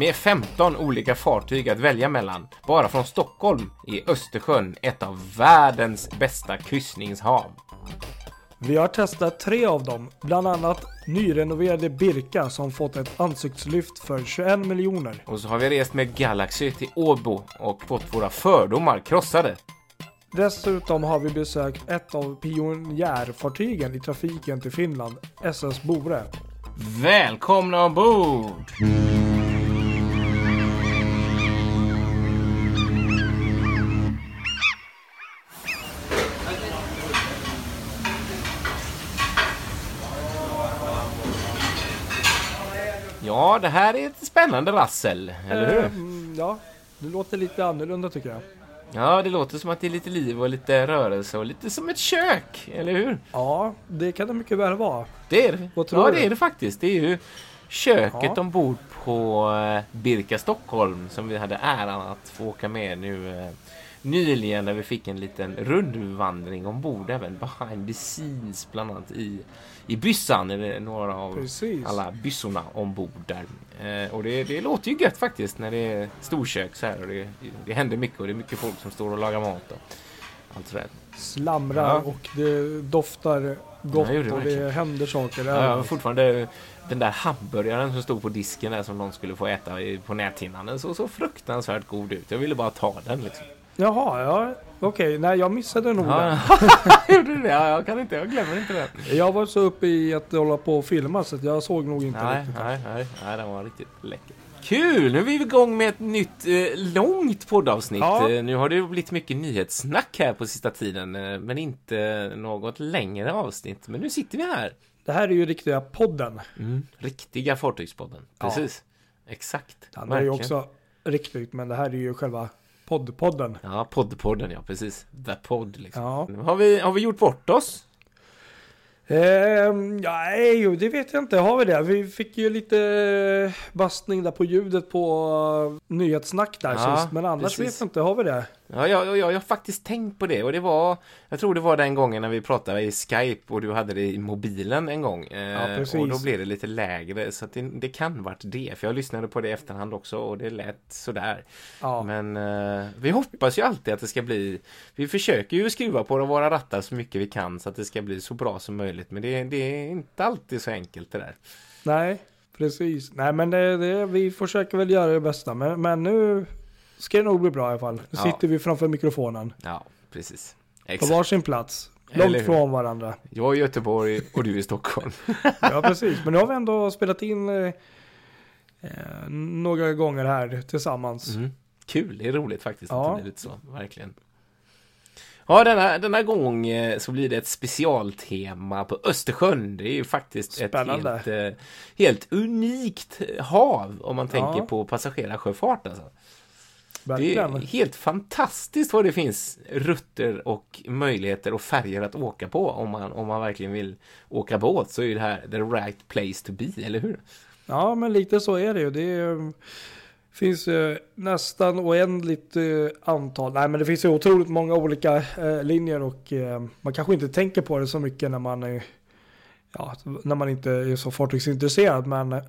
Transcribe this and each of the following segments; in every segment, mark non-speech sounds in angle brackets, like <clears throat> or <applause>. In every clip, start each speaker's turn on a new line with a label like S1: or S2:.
S1: Med 15 olika fartyg att välja mellan. Bara från Stockholm är Östersjön ett av världens bästa kryssningshav.
S2: Vi har testat tre av dem, bland annat nyrenoverade Birka som fått ett ansiktslyft för 21 miljoner.
S1: Och så har vi rest med Galaxy till Åbo och fått våra fördomar krossade.
S2: Dessutom har vi besökt ett av pionjärfartygen i trafiken till Finland, SS Bore.
S1: Välkomna ombord! Ja, det här är ett spännande rassel, eller hur?
S2: Mm, ja, det låter lite annorlunda tycker jag.
S1: Ja, det låter som att det är lite liv och lite rörelse och lite som ett kök, eller hur?
S2: Ja, det kan det mycket väl vara.
S1: Det är det.
S2: Vad tror
S1: ja, det är det faktiskt. Det är ju köket
S2: Ja.
S1: ombord på eh, Birka Stockholm som vi hade äran att få åka med nu eh, nyligen när vi fick en liten rundvandring ombord även behind the scenes bland annat i, i byssan. Några av
S2: Precis.
S1: alla byssorna ombord där. Eh, och det, det låter ju gött faktiskt när det är storkök så här och det, det händer mycket och det är mycket folk som står och lagar mat och allt sådär.
S2: Slamrar
S1: Ja.
S2: och det doftar gott
S1: Ja, det
S2: och det
S1: verkligen.
S2: händer saker.
S1: Ja, jag fortfarande den där hamburgaren som stod på disken där som någon skulle få äta på näthinnan. Den såg så fruktansvärt god ut. Jag ville bara ta den liksom.
S2: Jaha, ja. Okej, nej jag missade nog
S1: Ja,
S2: den. <laughs>
S1: gjorde du det? Ja, jag kan inte, jag glömmer inte den.
S2: Jag var så uppe i att hålla på och filma så att jag såg nog inte
S1: Nej,
S2: riktigt.
S1: nej, nej, nej, den var riktigt läcker. Kul! Nu är vi igång med ett nytt eh, långt poddavsnitt.
S2: Ja.
S1: Eh, nu har det blivit mycket nyhetssnack här på sista tiden, eh, men inte något längre avsnitt. Men nu sitter vi här.
S2: Det här är ju riktiga podden.
S1: Mm. Riktiga Fartygspodden.
S2: Ja.
S1: Precis. Exakt.
S2: Det andra är ju
S1: Verkligen.
S2: också riktigt, men det här är ju själva poddpodden.
S1: Ja, poddpodden, ja precis. The Pod liksom.
S2: Ja.
S1: Har, vi, har vi gjort bort oss?
S2: Ja, nej, det vet jag inte. Har vi det? Vi fick ju lite bastning där på ljudet på uh, nyhetssnack där
S1: Ja,
S2: sist. Men annars
S1: precis.
S2: vet jag inte. Har vi det?
S1: Ja, jag, jag, jag har faktiskt tänkt på det och det var, jag tror det var den gången när vi pratade i Skype och du hade det i mobilen en gång. Eh,
S2: Ja,
S1: och då blev det lite lägre så det, det kan varit det. För jag lyssnade på det i efterhand också och det lät sådär.
S2: Ja.
S1: Men eh, vi hoppas ju alltid att det ska bli, vi försöker ju skruva på våra rattar så mycket vi kan så att det ska bli så bra som möjligt. Men det, det är inte alltid så enkelt det där.
S2: Nej, precis. Nej, men det, det, vi försöker väl göra det bästa. Men, men nu ska det nog bli bra i alla fall. Nu sitter vi framför mikrofonen.
S1: Ja, precis.
S2: På
S1: Exakt.
S2: varsin plats. Långt från varandra.
S1: Jag är i Göteborg och du är i Stockholm. <laughs>
S2: Ja, precis. Men nu har vi ändå spelat in eh, eh, några gånger här tillsammans.
S1: Mm. Kul, det är roligt faktiskt
S2: Ja.
S1: att det lite så, verkligen. Ja, denna, denna gång eh, så blir det ett specialtema på Östersjön. Det är ju faktiskt
S2: Spännande.
S1: ett helt, eh, helt unikt hav om man tänker
S2: Ja.
S1: på passagerarsjöfart. Alltså. Det är
S2: Verkligen.
S1: helt fantastiskt vad det finns rutter och möjligheter och färger att åka på om man, om man verkligen vill åka båt så är det här the right place to be, eller hur?
S2: Ja, men lite så är det ju. Det är, finns eh, nästan oändligt eh, antal. Nej, men det finns ju otroligt många olika eh, linjer och eh, man kanske inte tänker på det så mycket när man, ja, när man inte är så fartygsintresserad. Men eh,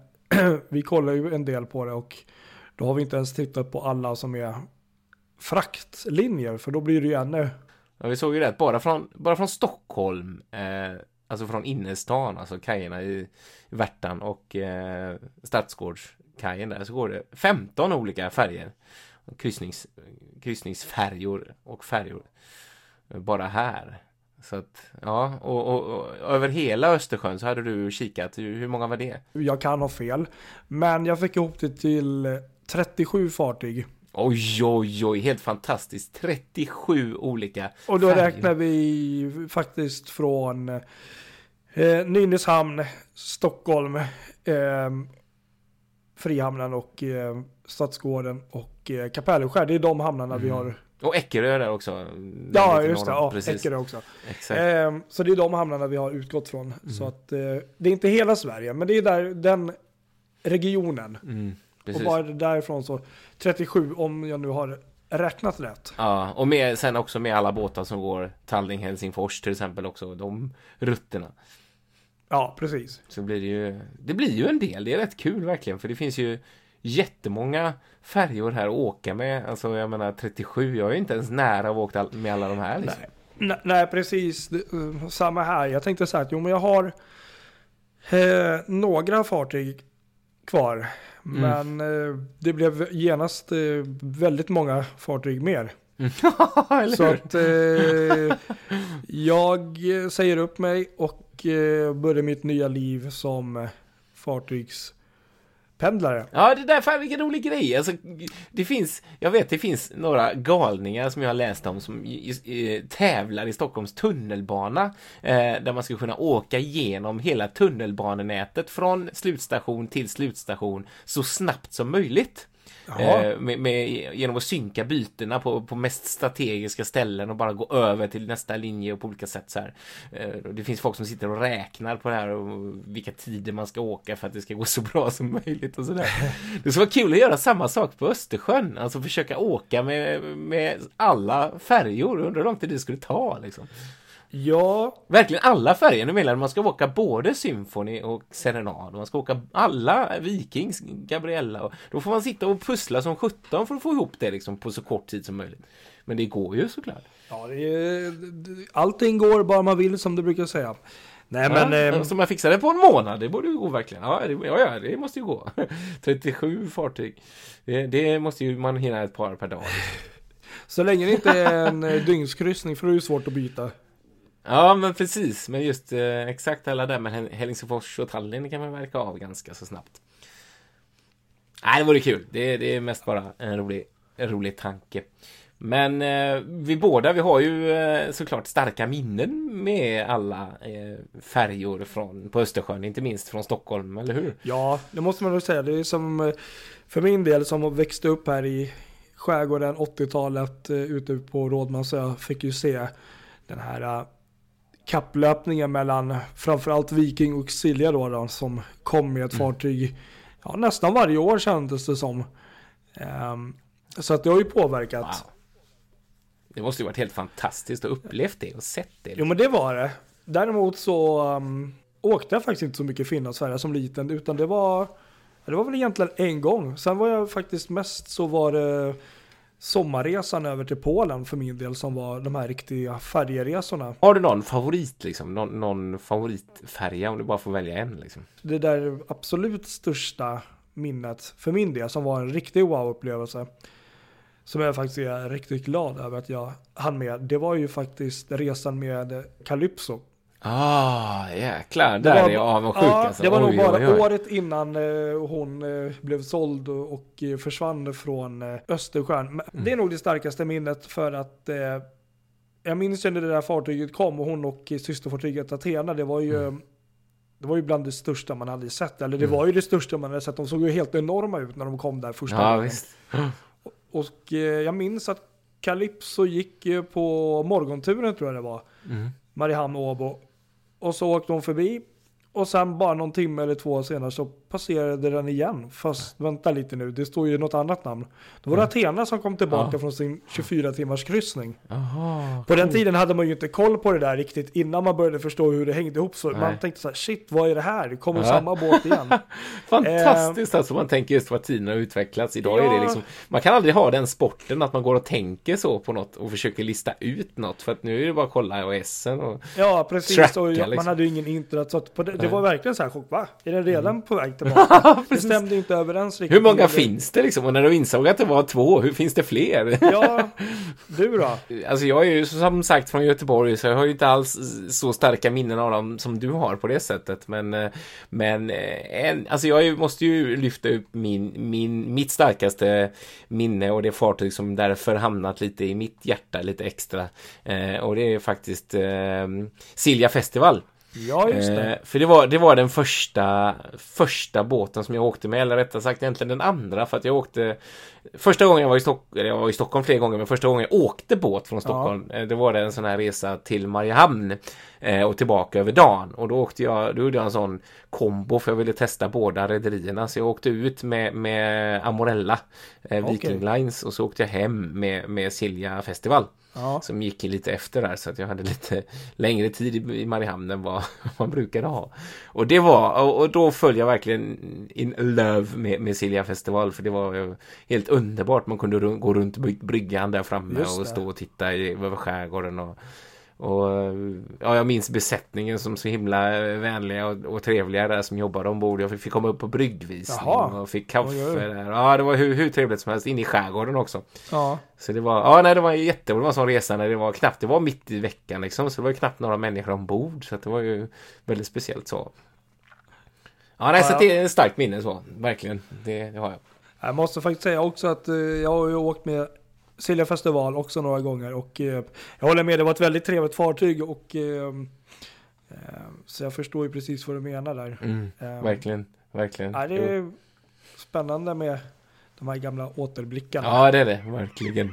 S2: <clears throat> vi kollar ju en del på det och då har vi inte ens tittat på alla som är fraktlinjer för då blir det ju ännu
S1: Ja, vi såg ju det bara från, bara från Stockholm, eh, alltså från innerstan, alltså kajerna i Värtan och eh, Stadsgårdskajen där, så går det 15 olika färger. Kryssnings, kryssningsfärjor och färjor. Bara här. Så att, ja, och, och, och över hela Östersjön så hade du kikat. Hur, många var det?
S2: Jag kan ha fel. Men jag fick ihop det till 37 fartyg.
S1: Oj, oj, oj, helt fantastiskt. 37 olika
S2: Och då
S1: färger.
S2: räknar vi faktiskt från eh, Nynäshamn, Stockholm, eh, Frihamnen och eh, Stadsgården och eh, Kapellskär. Det är de hamnarna vi har.
S1: Och Eckerö där också.
S2: Ja, just det. Ja. Eckerö också.
S1: Exakt.
S2: Eh, så det är de hamnarna vi har utgått från. Så att eh, det är inte hela Sverige, men det är där den regionen.
S1: Mm,
S2: Och
S1: precis.
S2: bara därifrån så 37 om jag nu har räknat rätt.
S1: Ja, och med, sen också med alla båtar som går Tallinn-Helsingfors till exempel också, de rutterna.
S2: Ja, precis.
S1: Så blir det ju, det blir ju en del, det är rätt kul verkligen, för det finns ju jättemånga färjor här att åka med. Alltså jag menar 37, jag är inte ens nära att åka med alla de här. Liksom.
S2: Nej, nej, precis. Det, uh, samma här. Jag tänkte så här att jo, men jag har eh, några fartyg kvar.
S1: Mm.
S2: Men eh, det blev genast eh, väldigt många fartyg mer. <laughs>
S1: Eller
S2: Så att eh, jag säger upp mig och eh, börjar mitt nya liv som eh, pendlare.
S1: Ja, det där, fan vilken rolig grej. Alltså, det finns, jag vet, det finns några galningar som jag har läst om som i, i, tävlar i Stockholms tunnelbana. Eh, där man ska kunna åka igenom hela tunnelbanenätet från slutstation till slutstation så snabbt som möjligt. Eh, med, med, genom att synka bytena på, på mest strategiska ställen och bara gå över till nästa linje och på olika sätt så här. Eh, det finns folk som sitter och räknar på det här och vilka tider man ska åka för att det ska gå så <laughs> bra som möjligt och sådär. Det skulle vara kul att göra samma sak på Östersjön, alltså försöka åka med, med alla färjor. Undrar hur lång tid det skulle ta liksom.
S2: Ja,
S1: Verkligen alla färger. Nu menar jag man ska åka både Symphony och Serenad. Man ska åka alla Vikings, Gabriella. Och då får man sitta och pussla som 17 för att få ihop det liksom på så kort tid som möjligt. Men det går ju såklart.
S2: ja det är, allting går bara man vill som du brukar säga. Nej men...
S1: ja,
S2: eh,
S1: så man fixar det på en månad, det borde ju gå verkligen. Ja, det, ja, ja, det måste ju gå. <laughs> 37 fartyg. Det, det måste ju man hinna ett par per dag.
S2: Så länge det inte är en eh, dygnskryssning för det är ju svårt att byta.
S1: Ja, men precis. Men just eh, exakt alla där med Helsingfors och Tallinn kan man verka av ganska så snabbt. Nej, det vore kul. Det, det är mest bara en rolig, en rolig tanke. Men eh, vi båda, vi har ju eh, såklart starka minnen med alla eh, färjor från, på Östersjön, inte minst från Stockholm, eller hur?
S2: Ja, det måste man nog säga. Det är som eh, för min del som växte upp här i skärgården 80-talet eh, ute på Rådmansö. jag fick ju se den här eh, kapplöpningen mellan framförallt Viking och Silja då, då som kom med ett fartyg ja, nästan varje år kändes det som. Ehm, så att det har ju påverkat.
S1: Wow. Det måste ju varit helt fantastiskt att upplevt det och sett det.
S2: Jo men det var det. Däremot så um, åkte jag faktiskt inte så mycket Finlandsfärja som liten utan det var det var väl egentligen en gång. Sen var jag faktiskt mest så var det sommarresan över till Polen för min del som var de här riktiga färjeresorna.
S1: Har du någon favorit liksom? Någon, någon favoritfärja om du bara får välja en liksom?
S2: Det där absolut största minnet för min del som var en riktig wow-upplevelse. Som jag faktiskt är riktigt glad över att jag hann med. Det var ju faktiskt resan med Calypso.
S1: Ah, jäklar.
S2: Det
S1: Där
S2: var-
S1: är jag avundsjuk
S2: Ja,
S1: alltså.
S2: det var nog
S1: Oj,
S2: bara
S1: oj, oj.
S2: året innan eh, hon eh, blev såld och, och eh, försvann från Östersjön. Men
S1: Mm.
S2: Det är nog det starkaste minnet för att eh, jag minns ju när det där fartyget kom och hon och systerfartyget Athena, det var ju
S1: Mm.
S2: det var ju bland det största man hade sett. Eller det var ju det största man hade sett. De såg ju helt enorma ut när de kom där första
S1: Ja,
S2: gången.
S1: visst.
S2: Och eh, jag minns att Calypso gick på morgonturen tror jag det var.
S1: Mm.
S2: Mariehamn och så åkte hon förbi. Och sen bara någon timme eller två senare så passerade den igen. Fast vänta lite nu, det står ju något annat namn. Då var det Athena som kom tillbaka
S1: Ja.
S2: från sin 24 timmars kryssning.
S1: Jaha.
S2: På den tiden hade man ju inte koll på det där riktigt innan man började förstå hur det hängde ihop. Så
S1: Nej.
S2: man tänkte så här, shit vad är det här? Det kommer
S1: Ja.
S2: samma båt igen. <laughs>
S1: Fantastiskt alltså man tänker just vad tiden har utvecklats. Idag är det
S2: Ja.
S1: liksom, man kan aldrig ha den sporten att man går och tänker så på något och försöker lista ut något. För att nu är det bara att kolla iOSen och
S2: Ja, precis.
S1: Tracka,
S2: och
S1: liksom.
S2: Man hade ju ingen internet. Så det, det var verkligen så här chock. Va? Är den redan på väg tillbaka? <laughs> det stämde inte överens riktigt.
S1: Hur många finns det liksom? Och när du insåg att det var två, hur finns det fler?
S2: Ja, du då? <laughs>
S1: Alltså jag är ju som sagt från Göteborg så jag har ju inte alls så starka minnen av dem som du har på det sättet. Men, eh, men eh, en, alltså jag måste ju lyfta upp min, min, mitt starkaste minne och det fartyg som därför hamnat lite i mitt hjärta lite extra. Eh, och det är faktiskt eh, Silja Festival.
S2: Ja, just det.
S1: Eh, för det var, det var den första, första båten som jag åkte med, eller rättare sagt egentligen den andra för att jag åkte Första gången jag var i eller jag var i Stockholm flera gånger, men första gången jag åkte båt från Stockholm, eh, det var det en sån här resa till Mariehamn eh, och tillbaka över dagen. Och då åkte jag, då gjorde jag en sån kombo för jag ville testa båda rederierna. Så jag åkte ut med, med Amorella, eh. Viking Lines, och så åkte jag hem med, med Silja Festival. Ja. Som gick lite efter där så att jag hade lite längre tid i Mariehamn än <laughs> vad man brukade ha. Och det var, och då föll jag verkligen in love med, med Silja festival för det var helt underbart. Man kunde gå runt bryggan där framme och stå och titta över skärgården och och ja, jag minns besättningen som så himla vänliga och, och trevliga där som jobbade ombord. Jag fick komma upp på bryggvisning Jaha. och fick kaffe oj, oj. där. Ja, det var hur, hur trevligt som helst. Inne i skärgården också. Ja. Så det var, ja nej det var jätte, det var en sån resa när det var knappt, det var mitt i veckan liksom. Så det var knappt några människor ombord. Så det var ju väldigt speciellt så. Ja, nej, ja, så det är ett starkt minne så. Verkligen. Det, det har jag.
S2: Jag måste faktiskt säga också att uh, jag har ju åkt med Silja festival också några gånger och eh, jag håller med, det var ett väldigt trevligt fartyg och eh, eh så jag förstår ju precis vad du menar där.
S1: Mm, verkligen, verkligen.
S2: Ja, det är spännande med de här gamla återblickarna.
S1: Ja, det är det, verkligen.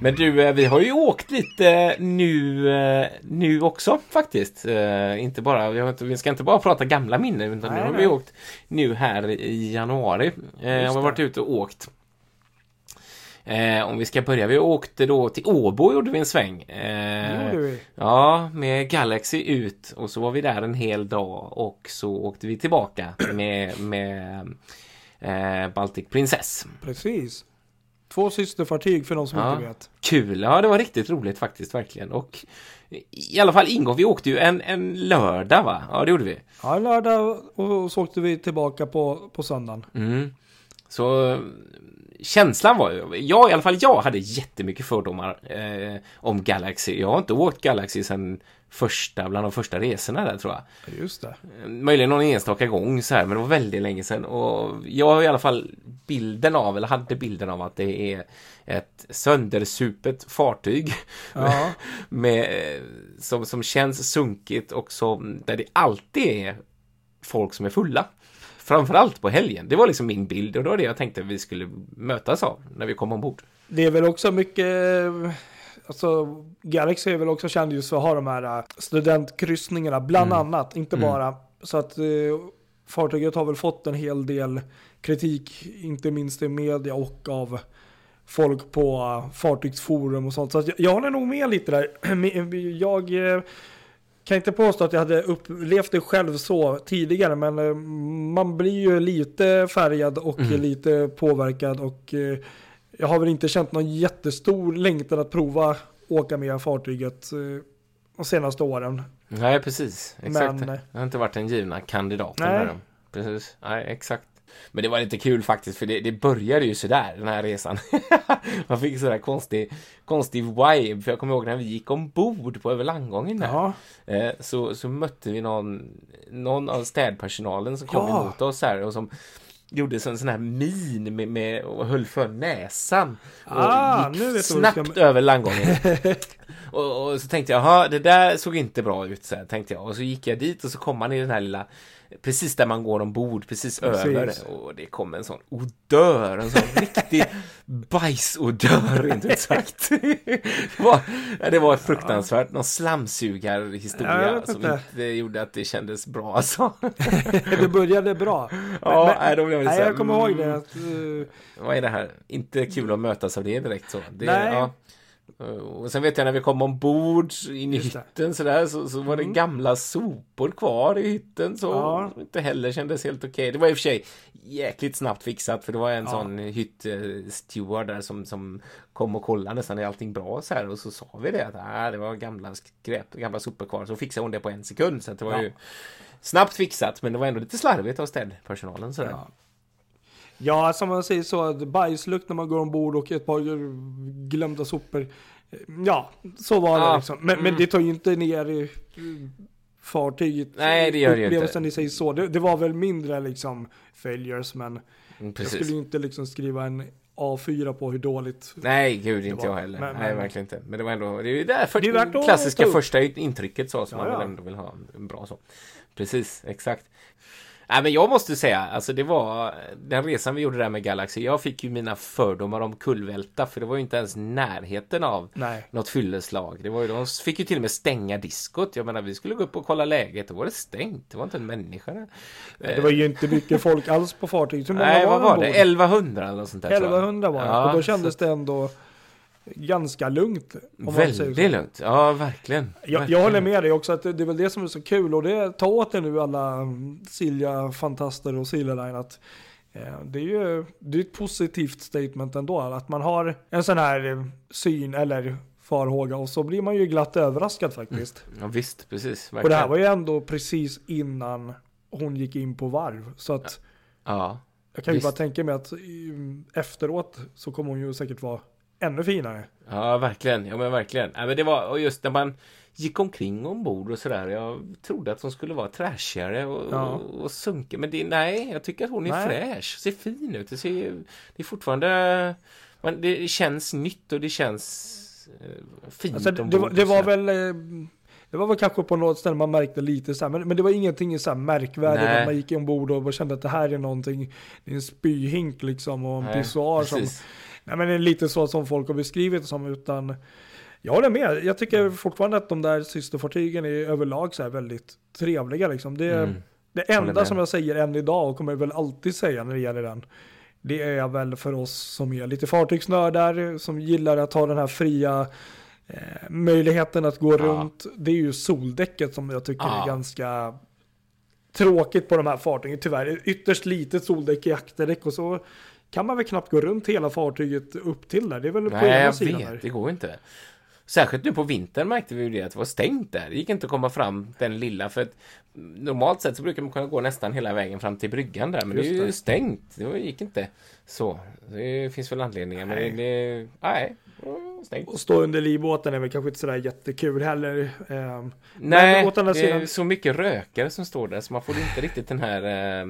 S1: Men du, eh, vi har ju åkt lite nu, eh, nu också faktiskt. Eh, inte bara, vi, vi ska inte bara prata gamla minnen utan nej, nu har nej. vi åkt nu här i januari. Jag har varit ute och åkt. om vi ska börja, vi åkte då till Åbo gjorde vi en sväng.
S2: gjorde vi?
S1: Ja, med Galaxy ut och så var vi där en hel dag och så åkte vi tillbaka med, med Baltic Princess.
S2: Precis. Två systerfartyg för de som ja. inte vet.
S1: Kul, ja det var riktigt roligt faktiskt verkligen. Och i alla fall ingång, vi åkte ju en, en lördag va? Ja det gjorde vi.
S2: Ja en lördag och så åkte vi tillbaka på, på söndagen.
S1: Mm. Så känslan var ju, jag i alla fall jag hade jättemycket fördomar eh, om Galaxy. Jag har inte åkt Galaxy sedan första, bland de första resorna där tror jag.
S2: Just det.
S1: Möjligen någon enstaka gång så här, men det var väldigt länge sedan. Och jag har i alla fall bilden av, eller hade bilden av att det är ett söndersupet fartyg. Ja. <laughs> med, som, som känns sunkigt och som, där det alltid är folk som är fulla. Framförallt på helgen. Det var liksom min bild och det var det jag tänkte vi skulle mötas av när vi kom ombord.
S2: Det är väl också mycket Alltså, Galaxy är väl också känd just för att ha de här äh, studentkryssningarna, bland mm. annat. Inte mm. bara. Så att eh, fartyget har väl fått en hel del kritik, inte minst i media och av folk på uh, fartygsforum och sånt. Så jag, jag håller nog med lite där. <clears throat> Jag uh, kan inte påstå att jag hade upplevt det själv så tidigare, men uh, man blir ju lite färgad och mm. lite påverkad och jag har väl inte känt någon jättestor längtan att prova åka med fartyget eh, de senaste åren.
S1: Nej, precis. Exakt. Men, det har inte varit den givna kandidaten. Nej. Precis. Nej, exakt. Men det var lite kul faktiskt för det, det började ju sådär den här resan. <laughs> Man fick sådär konstig, konstig vibe. För jag kommer ihåg när vi gick ombord på över landgången där. Eh, så, så mötte vi någon, någon av städpersonalen som kom ja. emot oss här och som gjorde en sån här min med, med och höll för näsan. Och ah, gick snabbt ska... över landgången. <laughs> och, och, så tänkte jag, jaha, det där såg inte bra ut, så tänkte jag. Och så gick jag dit och så kom man i den här lilla precis där man går ombord, precis, precis. över. Och det kom en sån odör, en sån riktig <laughs> bajsodör, rent ut sagt. <laughs> det, var, det var fruktansvärt, någon slamsugarhistoria ja, som inte gjorde att det kändes bra alltså. <laughs>
S2: det började bra.
S1: Ja, men, då blev
S2: det nej, jag kommer ihåg det. Att, uh...
S1: Vad är det här? Inte kul att mötas av det direkt så. Det, nej. Ja. Och sen vet jag när vi kom ombord in i hytten sådär så, så var det mm. gamla sopor kvar i hytten så ja. inte heller kändes helt okej. Okay. Det var i och för sig jäkligt snabbt fixat för det var en ja. sån hyttsteward där som, som kom och kollade nästan är allting bra så här och så sa vi det att äh, det var gamla skräp, gamla sopor kvar så fixade hon det på en sekund så det var ja. ju snabbt fixat men det var ändå lite slarvigt av städpersonalen sådär. Ja.
S2: Ja, som man säger så, bajslukt när man går ombord och ett par glömda sopor. Ja, så var det ja. liksom. Men, mm. men det tar ju inte ner fartyget.
S1: Nej, det gör det ju inte.
S2: i sig så. Det, det, var väl mindre liksom failures, men mm, jag skulle ju inte liksom skriva en A4 på hur dåligt
S1: Nej, gud inte jag heller. Men, Nej, men, verkligen inte. Men det var ändå, det är ju det, för, det är klassiska första intrycket så som ja, man väl ändå vill ha. En bra så. Precis, exakt. Nej, men jag måste säga, alltså det var den resan vi gjorde där med Galaxy. Jag fick ju mina fördomar om kullvälta, för det var ju inte ens närheten av
S2: Nej.
S1: något fylleslag. Det var ju, de fick ju till och med stänga diskot. Jag menar, vi skulle gå upp och kolla läget. Då var det stängt. Det var inte en människa där.
S2: Det var ju inte mycket folk alls på fartyget.
S1: Nej, vad var
S2: ombord?
S1: det? 1100 eller något sånt där. tror jag.
S2: 1100 var det.
S1: Ja,
S2: och då kändes det ändå ganska lugnt.
S1: Väldigt lugnt. Ja, verkligen.
S2: Jag, jag
S1: Verkligen.
S2: håller med dig också att det, det är väl det som är så kul och det ta åt er nu alla mm, Silja-fantaster och Silja Line att eh, det är ju det är ett positivt statement ändå att man har en sån här eh, syn eller farhåga och så blir man ju glatt överraskad faktiskt.
S1: Ja, visst, precis.
S2: Och det här
S1: Verkligen.
S2: var ju ändå precis innan hon gick in på varv så att
S1: Ja.
S2: jag kan ju
S1: Visst.
S2: bara tänka mig att mm, efteråt så kommer hon ju säkert vara ännu finare.
S1: Ja, verkligen. Ja, men verkligen. Ja, men det var, och just när man gick omkring ombord och sådär. Jag trodde att hon skulle vara trashigare och,
S2: Ja.
S1: och, och sunka. Men det, nej, jag tycker att hon är
S2: Nej.
S1: fräsch. Ser fin ut. Det, ser, det är fortfarande... Men det känns nytt och det känns eh, fint
S2: Alltså, det,
S1: ombord
S2: det, var, det var väl eh, det var väl kanske på något ställe man märkte lite så här, men, men det var ingenting så här märkvärdigt att man gick ombord och kände att det här är någonting, det är en spyhink liksom och en pissoar som. Nej men det är lite så som folk har beskrivit det som utan, jag håller med, jag tycker fortfarande att de där systerfartygen är överlag så här väldigt trevliga liksom. Det,
S1: Mm.
S2: det enda som jag säger än idag och kommer väl alltid säga när det gäller den, det är väl för oss som är lite fartygsnördar, som gillar att ha den här fria eh, möjligheten att gå
S1: Ja.
S2: runt. Det är ju soldäcket som jag tycker
S1: Ja.
S2: är ganska tråkigt på de här fartygen. Tyvärr ytterst litet soldäck i akterdäck och så kan man väl knappt gå runt hela fartyget upp till där. Det är väl på
S1: Nej,
S2: ena
S1: jag
S2: sidan
S1: vet.
S2: där.
S1: Det går inte. Särskilt nu på vintern märkte vi ju det att det var stängt där. Det gick inte att komma fram den lilla för att normalt sett så brukar man kunna gå nästan hela vägen fram till bryggan där men
S2: Just
S1: det är ju
S2: det.
S1: stängt. Det gick inte så. Det finns väl anledningar men
S2: Nej.
S1: det, det nej, det stängt.
S2: Och stå under livbåten är väl kanske inte sådär jättekul heller. Ehm,
S1: Nej,
S2: åt andra
S1: det
S2: sidan-
S1: är så mycket rökare som står där så man får inte riktigt den här eh,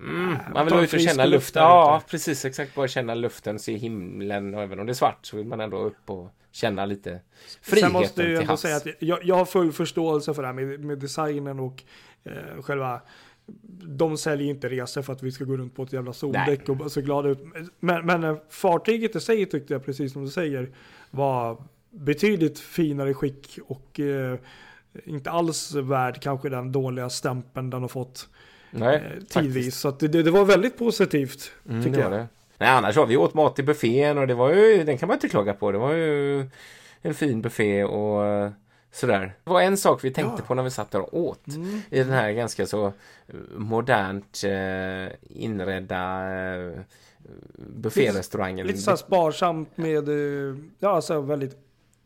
S1: Mm,
S2: ta
S1: man vill ute och känna
S2: luft
S1: luften. Ja, precis. Exakt. Bara känna luften, se himlen och även om det är svart så vill man ändå upp och känna lite
S2: Sen
S1: friheten
S2: måste jag ju ändå säga att jag, jag har full förståelse för det här med, med designen och eh, själva de säljer inte resor för att vi ska gå runt på ett jävla soldäck och bara se glada ut. Men, men eh, fartyget i sig tyckte jag, precis som du säger, var betydligt finare skick och eh, inte alls värd kanske den dåliga stämpeln den har fått
S1: Nej,
S2: eh,
S1: faktiskt.
S2: tidvis. Så att det, det, var väldigt positivt,
S1: Mm,
S2: tycker jag.
S1: det. Nej, annars var vi åt mat i buffén och det var ju, den kan man inte klaga på. Det var ju en fin buffé och eh, sådär. Det var en sak vi tänkte
S2: Ja.
S1: på när vi satt där och åt.
S2: Mm.
S1: I den här ganska så eh, modernt eh, inredda eh, bufférestaurangen.
S2: Lite så sparsamt med, ja alltså väldigt,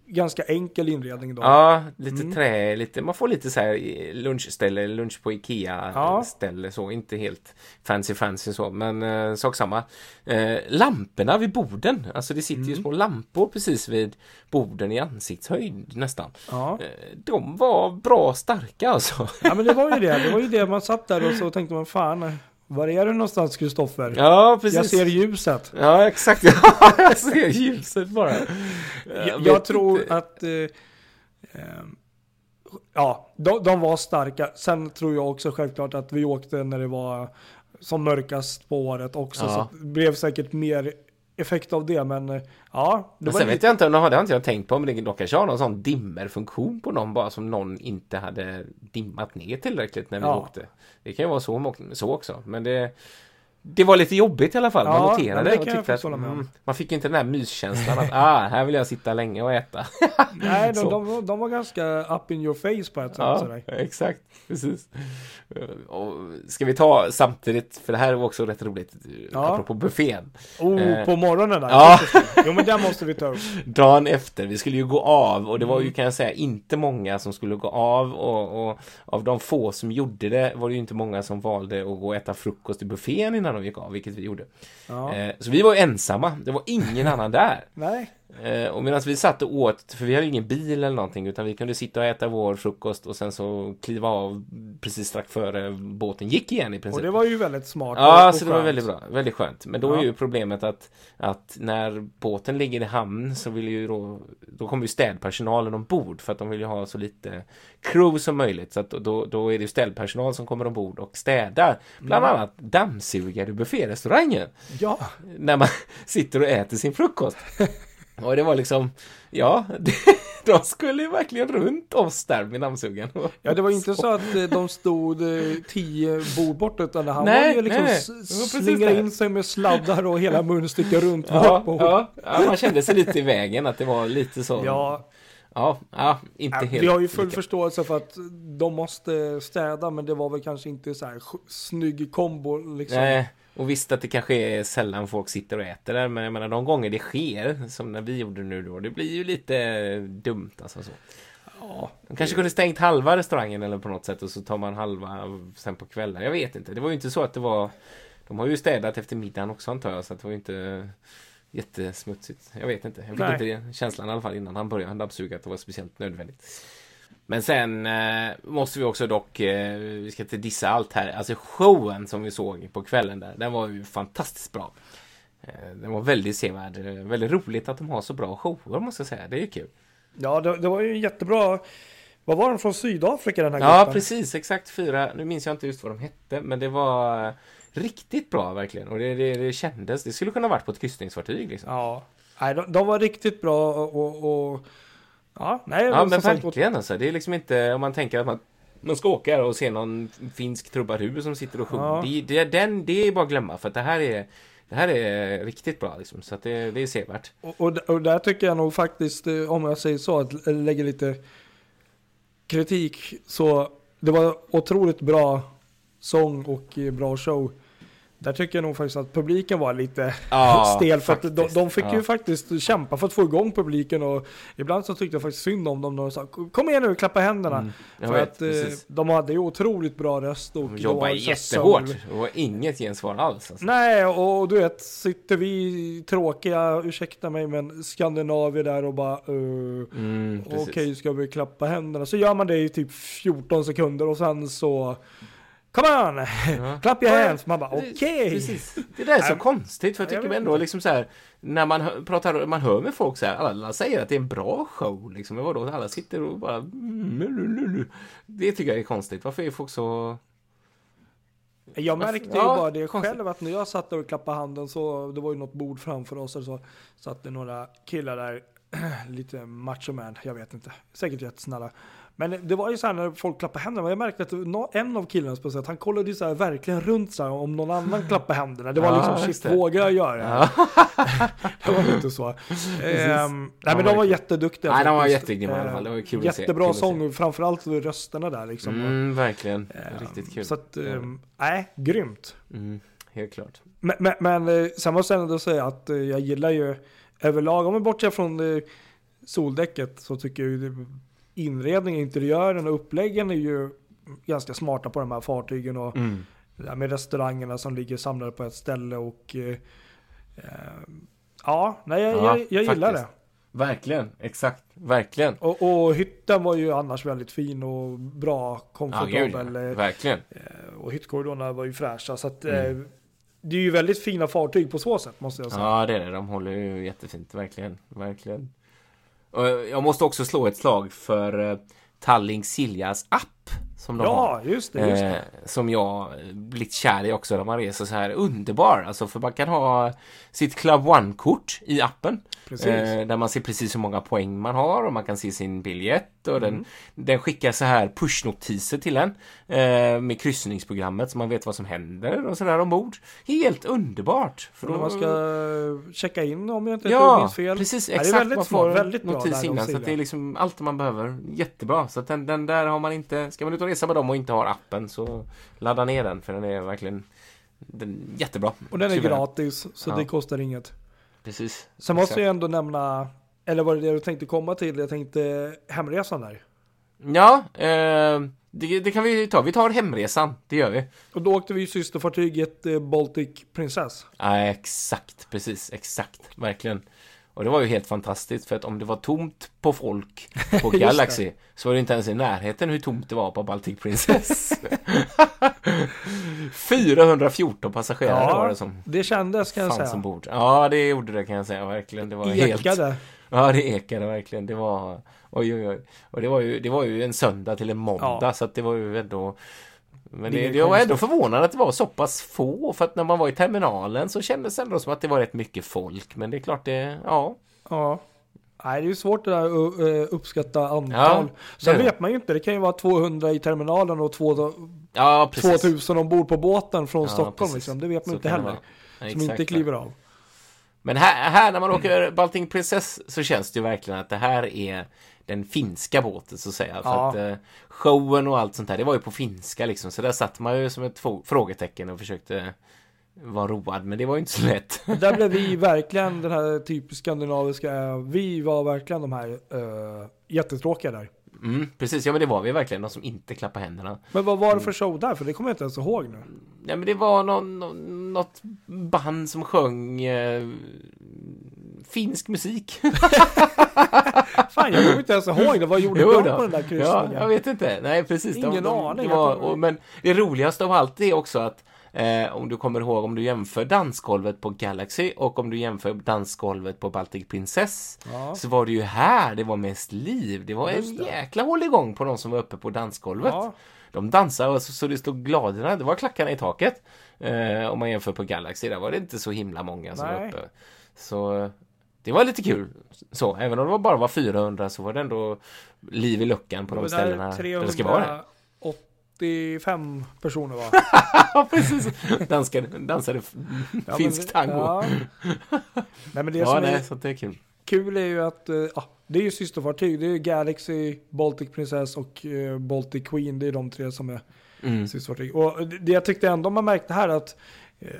S2: ganska enkel inredning då.
S1: Ja, lite
S2: Mm.
S1: trä, lite, man får lite så här i- lunchställe, lunch på Ikea
S2: Ja.
S1: ställe så, inte helt fancy fancy så, men eh, sak samma. Eh, lamporna vid borden, alltså det sitter ju
S2: Mm.
S1: små lampor precis vid borden i ansiktshöjd nästan.
S2: Ja.
S1: Eh, de var bra starka alltså.
S2: ja men det var ju det, det var ju det <laughs> man satt där och så tänkte man fan, var är du någonstans Kristoffer?
S1: Ja, precis.
S2: Jag ser ljuset.
S1: Ja, exakt. <laughs> Ja, jag ser ljuset bara.
S2: Jag,
S1: vet
S2: jag tror
S1: inte.
S2: att eh, eh, ja, de, de var starka. Sen tror jag också självklart att vi åkte när det var som mörkast på året också.
S1: Ja.
S2: Så det blev säkert mer effekt av det. Men eh, ja, det
S1: Men sen vet jag inte, det har inte jag tänkt på, men det- de kanske har någon sån dimmerfunktion på någon bara som någon inte hade dimmat ner tillräckligt när vi
S2: Ja.
S1: åkte. Det kan ju vara så, så också, men det det var lite jobbigt i alla fall. Man
S2: Ja,
S1: noterade
S2: men det
S1: och tyckte att mm, man fick inte den här myskänslan att ah, här vill jag sitta länge och äta. <laughs>
S2: nej, de, de, var- de var ganska up in your face på ett sätt.
S1: Ja,
S2: Sådär.
S1: exakt. Precis. Och ska vi ta samtidigt, för det här var också rätt roligt,
S2: Ja.
S1: apropå buffén.
S2: Oh,
S1: Eh,
S2: på morgonen där. <laughs>
S1: ja.
S2: Jo men den måste vi ta upp. <laughs>
S1: Dagen efter, vi skulle ju gå av och det var ju
S2: Mm.
S1: kan jag säga inte många som skulle gå av och, och av de få som gjorde det var det ju inte många som valde att gå och äta frukost i buffén innan de gick av, vilket vi gjorde.
S2: Ja.
S1: Eh, så vi var ju ensamma, det var ingen <laughs> annan där.
S2: Nej,
S1: Eh, och medan vi satt och åt, för vi hade ingen bil eller någonting, utan vi kunde sitta och äta vår frukost och sen så kliva av precis strax före båten gick igen i princip.
S2: Och det var ju väldigt smart.
S1: Ja, så det var
S2: skönt.
S1: väldigt bra. Väldigt skönt. Men då
S2: Ja.
S1: är ju problemet att, att när båten ligger i hamn så vill ju då, då kommer ju städpersonalen ombord för att de vill ju ha så lite crew som möjligt. Så att då, då är det ju städpersonal som kommer ombord och städar. Bland
S2: Mm.
S1: annat dammsugar i bufférestaurangen.
S2: Ja,
S1: När man <laughs> sitter och äter sin frukost. <laughs> Och det var liksom, ja, <laughs> det, de skulle ju verkligen runt oss där med dammsugaren.
S2: ja, det var inte så att eh, de stod eh, tio bord bort utan han
S1: Nej,
S2: var ju liksom
S1: nej, nej.
S2: s-
S1: Det var precis
S2: slingra
S1: det.
S2: in sig med sladdar och hela munstycken runt
S1: Ja,
S2: vårt bord.
S1: ja, ja, man kände sig lite i vägen, att det var lite så.
S2: Ja,
S1: Ja, ja inte
S2: Ja,
S1: helt
S2: vi har ju full
S1: lika.
S2: förståelse för att de måste städa men det var väl kanske inte så här snygg kombo liksom.
S1: Nej, och visst att det kanske är sällan folk sitter och äter där, men jag menar de gånger det sker, som när vi gjorde nu då, det blir ju lite dumt alltså så.
S2: Ja,
S1: De kanske kunde stängt halva restaurangen eller på något sätt och så tar man halva sen på kvällen. Jag vet inte, det var ju inte så att det var De har ju städat efter middagen också antar jag, så det var ju inte jättesmutsigt. Jag vet inte, jag fick
S2: Nej.
S1: inte känslan i alla fall innan han började dammsuga att det var speciellt nödvändigt. Men sen eh, måste vi också dock, eh, vi ska inte dissa allt här, alltså showen som vi såg på kvällen där, den var ju fantastiskt bra. Eh, den var väldigt sevärd, väldigt roligt att de har så bra shower måste jag säga, det är ju kul.
S2: ja det, det var ju jättebra. Vad var de från Sydafrika den här
S1: Ja,
S2: gruppen?
S1: precis. Exakt fyra. Nu minns jag inte just vad de hette, men det var eh, riktigt bra verkligen. Och det, det, det kändes. Det skulle kunna varit på ett kryssningsfartyg liksom.
S2: Ja, nej, de, de var riktigt bra och, och ja, nej,
S1: Ja, men
S2: sagt,
S1: verkligen alltså. Det är liksom inte, om man tänker att man, man ska åka här och se någon finsk trubadur som sitter och sjunger.
S2: Ja.
S1: Det, det, den, det är bara att glömma, för att det här är, det här är riktigt bra liksom. Så att det, det är sevärt.
S2: Och, och, och där tycker jag nog faktiskt, eh, om jag säger så, att lägga lite kritik. Så det var otroligt bra sång och eh, bra show. Där tycker jag nog faktiskt att publiken var lite
S1: Ja, <laughs>
S2: stel. För att de,
S1: faktiskt.
S2: de fick
S1: Ja.
S2: ju faktiskt kämpa för att få igång publiken. Och ibland så tyckte jag faktiskt synd om dem. De sa kom igen nu, klappa händerna.
S1: Mm,
S2: för
S1: vet,
S2: att eh,
S1: precis.
S2: de hade ju otroligt bra röst. Och
S1: De
S2: här
S1: jättehårt.
S2: soul.
S1: Det var inget gensvar alls. Alltså.
S2: Nej, och du vet, sitter vi tråkiga, ursäkta mig, men Skandinavier där och bara uh,
S1: Mm.
S2: Okej, ska vi klappa händerna? Så gör man det i typ 14 sekunder och sen så Come on!
S1: Ja. <laughs>
S2: Clap your
S1: Ja,
S2: hands! Man bara okej!
S1: Precis. Det där är så konstigt, för jag
S2: jag
S1: tycker
S2: vet
S1: ändå liksom så här, när man pratar, man hör med folk så här, alla säger att det är en bra show, liksom, men vadå, alla sitter och bara, mm, lu, lu. det tycker jag är konstigt, varför är folk så,
S2: Jag märkte ju
S1: Ja,
S2: bara det
S1: konstigt.
S2: själv att när jag satt där och klappade handen så det var ju något bord framför oss och så satt det några killar där, <clears throat> lite machoman, jag vet inte, säkert jättesnälla. Men det var ju så här när folk klappade händerna, jag märkte att en av killarna speciellt, han kollade ju så här verkligen runt så här om någon annan <laughs> klappade händerna. Det var
S1: Ja,
S2: liksom, shit, vågar jag göra det?
S1: ja, <laughs>
S2: Det var inte så. Ehm, nej men de var jätteduktiga.
S1: Nej, de var jättegrymma i alla fall. Det var kul att se.
S2: Jättebra sång, och framförallt rösterna där liksom.
S1: mm, verkligen,
S2: Ehm,
S1: riktigt kul.
S2: Så att, ehm, nej, grymt.
S1: Mm, helt klart.
S2: Men, men, men eh, sen måste jag ändå säga att eh, jag gillar ju överlag, om man bortser från eh, soldäcket så tycker jag ju inredningen, interiören och uppläggen är ju ganska smarta på de här fartygen och
S1: Mm.
S2: där med restaurangerna som ligger samlade på ett ställe och eh, eh, ja, nej jag,
S1: Ja,
S2: jag, jag gillar det.
S1: Verkligen, exakt, verkligen.
S2: Och, och hytten var ju annars väldigt fin och bra,
S1: Ja,
S2: komfortabel.
S1: ja. verkligen.
S2: eh, och hyttkorridorerna var ju fräscha. Så att,
S1: Mm.
S2: eh, det är ju väldigt fina fartyg på så sätt måste jag säga.
S1: Ja, det är det. De håller ju jättefint. Verkligen. Verkligen. Jag måste också slå ett slag för eh, Tallink Siljas app. Som de har.
S2: Ja, just det. Just det.
S1: Eh, som jag blivit kär i också när man reser så här underbar. Alltså för man kan ha sitt Club One-kort i appen.
S2: Precis.
S1: Eh, där man ser precis hur många poäng man har och man kan se sin biljett och
S2: Mm.
S1: den, den skickar så här pushnotiser till en eh, med kryssningsprogrammet så man vet vad som händer och sådär ombord. Helt underbart! För
S2: när man ska checka in om jag inte
S1: Ja,
S2: minns fel.
S1: precis.
S2: Ja, det är
S1: Exakt.
S2: väldigt
S1: man får
S2: väldigt bra
S1: notis innan. Så det är liksom allt man behöver. Jättebra. Så den, den där har man inte... Ska man ut och resa med dem och inte har appen så ladda ner den för den är verkligen den, jättebra.
S2: Och den är
S1: Suverän.
S2: gratis, så
S1: Ja.
S2: det kostar inget.
S1: Precis.
S2: Sen måste jag ändå nämna, eller var det det du tänkte komma till? Jag tänkte hemresan där.
S1: Ja, eh, det, det kan vi ta. Vi tar hemresan. Det gör vi.
S2: Och då åkte vi ju systerfartyget eh, Baltic Princess.
S1: Ja, exakt. Precis. Exakt. Verkligen. Och det var ju helt fantastiskt för att om det var tomt på folk på. <laughs> Galaxy så var det inte ens i närheten hur tomt det var på Baltic Princess. <laughs> 414 passagerare
S2: Ja,
S1: var det som
S2: Det kändes kan jag säga.
S1: ombord. Ja, det gjorde det kan jag säga verkligen. Det var helt...
S2: Ekade.
S1: Ja, det ekade verkligen. Det var... Oj, oj, oj. Och det var ju, det var ju en söndag till en måndag
S2: Ja.
S1: så att det var ju ändå... Men
S2: Det
S1: det, det var ändå förvånande att det var så pass få för att när man var i terminalen så kändes det ändå som att det var rätt mycket folk. Men det är klart det, ja.
S2: Ja. Nej, det är ju svårt det där att uh, uppskatta antal.
S1: Ja,
S2: Sen vet man ju inte. Det kan ju vara 200 i terminalen och två-
S1: Ja, precis.
S2: 2000 ombord på båten från
S1: Ja,
S2: Stockholm. Liksom. Det vet man
S1: Så
S2: inte heller.
S1: Ja,
S2: Som inte kliver av.
S1: Men här, här när man åker Baltic Princess så känns det ju verkligen att det här är den finska båten så att säga. För
S2: Ja.
S1: att eh, showen och allt sånt där, det var ju på finska liksom. Så där satt man ju som ett frågetecken och försökte vara road. Men det var ju inte så lätt. <laughs>
S2: Där blev vi verkligen den här typiskt skandinaviska. Vi var verkligen de här uh, jättetråkiga där.
S1: Mm, precis, ja men det var vi verkligen. De som inte klappade händerna.
S2: Men vad var det för show där? För det kommer jag inte ens ihåg nu.
S1: Ja men det var någon, någon, något band som sjöng eh, finsk musik. <laughs>
S2: Fan, jag kommer inte ens ihåg det. Vad gjorde
S1: Jo
S2: de på den där
S1: Ja,
S2: kryssningen?
S1: jag vet inte. Nej, precis.
S2: Ingen aning.
S1: Det var,
S2: Jag kommer-
S1: och, men det roligaste av allt är också att eh, om du kommer ihåg om du jämför dansgolvet på Galaxy och om du jämför dansgolvet på Baltic Princess
S2: Ja.
S1: så var det ju här det var mest liv. Det var en
S2: Just det.
S1: jäkla hålligång på de som var uppe på dansgolvet.
S2: Ja.
S1: De dansade så, så det stod gladorna, det var klackarna i taket. Eh, om man jämför på Galaxy, där var det inte så himla många som var
S2: Nej.
S1: uppe. Så det var lite kul. Så, även om det bara var 400 så var det ändå liv i luckan på de ställena
S2: där
S1: det ska vara det.
S2: 385 personer var. <laughs>
S1: Ja, precis. Danskade, dansade
S2: Ja,
S1: finsk
S2: men-
S1: tango. Ja.
S2: Nej men det
S1: ja
S2: som
S1: nej,
S2: är
S1: så det är kul.
S2: kul är ju att ja, det är ju systerfartyg. Det är Galaxy, Baltic Princess och eh, Baltic Queen. Det är de tre som är
S1: Mm.
S2: systerfartyg. Och det jag tyckte ändå man märkte här att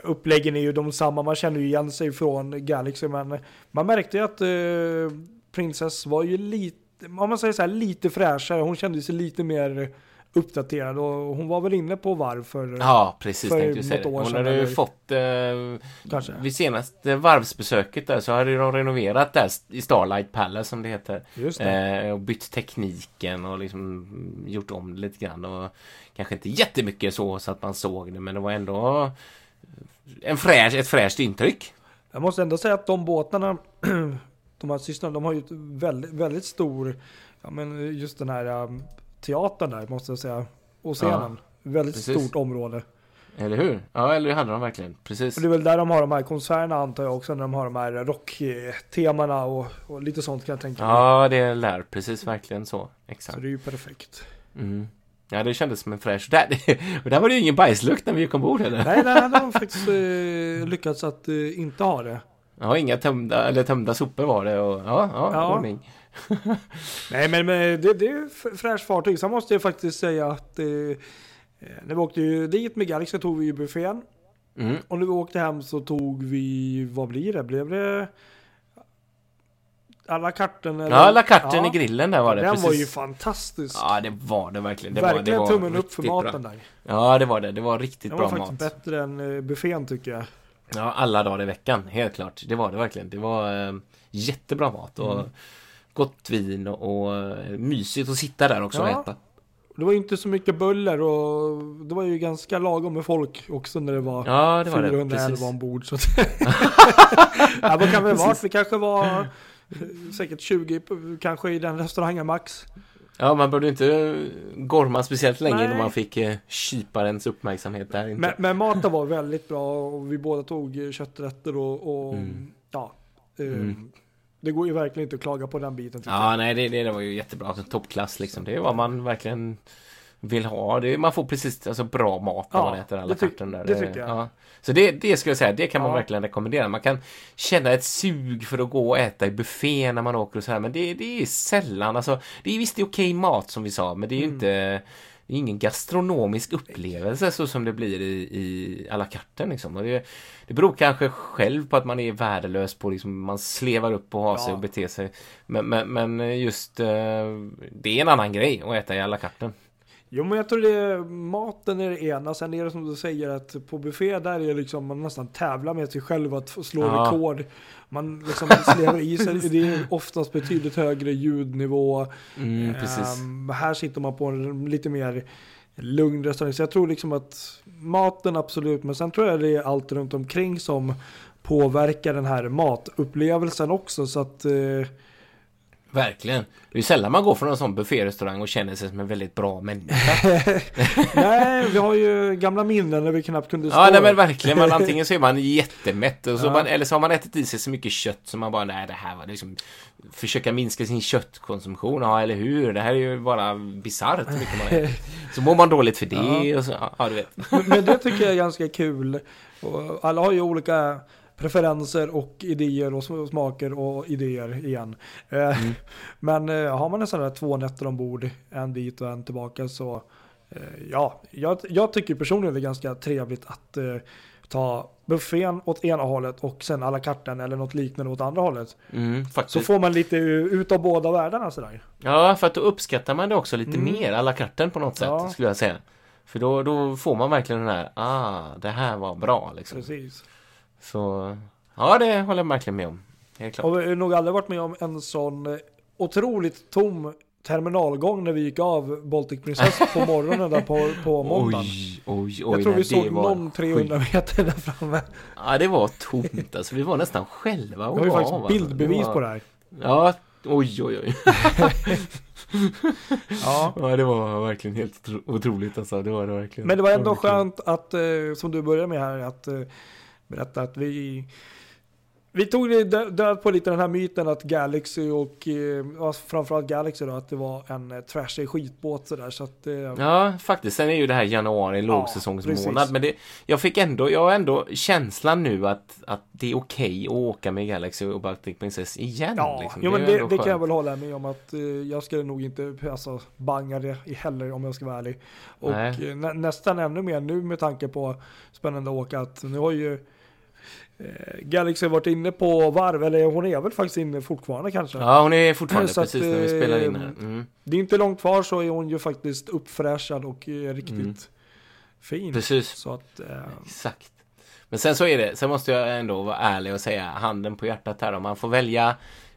S2: uppläggen är ju de samma. Man känner ju igen sig från Galaxy. Men man märkte ju att eh, Princess var ju lite, om man säger så här, lite fräschare. Hon kände sig lite mer uppdaterad och hon var väl inne på varför.
S1: Ja, precis.
S2: För
S1: Tänkte säga det. Hon
S2: sedan,
S1: hade ju fått... Eh,
S2: Kanske.
S1: vid senaste varvsbesöket där så hade de renoverat där i Starlight Palace som det heter.
S2: Det.
S1: Eh, och bytt tekniken och liksom gjort om det lite grann. Och kanske inte jättemycket så, så att man såg det, men det var ändå en fräsch, ett fräscht intryck.
S2: Jag måste ändå säga att de båtarna, <clears throat> de här systrarna, de har ju ett väldigt, väldigt stor, ja men just den här um, teatern där måste jag säga. Och scenen. väldigt
S1: precis.
S2: stort område.
S1: Eller hur? Ja, eller det hade de verkligen. Precis.
S2: Och det är väl där de har de här konserterna antar jag också, när de har de här rocktemana och, och lite sånt kan jag tänka mig.
S1: Ja, det lär precis verkligen så.
S2: Så
S1: Exakt.
S2: det är ju perfekt.
S1: Mm. Ja, det kändes som en fräsch... Där, och <laughs> där var det ju ingen bajslukt när vi gick ombord heller.
S2: Nej, hade de <laughs> faktiskt eh, lyckats att eh, inte ha det.
S1: Ja, inga tömda, eller tömda sopor var det och ja, ja,
S2: Ja.
S1: ordning. <laughs>
S2: Nej men, men det, det är f- fräscht fartyg. Sen måste jag faktiskt säga att eh, eh, när vi åkte ju dit med Galaxy tog vi ju buffén.
S1: Mm.
S2: Och när vi åkte hem så tog vi, vad blir det? Blev det alla karten? Eller?
S1: Ja, la karten
S2: Ja,
S1: i grillen där var det.
S2: Den
S1: precis.
S2: var ju fantastisk.
S1: Ja, det var det verkligen. Det
S2: Verkligen
S1: var, det var
S2: tummen upp för maten
S1: bra.
S2: där.
S1: Ja, det var det. Det var riktigt
S2: Den
S1: bra
S2: var faktiskt
S1: mat.
S2: bättre än eh, buffén tycker jag.
S1: Ja, alla dagar i veckan. Helt klart. Det var det verkligen. Det var eh, jättebra mat och
S2: Mm.
S1: gott vin och, och eh, mysigt att sitta där också och
S2: Ja.
S1: äta.
S2: Det var ju inte så mycket buller och det var ju ganska lagom med folk också när det var
S1: Ja, det var det.
S2: 411
S1: Precis.
S2: ombord. Så att <laughs> ja, vad kan vi vara? Vi kanske var säkert 20 på- kanske i den restaurangen max.
S1: Ja, man behövde inte gorma speciellt länge
S2: Nej.
S1: innan man fick eh, kyparens uppmärksamhet där inte.
S2: Men, men maten var väldigt bra och vi båda tog eh, kötträtter och, och
S1: Mm.
S2: ja. eh,
S1: Mm.
S2: Det går ju verkligen inte att klaga på den biten. tycker jag.
S1: Ja, nej, det, det, det var ju jättebra. Toppklass liksom. Det vad man verkligen vill ha. Det, man får precis alltså, bra mat när
S2: Ja,
S1: man äter alla
S2: det
S1: karten där.
S2: det tycker jag.
S1: Ja. Så det, det skulle jag säga, det kan man
S2: Ja.
S1: verkligen rekommendera. Man kan känna ett sug för att gå och äta i buffé när man åker och så här, men det, det är sällan. Alltså, det är visst det är okej mat som vi sa, men det är ju
S2: Mm.
S1: inte det är ingen gastronomisk upplevelse så som det blir i, i alla karten liksom. Och det, det beror kanske själv på att man är värdelös på liksom, man slevar upp och har sig
S2: Ja.
S1: och beter sig. Men, men, men just eh, det är en annan grej att äta i alla karten.
S2: Jo men jag tror det är maten är det ena, sen är det som du säger att på buffé där är det liksom man nästan tävlar med sig själv att slå
S1: Ja.
S2: rekord. Man liksom slevar i sig, det är oftast betydligt högre ljudnivå.
S1: Mm.
S2: Ehm, här sitter man på en lite mer lugn restaurang. Så jag tror liksom att maten absolut, men sen tror jag det är allt runt omkring som påverkar den här matupplevelsen också. Så att eh,
S1: Verkligen. Det är sällan man går från en sån bufférestaurang och känner sig som en väldigt bra människa. <laughs>
S2: nej, vi har ju gamla minnen när vi knappt kunde stå.
S1: Ja, nej men verkligen. Man, antingen så är man jättemätt och så
S2: Ja.
S1: man, eller så har man ätit i sig så mycket kött som man bara, nej det här var liksom Försöka minska sin köttkonsumtion, ja eller hur? Det här är ju bara bisarrt hur mycket man äter. Så mår man dåligt för det och så, ja du vet.
S2: Men- Men det tycker jag är ganska kul. Och alla har ju olika preferenser och idéer och sm- smaker och idéer igen. Eh,
S1: Mm. <laughs>
S2: Men eh, har man en sån där två nätter ombord, en dit och en tillbaka så eh, ja, jag, jag tycker personligen det är ganska trevligt att ta buffén åt ena hållet och sen alla karten eller något liknande åt andra hållet.
S1: Mm,
S2: Så får man lite ut av båda världarna sådär.
S1: Ja, för att då uppskattar man det också lite
S2: Mm.
S1: mer, alla karten på något sätt,
S2: Ja.
S1: skulle jag säga. För då, då får man verkligen den här, ah, det här var bra liksom.
S2: Precis.
S1: Så, ja det håller jag verkligen med om. Helt klart.
S2: Och vi har nog aldrig varit med om en sån eh, otroligt tom terminalgång när vi gick av Baltic Princess på <laughs> morgonen där på, på måndagen.
S1: Oj, oj, oj.
S2: Jag tror vi såg någon 300 meter där framme.
S1: Ja, det var tomt alltså. Vi var nästan själva och
S2: har ju faktiskt bildbevis
S1: var...
S2: på det här.
S1: Ja, oj, oj, oj. <laughs>
S2: Ja.
S1: Ja, det var verkligen helt otro- otroligt alltså. Det var det verkligen.
S2: Men det var ändå skönt att, eh, som du började med här, att eh, berätta att vi vi tog det dö- död på lite den här myten att Galaxy och eh, ja, framförallt Galaxy då, att det var en eh, trashig skitbåt sådär. Så att, eh,
S1: Ja, faktiskt. Sen är ju det här januari
S2: Ja,
S1: lågsäsongsmånad.
S2: precis.
S1: men det, jag fick ändå, jag har ändå känslan nu att, att det är okej att åka med Galaxy och Baltic Princess igen.
S2: Ja,
S1: liksom.
S2: jo, men det,
S1: ändå
S2: det kan jag väl hålla med om att eh, jag skulle nog inte alltså, banga det heller om jag ska vara ärlig. Och nä, nästan ännu mer nu med tanke på spännande att åka att nu har ju eh, Galaxy varit inne på varv, eller hon är väl faktiskt inne fortfarande kanske.
S1: Ja, hon är fortfarande
S2: Så att,
S1: precis när vi
S2: eh,
S1: spelar in här. Mm.
S2: Det är inte långt kvar så är hon ju faktiskt uppfräschad och eh, riktigt
S1: Mm.
S2: fin.
S1: Precis.
S2: Så att, eh,
S1: Exakt. Men sen så är det, sen måste jag ändå vara ärlig och säga handen på hjärtat här om man får välja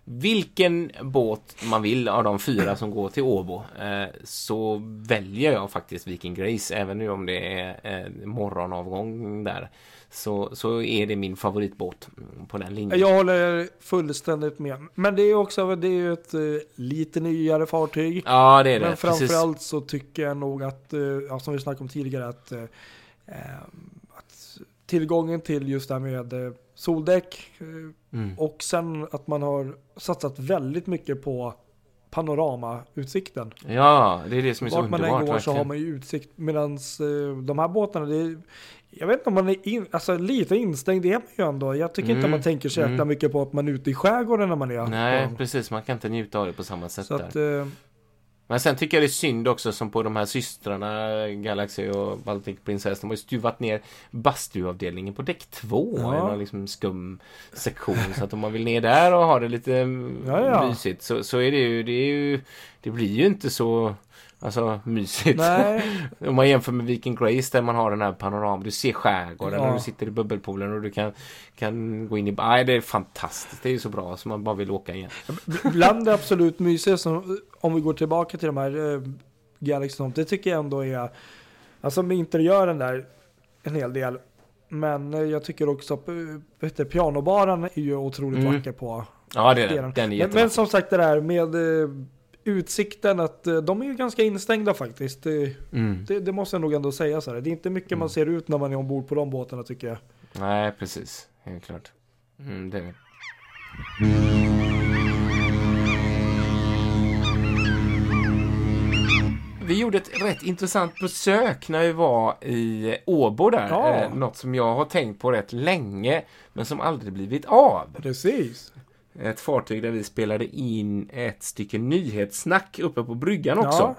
S1: vilken båt man vill av de fyra som går till Åbo eh, så väljer jag faktiskt Viking Grace även nu om det är eh, morgonavgång där så, så är det min favoritbåt på den linjen.
S2: jag håller fullständigt med. Men det är också det är ett eh, lite nyare fartyg.
S1: Ja det är det.
S2: Men
S1: Precis.
S2: framförallt så tycker jag nog att, eh, som vi snackade om tidigare, att, eh, att tillgången till just det här med eh, soldäck eh,
S1: Mm.
S2: och sen att man har satsat väldigt mycket på panoramautsikten.
S1: Ja, det är det som är så
S2: Vart man
S1: underbart.
S2: än går så har man ju utsikt medan eh, de här båtarna, det är, jag vet inte om man är in, alltså lite instängd är man ju ändå. Jag tycker inte
S1: Mm,
S2: man tänker så jäkla
S1: mm.
S2: mycket på att man är ute i skärgården när man är.
S1: Nej,
S2: på-
S1: precis. Man kan inte njuta av det på samma sätt
S2: så
S1: där.
S2: att, eh,
S1: Men sen tycker jag det är synd också som på de här systrarna Galaxy och Baltic Princess. De har ju stuvat ner bastuavdelningen på däck två
S2: Ja.
S1: i någon liksom skum sektion. så att om man vill ner där och ha det lite
S2: Ja, ja.
S1: mysigt så, så är det ju, det är ju Det blir ju inte så Alltså mysigt. <laughs> Om man jämför med Viking Grace där man har den här panoram. Du ser skärgården
S2: Ja.
S1: och du sitter i bubbelpoolen och du kan, kan gå in i... Nej, det är fantastiskt. Det är ju så bra så man bara vill åka igen.
S2: Bland det absolut mysiga som, om vi går tillbaka till de här eh, Galaxy det tycker jag ändå är, alltså med interiören där, en hel del. Men eh, jag tycker också att eh, det, pianobaren är ju otroligt
S1: Mm.
S2: vacker på.
S1: Ja, det är den. är
S2: Men, men som sagt det där med eh, utsikten att eh, de är ju ganska instängda faktiskt. Det,
S1: Mm.
S2: det, det måste jag nog ändå säga så här. Det är inte mycket man
S1: Mm.
S2: ser ut när man är ombord på de båtarna tycker jag.
S1: Nej, precis. Helt klart. Mm, det är det. Vi gjorde ett rätt intressant besök när vi var i Åbo där.
S2: Ja.
S1: Eh, något som jag har tänkt på rätt länge, men som aldrig blivit av.
S2: Precis.
S1: Ett fartyg där vi spelade in ett stycke nyhetssnack uppe på bryggan också.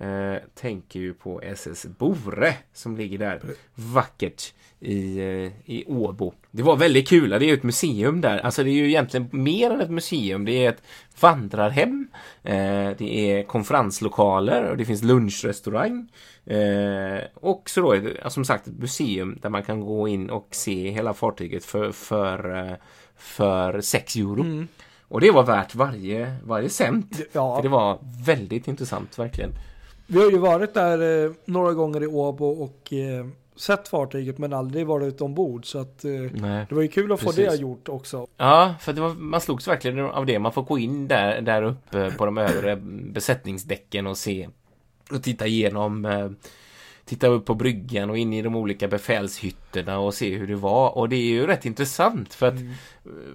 S1: eh, tänker ju på SS Bore som ligger där vackert i, eh, i Åbo. Det var väldigt kul, det är ju ett museum där. Alltså det är ju egentligen mer än ett museum. Det är ett vandrarhem. Eh, det är konferenslokaler och det finns lunchrestaurang. Eh, och så då är det som sagt ett museum där man kan gå in och se hela fartyget för, för, eh, för 6 euro.
S2: Mm.
S1: Och det var värt varje, varje cent.
S2: Ja.
S1: För det var väldigt intressant verkligen.
S2: Vi har ju varit där eh, några gånger i Åbo och eh, sett fartyget men aldrig varit ombord. Så att eh, det var ju kul att få
S1: Precis.
S2: det gjort också.
S1: Ja, för det var, man slogs verkligen av det. Man får gå in där, där uppe på de övre besättningsdäcken och se och titta igenom eh, Titta upp på bryggan och in i de olika befälshytterna och se hur det var. Och det är ju rätt intressant för att
S2: Mm.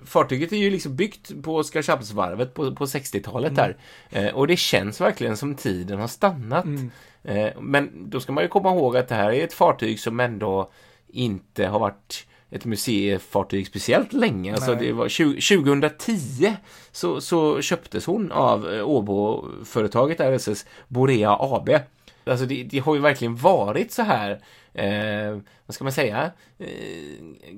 S1: fartyget är ju liksom byggt på Oskarshamnsvarvet på, på 60-talet där. Eh, och det känns verkligen som tiden har stannat.
S2: Mm.
S1: Eh, men då ska man ju komma ihåg att det här är ett fartyg som ändå inte har varit ett museifartyg speciellt länge. Alltså det var 20, 2010 så, så köptes hon av eh, Åbo-företaget RSS Borea AB. Alltså det, det har ju verkligen varit så här Eh, vad ska man säga? Eh,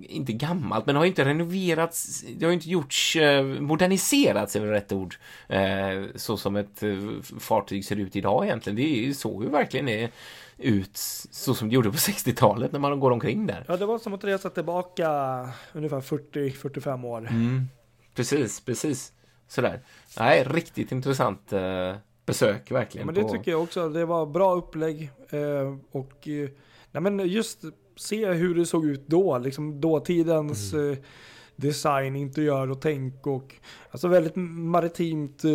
S1: inte gammalt, men det har ju inte renoverats. Det har ju inte gjorts, eh, moderniserats är väl rätt ord. Eh, så som ett eh, fartyg ser ut idag egentligen. Det är ju så ju verkligen är ut så som det gjorde på <laughs> 60-talet när man går omkring där.
S2: Ja, det var som att resa tillbaka ungefär 40-45 år.
S1: Mm. Precis, precis. Sådär. Nej, riktigt intressant eh, besök verkligen.
S2: Ja, men det
S1: på...
S2: tycker jag också. Det var bra upplägg eh, och eh, nej, men just se hur det såg ut då, liksom dåtidens
S1: Mm.
S2: eh, design, interiör och tänk och alltså väldigt maritimt, eh,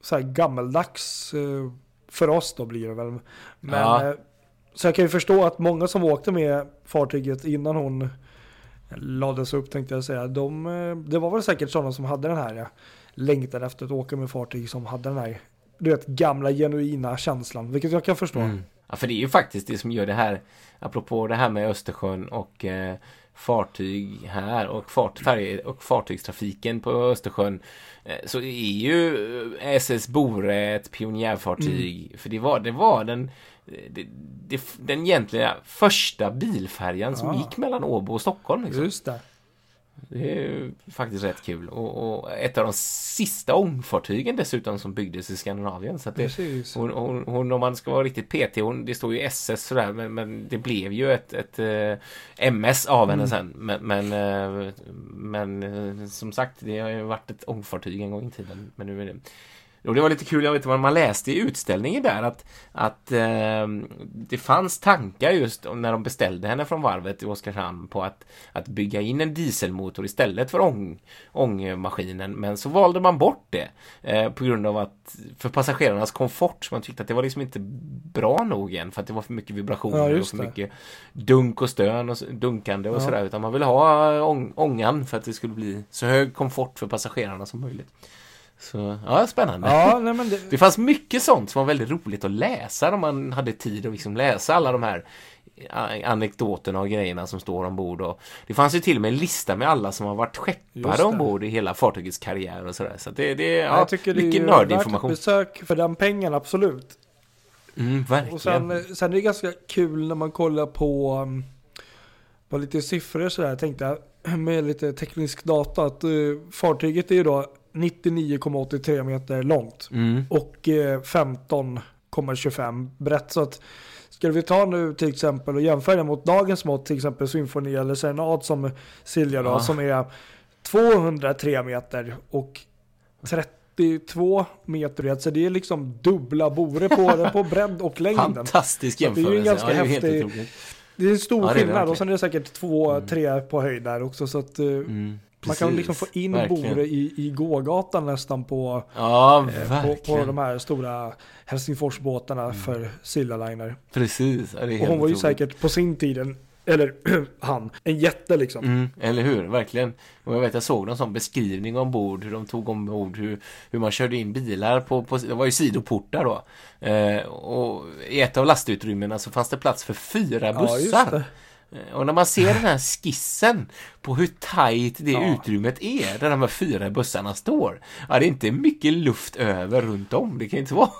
S2: så här gammeldags eh, för oss då blir det väl. Men
S1: Ja.
S2: eh, så jag kan ju förstå att många som åkte med fartyget innan hon lades upp tänkte jag säga, de, eh, det var väl säkert sådana som hade den här längtan efter att åka med fartyg som hade den här du vet, gamla genuina känslan, vilket jag kan förstå.
S1: Mm. Ja, för det är ju faktiskt det som gör det här, apropå det här med Östersjön och eh, fartyg här och, fart, färje, och fartygstrafiken på Östersjön eh, så är ju eh, SS Bore ett pionjärfartyg. För det var, det var den, det, det, den egentliga första bilfärjan som gick mellan Åbo och Stockholm. Liksom.
S2: Just det.
S1: Det är faktiskt rätt kul. Och, och ett av de sista ångfartygen dessutom som byggdes i Skandinavien. Så att det, hon, hon, hon, om man ska vara riktigt petig, hon, det står ju SS sådär, men, men det blev ju ett, ett eh, MS av henne
S2: Mm.
S1: sen. Men, men, eh, men eh, som sagt, det har ju varit ett ångfartyg en gång i tiden. Men nu är det... Och det var lite kul, jag vet inte vad man läste i utställningen där att, att eh, det fanns tankar just när de beställde henne från varvet i Oskarshamn på att, att bygga in en dieselmotor istället för ång, ångmaskinen. Men så valde man bort det eh, på grund av att för passagerarnas komfort. Så man tyckte att det var liksom inte bra nog igen för att det var för mycket vibrationer
S2: Ja,
S1: och för
S2: det.
S1: mycket dunk och stön och dunkande och
S2: Ja.
S1: sådär. Utan man ville ha ång, ångan för att det skulle bli så hög komfort för passagerarna som möjligt. Så ja, spännande.
S2: Ja, nej men det,
S1: Det fanns mycket sånt som var väldigt roligt att läsa om man hade tid att liksom läsa alla de här anekdoterna och grejerna som står ombord. Och det fanns ju till och med en lista med alla som har varit skeppare
S2: det.
S1: ombord i hela fartygets karriär och sådär. Så det, det är
S2: ja,
S1: ja,
S2: jag tycker det är
S1: mycket
S2: ju värt ett
S1: nördinformation.
S2: besök för den pengen, absolut.
S1: Mm, verkligen.
S2: Och sen, sen är det ganska kul när man kollar på, um, på lite siffror sådär, jag tänkte <clears throat> med lite teknisk data att uh, fartyget är ju då 99,83 meter långt
S1: Mm.
S2: och eh, 15,25 brett. Så att skulle vi ta nu till exempel och jämföra mot dagens mått, till exempel symfoni eller serenad som Silja då,
S1: Ja.
S2: som är 203 meter och 32 meter brett. Så det är liksom dubbla bore på <laughs> på bredd och längden.
S1: Fantastisk
S2: Så det är ju en
S1: jämförelse.
S2: ganska
S1: ja, det är
S2: häftig-. Det är en stor
S1: Ja, det är det
S2: skillnad och sen är det säkert två,
S1: Mm.
S2: tre på höjd där också. Så att eh,
S1: Mm,
S2: man kan liksom få in
S1: Verkligen.
S2: bore i, i gågatan nästan på
S1: Ja,
S2: Eh, på, på de här stora Helsingforsbåtarna för Silla Liner.
S1: Precis. Ja, det är
S2: Och hon var ju säkert på sin tid, en, eller <clears throat> han, en jätte liksom.
S1: Mm, eller hur, verkligen. Och jag vet, jag såg någon sån beskrivning ombord, hur de tog ombord, hur, hur man körde in bilar på, på det var ju sidoportar då. Eh, och i ett av lastutrymmena så fanns det plats för fyra
S2: Ja,
S1: bussar.
S2: det.
S1: Eh, Och när man ser den här skissen på hur tajt det
S2: Ja.
S1: utrymmet är där de här fyra bussarna står. Ja, det är inte mycket luft över runt om. Det kan inte <laughs> vara.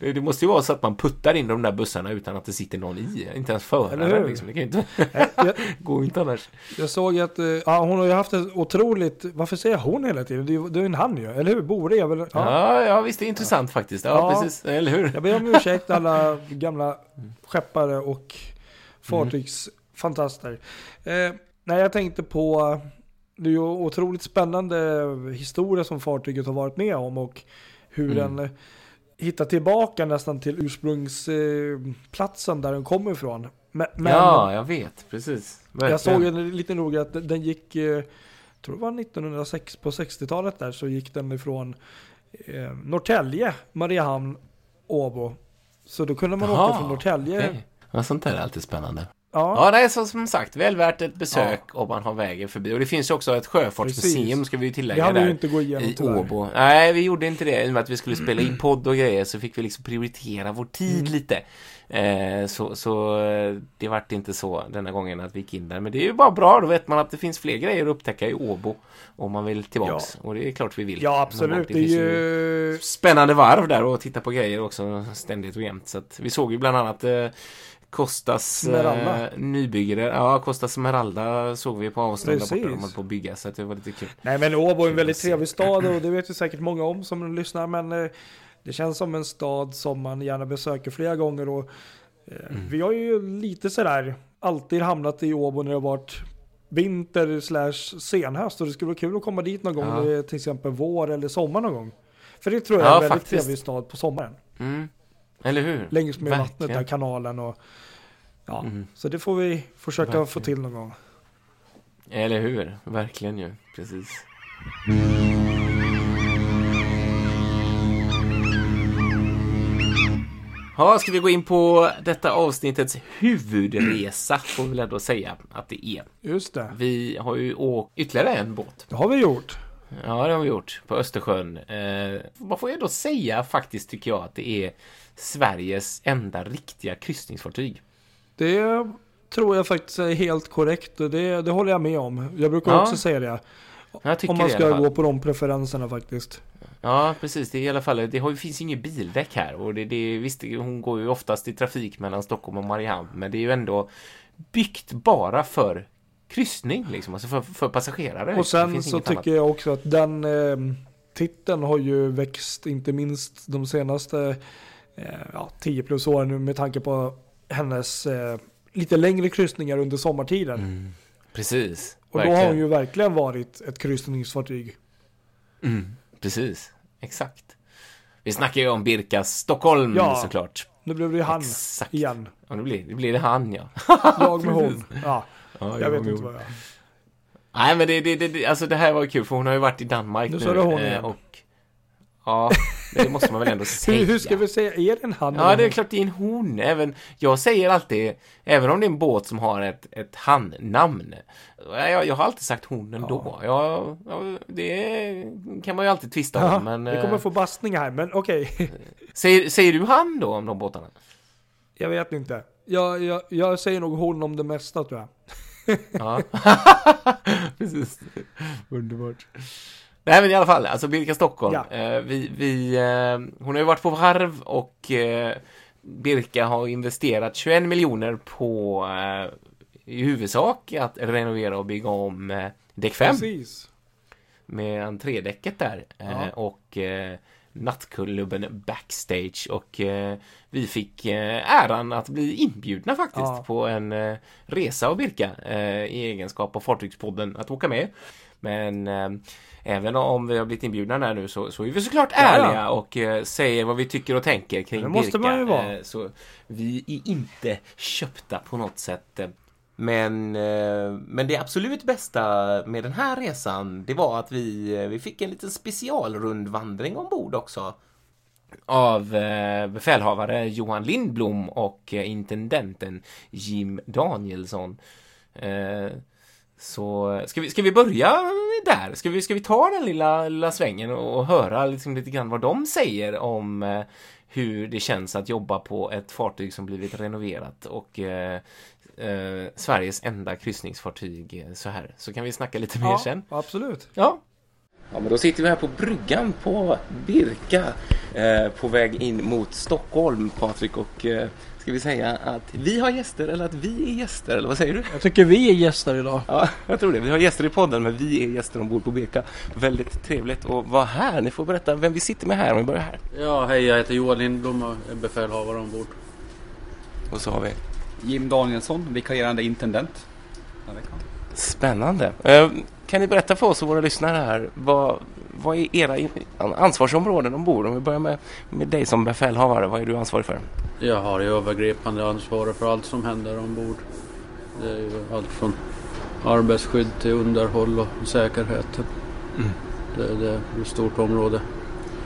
S1: Det det måste ju vara så att man puttar in de där bussarna utan att det sitter någon i. Inte ens föraren liksom. Det kan inte <laughs>
S2: jag, <laughs>
S1: gå inte annars.
S2: jag såg att eh, ja, hon har ju haft ett otroligt, varför säger jag hon hela tiden? Det är ju det är en han ju, eller hur? Borde är väl? Ja.
S1: Ja, ja visst, det är intressant faktiskt. Ja,
S2: Ja.
S1: precis. Eller hur?
S2: Jag ber om ursäkt alla gamla skeppare och fartygsfantaster. Eh, nej, jag tänkte på, det är ju otroligt spännande historia som fartyget har varit med om och hur
S1: Mm.
S2: den hittar tillbaka nästan till ursprungsplatsen platsen där den kommer ifrån. Men,
S1: Ja, jag vet. Precis.
S2: jag
S1: Verkligen.
S2: såg en lite noga att den gick, eh, jag tror det var 1906 på 60-talet där så gick den ifrån eh, Norrtälje, Mariehamn, Åbo. Så då kunde man
S1: Jaha,
S2: åka från Norrtälje.
S1: Okej. Ja, sånt där är alltid spännande.
S2: Ja,
S1: Ja, det är så som sagt väl värt ett besök om man har vägen förbi. Och det finns ju också ett sjöfartsmuseum,
S2: Precis.
S1: ska vi ju tillägga
S2: vi ju
S1: där.
S2: inte gå igenom
S1: I
S2: tyvärr.
S1: Åbo. Nej, vi gjorde inte det. I och med att vi skulle spela in podd och grejer så fick vi liksom prioritera vår tid
S2: Mm.
S1: lite. Eh, så, så eh, det vart inte så denna gången att vi gick in där. Men det är ju bara bra, då vet man att det finns fler grejer att upptäcka i Åbo. Om man vill tillbaks. Och det är klart vi vill.
S2: Ja, absolut. Det är
S1: finns
S2: ju...
S1: spännande varv där och titta på grejer också ständigt och jämt. Så att vi såg ju bland annat eh, Costas eh,
S2: Smeralda.
S1: nybygge. Ja, Costa Smeralda såg vi på avstånd där borta. De höll på att bygga så det var lite kul.
S2: Nej men Åbo är en väldigt trevlig stad och det <clears throat> vet ju säkert många om som lyssnar. Men eh, det känns som en stad som man gärna besöker flera gånger. Och, eh,
S1: Mm.
S2: Vi har ju lite sådär alltid hamnat i Åbo när det har varit vinter slash senhöst. Och det skulle vara kul att komma dit någon gång,
S1: Ja.
S2: är till exempel vår eller sommar någon gång. För det tror jag
S1: Ja,
S2: är en väldigt
S1: faktiskt.
S2: trevlig stad på sommaren.
S1: Mm. Eller hur?
S2: Längs med vattnet
S1: Verkligen.
S2: där, kanalen och ja.
S1: Mm.
S2: Så det får vi försöka
S1: Verkligen.
S2: få till någon gång.
S1: Eller hur? Verkligen ju. Precis. Ja, ska vi gå in på detta avsnittets huvudresa, får vi väl ändå säga att det är.
S2: Just det.
S1: Vi har ju åkt ytterligare en båt.
S2: Det har vi gjort.
S1: Ja, det har vi gjort på Östersjön. Eh, man får ju ändå säga faktiskt, tycker jag, att det är Sveriges enda riktiga kryssningsfartyg.
S2: Det tror jag faktiskt är helt korrekt det, det håller jag med om. Jag brukar
S1: Ja,
S2: också säga det. Om man ska gå på de preferenserna faktiskt.
S1: Ja, precis. Det är i alla fall, det har, finns ju inget bildäck här och det, det, visst, hon går ju oftast i trafik mellan Stockholm och Mariehamn, men det är ju ändå byggt bara för kryssning, liksom, alltså för, för passagerare.
S2: Och sen så tycker jag också att den eh, titeln har ju växt, inte minst de senaste eh, ja, 10 plus åren nu med tanke på hennes eh, lite längre kryssningar under sommartiden.
S1: Mm, precis.
S2: Och då har
S1: verkligen.
S2: hon ju verkligen varit ett kryssningsfartyg.
S1: Mm, precis. Exakt. Vi snackar ju om Birkas Stockholm
S2: Ja.
S1: såklart.
S2: Nu blev det ju han
S1: Exakt.
S2: igen.
S1: Ja, det blir, det blir det han ja. <laughs>
S2: Jag med hon. Ja,
S1: ja
S2: jag vet inte vad jag...
S1: Nej men det, det, det, alltså det här var ju kul för hon har ju varit i Danmark
S2: Nu
S1: nu. eh,
S2: igen.
S1: och Ja, det måste man väl ändå säga. <laughs>
S2: Hur, hur ska vi säga, är det en han
S1: Ja, det är klart det är en hon. Även, jag säger alltid, även om det är en båt som har ett, ett han-namn. Jag, jag har alltid sagt hon ändå. Ja. Ja, det kan man ju alltid tvista
S2: Ja,
S1: om. Men,
S2: vi kommer
S1: eh,
S2: få bastning här, men okej.
S1: säger, säger du han då om de båtarna?
S2: Jag vet inte. Jag, jag, jag säger nog hon om det mesta tror jag.
S1: Ja, <laughs> <laughs> precis. Underbart. Nej men i alla fall, alltså Birka Stockholm.
S2: Ja.
S1: Eh, vi, vi, eh, hon har ju varit på varv och eh, Birka har investerat 21 miljoner på eh, i huvudsak att renovera och bygga om eh, däck 5
S2: Precis.
S1: med entrédäcket där eh,
S2: Ja.
S1: och nattklubben Backstage och eh, vi fick eh, äran att bli inbjudna faktiskt
S2: Ja.
S1: på en eh, resa av Birka eh, i egenskap av Fartygspodden att åka med. Men eh, även om vi har blivit inbjudna där nu så, så är vi såklart
S2: Ja, ja.
S1: ärliga och eh, säger vad vi tycker och tänker kring
S2: Det måste
S1: Birka.
S2: man ju vara.
S1: Så vi är inte köpta på något sätt. Men, eh, men det absolut bästa med den här resan, det var att vi, eh, vi fick en liten specialrundvandring ombord också. Av eh, befälhavare Johan Lindblom och intendenten Jim Danielsson. Så ska vi, ska vi börja där? Ska vi, ska vi ta den lilla, lilla svängen och höra liksom lite grann vad de säger om hur det känns att jobba på ett fartyg som blivit renoverat och eh, eh, Sveriges enda kryssningsfartyg eh, så här. Så kan vi snacka lite mer
S2: Ja,
S1: sen.
S2: absolut.
S1: Ja. Ja, men då sitter vi här på bryggan på Birka eh, på väg in mot Stockholm, Patrik. Och eh, ska vi säga att vi har gäster eller att vi är gäster? Eller vad säger du?
S2: Jag tycker vi är gäster idag.
S1: Ja, jag tror det. Vi har gäster i podden, men vi är gäster ombord på Birka. Väldigt trevligt att vara här. Ni får berätta vem vi sitter med här om vi börjar här.
S3: Ja, hej jag heter Johan Lindblom och är befälhavare ombord.
S1: Och så har vi
S4: Jim Danielsson, vikarierande intendent.
S1: Spännande. Eh, kan ni berätta för oss och våra lyssnare här, vad, vad är era ansvarsområden ombord? Om vi börjar med, med dig som befälhavare, vad är du ansvarig för?
S3: Jag har ju övergripande ansvar för allt som händer ombord. Det är ju allt från arbetsskydd till underhåll och säkerheten.
S1: Mm.
S3: Det, det är ett stort område.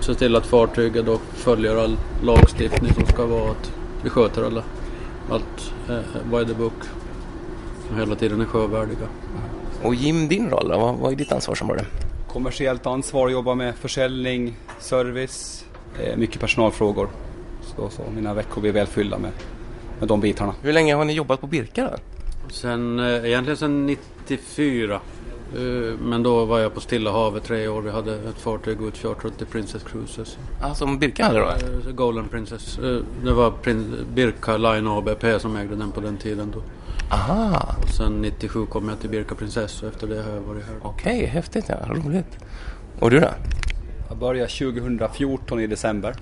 S3: Se till att fartyget då följer all lagstiftning som ska vara att vi sköter alla, allt eh, by the book. Som hela tiden är sjövärdiga.
S1: Och Jim, din roll då? Vad, vad är ditt ansvarsområde?
S4: Kommersiellt ansvar, jobbar med försäljning, service, eh, mycket personalfrågor. Så, så mina veckor blir väl fyllda med, med de bitarna.
S1: Hur länge har ni jobbat på Birka då?
S3: Sen, eh, egentligen sen 94. Eh, Men då var jag på Stilla havet tre år. Vi hade ett fartyg utchartrat till Princess Cruises.
S1: Ja, som Birka hade då?
S3: Eh, Golden Princess. Eh, Det var Birka Line ABP som ägde den på den tiden då.
S1: Aha,
S3: Och sen 97 kom jag till Birka Princess och efter det har jag varit här.
S1: okej, häftigt ja, roligt. Och du då?
S4: Jag började 2014 i december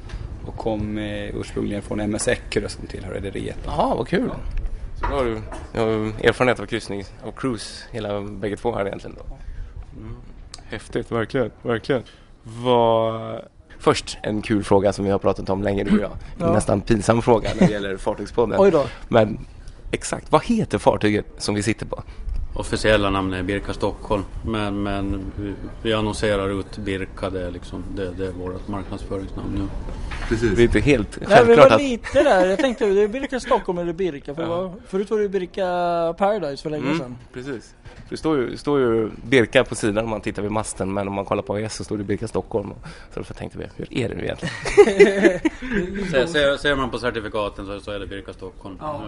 S4: och kom ursprungligen från MS Eckerö som tillhör rederiet.
S1: Jaha, vad kul. Så då har du, du har erfarenhet av kryssning och cruise hela bägge två här egentligen då? Mm. Häftigt, verkligen, verkligen. Vad... Först en kul fråga som vi har pratat om länge du och jag. En
S2: Ja.
S1: nästan pinsam fråga när det gäller Fartygspodden.
S2: Oj då.
S1: Men exakt, vad heter fartyget som vi sitter på?
S3: Officiella namn är Birka Stockholm. Men, men vi, annonserar ut Birka. Det är, liksom, det, det är vårt marknadsföringsnamn nu.
S1: Det är inte helt
S2: Nej, vi
S1: självklart
S2: var
S1: att...
S2: lite där. Jag tänkte, det är Birka Stockholm eller Birka. För det var, förut var det Birka Paradise för länge
S1: Mm,
S2: sedan.
S1: precis. Det står ju, står ju Birka på sidan om man tittar vid masten men om man kollar på AIS så står det Birka Stockholm. Så därför tänkte vi, hur är det nu egentligen? <laughs>
S3: Ser, ser, ser man på certifikaten så, så är det Birka Stockholm.
S2: Ja.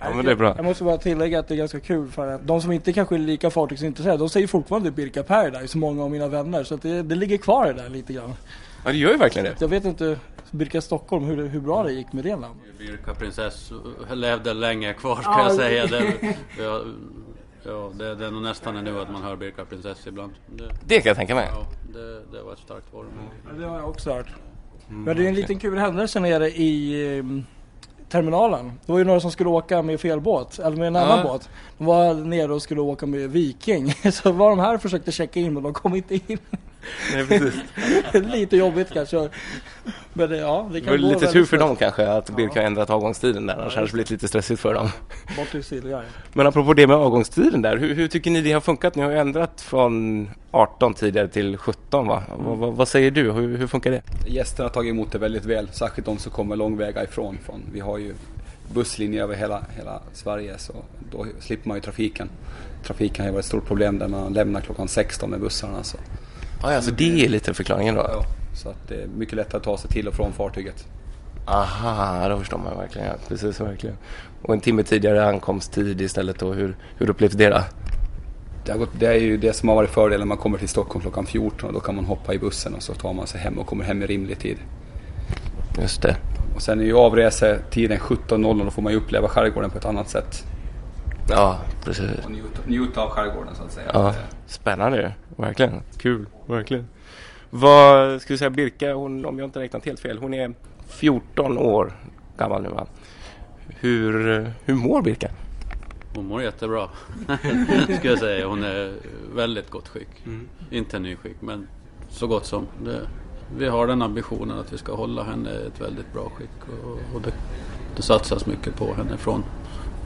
S3: Ja.
S1: Men det är bra.
S2: Jag måste bara tillägga att det är ganska kul för att de som inte kanske är lika fartygsintresserade, de säger fortfarande Birka Paradise, många av mina vänner. Så att det, det ligger kvar det där lite grann.
S1: Ja det gör ju verkligen det.
S2: Jag vet inte, Birka Stockholm, hur, hur bra det gick med det namnet.
S3: Birka Princess levde länge kvar ska
S2: Ja,
S3: jag
S2: det-
S3: säga. Det, <laughs> ja, ja, det, det är nog nästan nu att man hör Birka Princess ibland. Det,
S1: Det kan jag tänka mig.
S3: ja, det, det var ett starkt varumärke.
S2: Ja, det har jag också hört. Men det är en liten kul händelse nere i ehm, terminalen. Det var ju några som skulle åka med fel båt, eller med en annan
S1: Ja.
S2: båt. De var nere och skulle åka med Viking. <laughs> Så var de här och försökte checka in men de kom inte in.
S1: Nej, precis. <laughs>
S2: lite jobbigt kanske. Men det- ja, det
S1: Det
S2: kan
S1: var
S2: gå
S1: lite tur för dem kanske att Birka har ändrat avgångstiden där. Annars hade det blivit lite stressigt för dem.
S2: Bort till Silja.
S1: Men apropå det med avgångstiden där. Hur, hur tycker ni det har funkat? Ni har ju ändrat från 18 tidigare till 17 va? Vad, vad, vad säger du? Hur, hur funkar det?
S4: Gästerna har tagit emot det väldigt väl, särskilt de som kommer långväga ifrån. Från, vi har ju busslinjer över hela, hela Sverige så då slipper man ju trafiken. Trafiken har ju varit ett stort problem där man lämnar klockan 16 med bussarna. Så,
S1: Ja, alltså det är lite förklaringen då.
S4: ja, så att det är mycket lättare att ta sig till och från fartyget.
S1: Aha, då förstår man verkligen. Ja, precis, verkligen. Och en timme tidigare ankomsttid istället då. Hur, hur upplevs det då?
S4: Det, har gått, det är ju det som har varit fördelen man kommer till Stockholm klockan 14 och då kan man hoppa i bussen och så tar man sig hem och kommer hem i rimlig tid.
S1: Just det.
S4: Och sen är ju avresetiden 17.00 då får man ju uppleva skärgården på ett annat sätt.
S1: Ja, precis.
S4: Och njuta, njuta av skärgården så att säga.
S1: Ja, spännande. Verkligen. Kul, verkligen. Vad skulle säga Birka, hon, om jag inte räknat helt fel, hon är 14 år gammal nu va? Hur, hur mår Birka?
S3: Hon mår jättebra. <laughs> Ska jag säga. Hon är väldigt gott skick. Inte ny skick men så gott som. Det, vi har den ambitionen att vi ska hålla henne i ett väldigt bra skick. Och, och det, det satsas mycket på henne från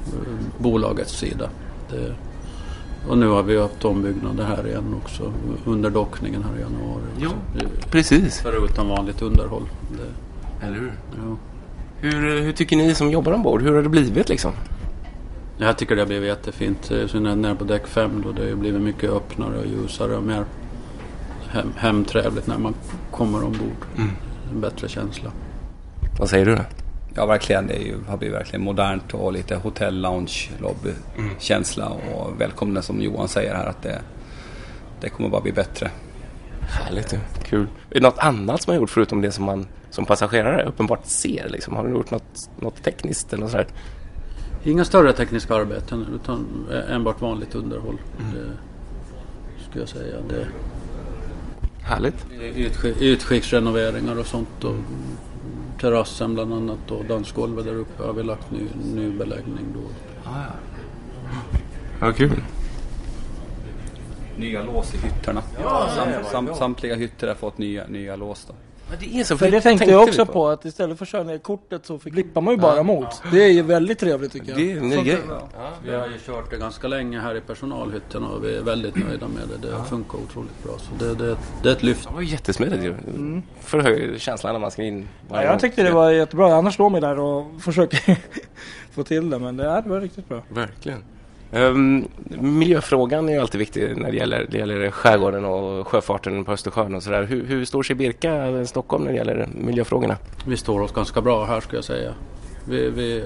S3: eh, bolagets sida. Det, och nu har vi haft ombyggnader här igen också under dockningen här i januari. Också. Eh,
S1: Precis.
S3: Förutom vanligt underhåll. Det,
S1: Eller hur?
S3: ja.
S1: hur? Hur tycker ni som jobbar ombord? Hur har det blivit liksom?
S3: Jag tycker det har blivit jättefint. I synnerhet nere på däck 5 då det har blivit mycket öppnare och ljusare och mer hem, hemtrevligt när man kommer ombord.
S1: Mm.
S3: En bättre känsla.
S1: Vad säger du då?
S4: Ja, verkligen. Det är ju, har blivit verkligen modernt och lite hotell, lounge, lobby-känsla och välkomna som Johan säger här att det, det kommer bara bli bättre.
S1: Härligt ju. Kul. Är det något annat som har gjort förutom det som man som passagerare uppenbart ser? Liksom? Har du gjort något, något tekniskt eller sådär?
S3: Inga större tekniska arbeten utan enbart vanligt underhåll. Det skulle jag säga. Det
S1: Härligt.
S3: utskick, utskicksrenoveringar och sånt. Och terrassen bland annat och dansgolvet där uppe har vi lagt ny, ny beläggning då.
S1: Ja, kul.
S4: Nya lås i hytterna. Sam, sam, samtliga hytter har fått nya, nya lås. Då.
S1: Men det är så,
S2: För det tänkte jag också på att istället för att köra ner kortet så blippar man ju bara mot. Det är ju väldigt trevligt tycker jag.
S1: Det är en ny grej.
S3: Vi har ju kört det ganska länge här i personalhytterna och vi är väldigt nöjda med det. Det funkar otroligt bra. Så det, det, det är ett lyft.
S1: Det var ju jättesmidigt ju. Förhöjer känslan när man ska in.
S2: Ja, jag tyckte det var jättebra. Annars står mig där och försöker <laughs> få till det. Men det, här var riktigt bra.
S1: Verkligen. Um, miljöfrågan är ju alltid viktig när det gäller, det gäller skärgården och sjöfarten på Östersjön och sådär. Hur, hur står sig Birka, Stockholm, när det gäller miljöfrågorna?
S3: Vi står oss ganska bra här skulle jag säga. Vi, vi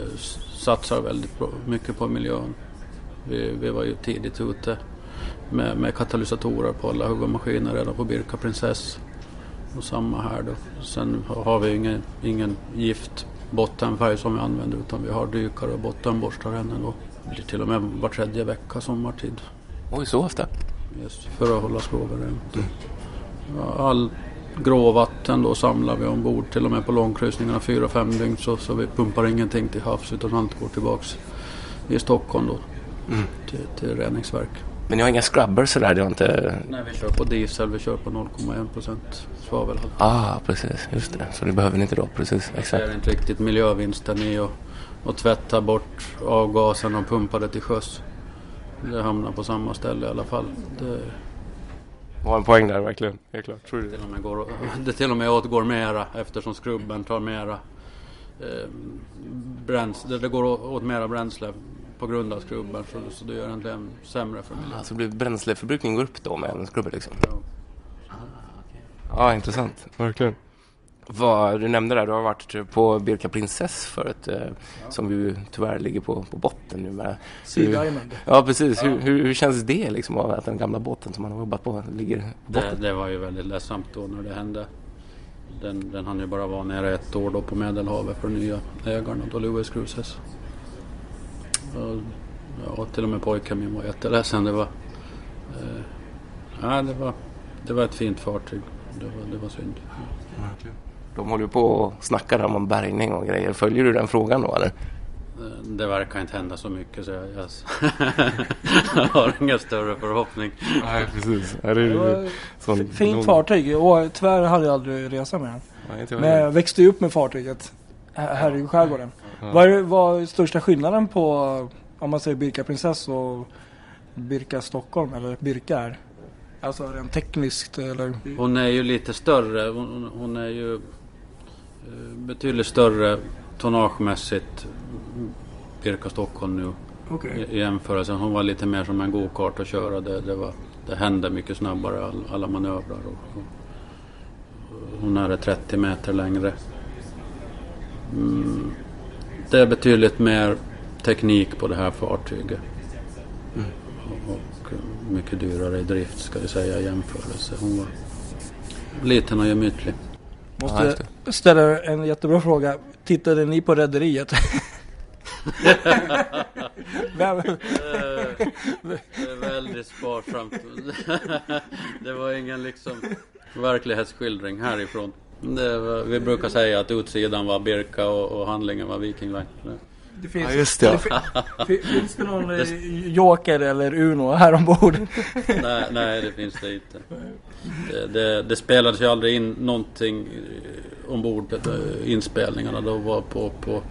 S3: satsar väldigt mycket på miljön. Vi, vi var ju tidigt ute med, med katalysatorer på alla huggmaskiner redan på Birka Princess. Och samma här då. Sen har vi ingen, ingen gift bottenfärg som vi använder utan vi har dykare och bottenborstar ändå. Det blir till och med var tredje vecka sommartid.
S1: Oj, så ofta?
S3: Just för att hålla skroven rent. All gråvatten då samlar vi ombord till och med på långkryssningarna fyra, fem dygn så, så vi pumpar ingenting till havs utan allt går tillbaks i Stockholm då till, till reningsverk.
S1: Men ni har inga scrubbers sådär? Det har inte...
S3: Nej, vi kör på diesel, vi kör på 0,1 procent svavelhalt.
S1: Ah, precis. Just det. Så det behöver ni inte då? Precis,
S3: Det
S1: exakt.
S3: är inte riktigt miljövinsten i att, att tvätta bort avgasen och pumpa det till sjöss. Det hamnar på samma ställe i alla fall. Det,
S1: Har en poäng där verkligen. Helt klart. Tror det?
S3: till och med går, <laughs> det till och med åtgår mera eftersom skrubben tar mera eh, bränsle. Det går åt mera bränsle på grund av skrubben så, så det gör egentligen sämre för miljön.
S1: Alltså blir bränsleförbrukningen går upp då med en skrubber liksom?
S3: Ja.
S1: Ja, intressant. Verkligen. Vad du nämnde där, du har varit på Birka Princess förut, eh, som ju tyvärr ligger på, på botten nu med.
S2: Sea Diamond.
S1: Ja, precis. Hur, hur, hur känns det liksom av att den gamla båten som man har jobbat på ligger på
S3: Det,
S1: botten?
S3: det var ju väldigt ledsamt då när det hände. Den, den hann ju bara vara nere ett år då på Medelhavet för nya ägarna, då Lewis Cruises. Och, ja, till och med pojken min var jätteledsen. Det var, eh, ja, det var, det var ett fint fartyg. Det var, det var synd.
S1: De håller ju på och snackar där om bärgning och grejer. Följer du den frågan då eller?
S3: Det verkar inte hända så mycket så jag, jag, jag <laughs> har ingen större förhoppning.
S1: Nej, precis. Ja,
S2: Det var
S1: sån,
S2: fint fartyg. Och tyvärr hade jag aldrig resa med den.
S1: Ja,
S2: Men jag växte ju upp med fartyget här i skärgården. Vad är, vad är största skillnaden på om man säger Birka Princess och Birka Stockholm eller Birka är? Alltså rent tekniskt eller?
S3: Hon är ju lite större. Hon, hon är ju betydligt större tonnagemässigt. Birka Stockholm nu
S2: Okej.
S3: i, jämförelse. Hon var lite mer som en go-kart att köra. Det, det, var, det hände mycket snabbare all, alla manövrar. Och, och, hon är 30 meter längre. Mm, det är betydligt mer teknik på det här fartyget. Och, och mycket dyrare i drift ska vi säga i jämförelse. Hon var liten och gemytlig.
S1: Ja,
S2: Måste
S1: just
S2: ställa en jättebra fråga. Tittade ni på Rederiet? Vem-
S3: Eh, Det är väldigt sparsamt. <laughs> Det var ingen liksom verklighetsskildring härifrån. Var, vi brukar säga att utsidan var Birka och, och handlingen var Viking Line.
S2: Det finns,
S1: Ja, just det, ja.
S2: fi- finns det någon eh, Joker eller Uno här ombord? <laughs>
S3: Nej, nej, det finns det inte. Det, det, det spelades ju aldrig in någonting eh, ombord på eh, inspelningarna. De var på, på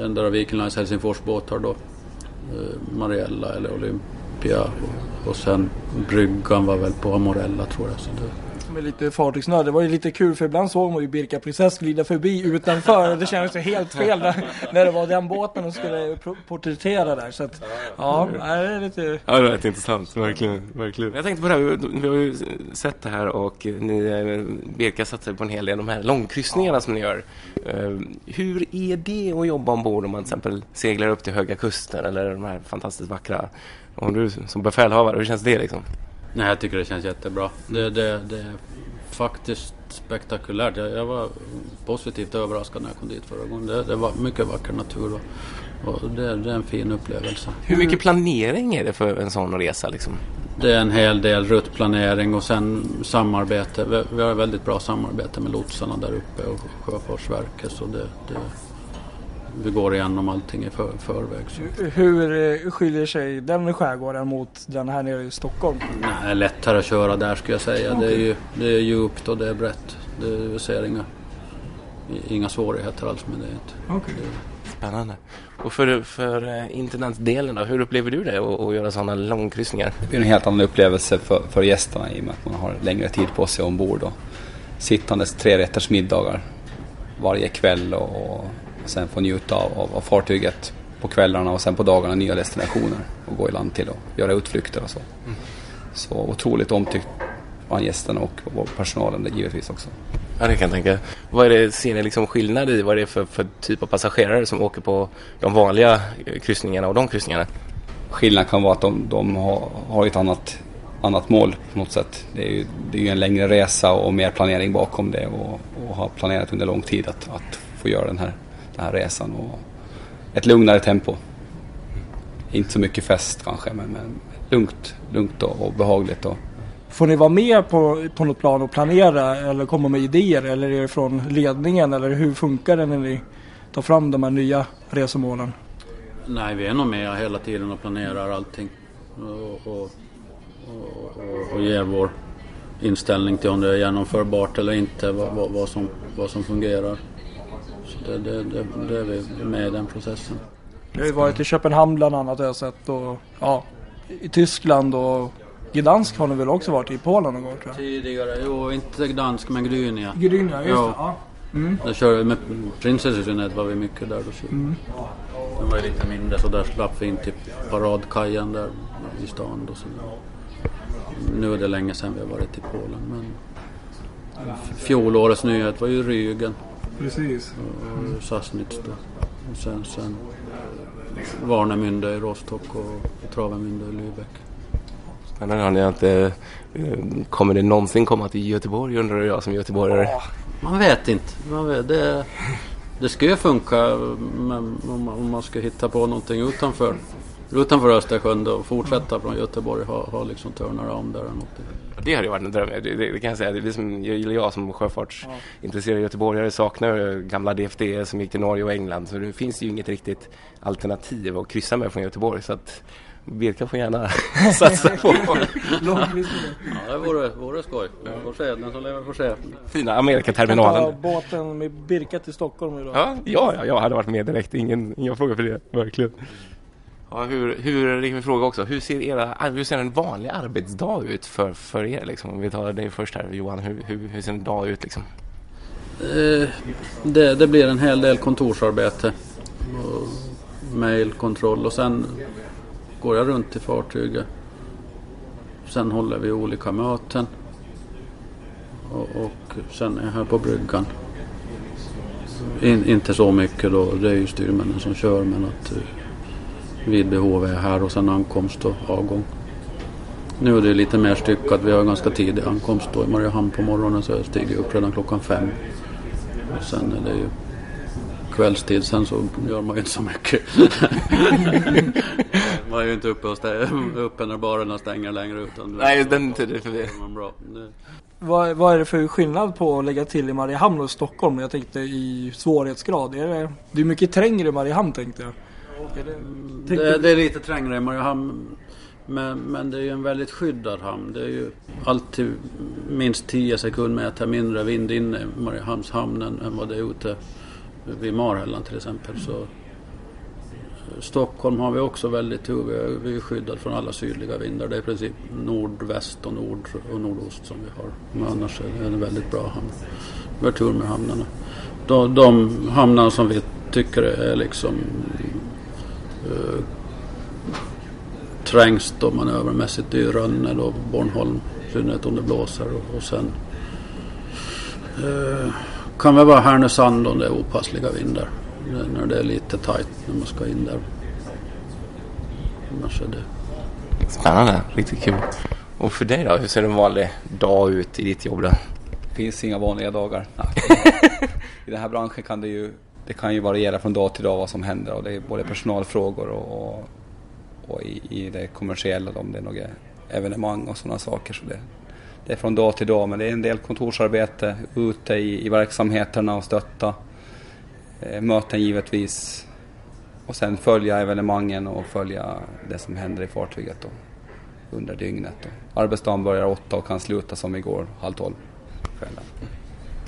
S3: endera Viking Lines Helsingforsbåtar då. Eh, Mariella eller Olympia. Och, och sen bryggan var väl på Amorella tror jag. Så det,
S2: som är lite fartygsnörd, det var ju lite kul för ibland såg man ju Birka Princess glida förbi utanför det kändes ju helt fel när, när det var den båten och skulle porträttera där. Så att, ja, det är lite...
S1: Ja, det är rätt intressant, verkligen, verkligen. Jag tänkte på det här, vi har ju sett det här och ni, Birka satsar på en hel del av de här långkryssningarna som ni gör. Eh, hur är det att jobba ombord om man till exempel seglar upp till Höga Kusten eller de här fantastiskt vackra om du som befälhavare, hur känns det liksom?
S3: Nej, jag tycker det känns jättebra. Det, det, det är faktiskt spektakulärt. Jag, jag, var positivt överraskad när jag kom dit förra gången. Det, det var mycket vacker natur och, det, det, är en fin upplevelse.
S1: Hur mycket planering är det för en sån resa? Liksom?
S3: Det är en hel del ruttplanering och sen samarbete. Vi, vi har väldigt bra samarbete med lotsarna där uppe och Sjöfartsverket. Så det, det vi går igenom allting i för, förväg. Så.
S2: Hur eh, skiljer sig den skärgården mot den här nere i Stockholm?
S3: Nej, lättare att köra där skulle jag säga. Okay. Det, är ju, det är djupt och det är brett. Det, jag ser inga, inga svårigheter alls med det.
S1: Okay. Spännande. Och för, för eh, internetdelen då, hur upplever du det att göra sådana långkryssningar?
S4: Det blir en helt annan upplevelse för, för gästerna i och med att man har längre tid på sig ombord. Och sittandes tre rätters middagar varje kväll och sen få njuta av, av, fartyget på kvällarna och sen på dagarna nya destinationer och gå i land till och göra utflykter och så. Mm. Så otroligt omtyckt bland gästerna och personalen det givetvis också.
S1: Ja, det kan jag tänka. Vad är det, ser ni liksom skillnad i vad det är för, för typ av passagerare som åker på de vanliga kryssningarna och de kryssningarna?
S4: Skillnaden kan vara att de, de har, har ett annat, annat mål på något sätt. Det är ju, det är ju en längre resa och mer planering bakom det och, och har planerat under lång tid att, att få göra den här den här resan. Och ett lugnare tempo. Inte så mycket fest kanske, men, men lugnt, lugnt och, och behagligt. Och,
S2: Får ni vara med på, på något plan och planera eller komma med idéer eller är det från ledningen eller hur funkar det när ni tar fram de här nya resemålen?
S3: Nej, vi är nog med hela tiden och planerar allting och, och, och, och ger vår inställning till om det är genomförbart eller inte, vad, vad, vad, som, vad som fungerar det, det, det, det är vi med i den processen.
S2: Vi har ju varit i Köpenhamn bland annat har jag sett och ja, i Tyskland och Gdansk har ni väl också varit i Polen någon gång tror jag?
S3: Tidigare, jo inte Gdansk men Gdynia.
S2: Gdynia, just jo. det. Ja.
S3: Mm. Där körde, med Prinsessundet var vi mycket där då. Mm. Den var ju lite mindre så där slapp vi in till paradkajen där i stan då. Så nu är det länge sedan vi har varit i Polen men fjolårets nyhet var ju Rügen.
S2: Precis.
S3: Och Sassnitz då. Och sen, sen Warnemünde i Rostock och Travemünde i Lübeck.
S1: Spännande. Har ni inte, kommer det någonsin komma till Göteborg undrar jag som göteborgare?
S3: Man vet inte. Man vet, det, det skulle funka om man skulle hitta på någonting utanför, utanför Östersjön och fortsätta från Göteborg. Ha, ha liksom turnaround där eller någonting.
S1: Det hade ju varit en dröm. Det, det, det kan jag säga. Det är som, jag som sjöfartsintresserad göteborgare saknar gamla DFD som gick till Norge och England. Så det finns ju inget riktigt alternativ att kryssa med från Göteborg. Så att Birka får gärna <laughs> satsa på.
S3: ja, det vore, vore skoj. Får se, den som lever får se.
S1: Fina Amerikaterminalen.
S2: Ta båten med Birka till Stockholm idag.
S1: Ja, ja, jag hade varit med direkt. Ingen, ingen fråga för det, verkligen. Ja, hur, hur, det är min fråga också, hur ser, era, hur ser en vanlig arbetsdag ut för, för er? Liksom? Om vi tar dig först här Johan, hur, hur, hur ser en dag ut? Liksom?
S3: Eh, det, det, blir en hel del kontorsarbete. Och mailkontroll och sen går jag runt till fartyget. Sen håller vi olika möten. Och, och sen är jag här på bryggan. In, inte så mycket då, det är ju styrmännen som kör men att vid behov är här och sen ankomst och avgång. Nu är det lite mer styckat. Vi har ganska tidig ankomst då i Mariehamn på morgonen så jag stiger upp redan klockan fem. Och sen är det ju kvällstid sen så gör man ju inte så mycket. <laughs> man är ju inte uppe, och uppe när barerna stänger längre utan
S1: Nej, den tiden är förbi.
S3: Bra.
S2: Vad, vad är det för skillnad på att lägga till i Mariehamn och Stockholm? Jag tänkte i svårighetsgrad. Är det, det är mycket trängre i Mariehamn tänkte jag.
S3: Det, det, det, är lite trängre i Mariehamn. Men, men det är ju en väldigt skyddad hamn. Det är ju alltid minst 10 sekundmeter mindre vind inne i Mariehamns hamn än, vad det är ute vid Marhällan till exempel. Så Stockholm har vi också väldigt tur. Vi är, skyddade från alla sydliga vindar. Det är i princip nordväst och nord och nordost som vi har. Men annars är det en väldigt bra hamn. Vi har tur med hamnarna. De, de hamnarna som vi tycker är liksom eh, trängst och manövermässigt ju Rönne och Bornholm. I synnerhet om det blåser och, och sen eh, kan väl vara Härnösand om det är opassliga vindar. När det är lite tajt när man ska in där. Annars är det...
S1: Spännande, riktigt kul. Och för dig då, hur ser en vanlig dag ut i ditt jobb då?
S4: Det finns inga vanliga dagar. <laughs> I den här branschen kan det ju, det kan ju variera från dag till dag vad som händer och det är både personalfrågor och, och, och i, i, det kommersiella om det är några evenemang och sådana saker. Så det, det är från dag till dag men det är en del kontorsarbete ute i, i verksamheterna och stötta. Eh, möten givetvis. Och sen följa evenemangen och följa det som händer i fartyget då, under dygnet. Då. Arbetsdagen börjar åtta och kan sluta som igår, halv tolv kvällen.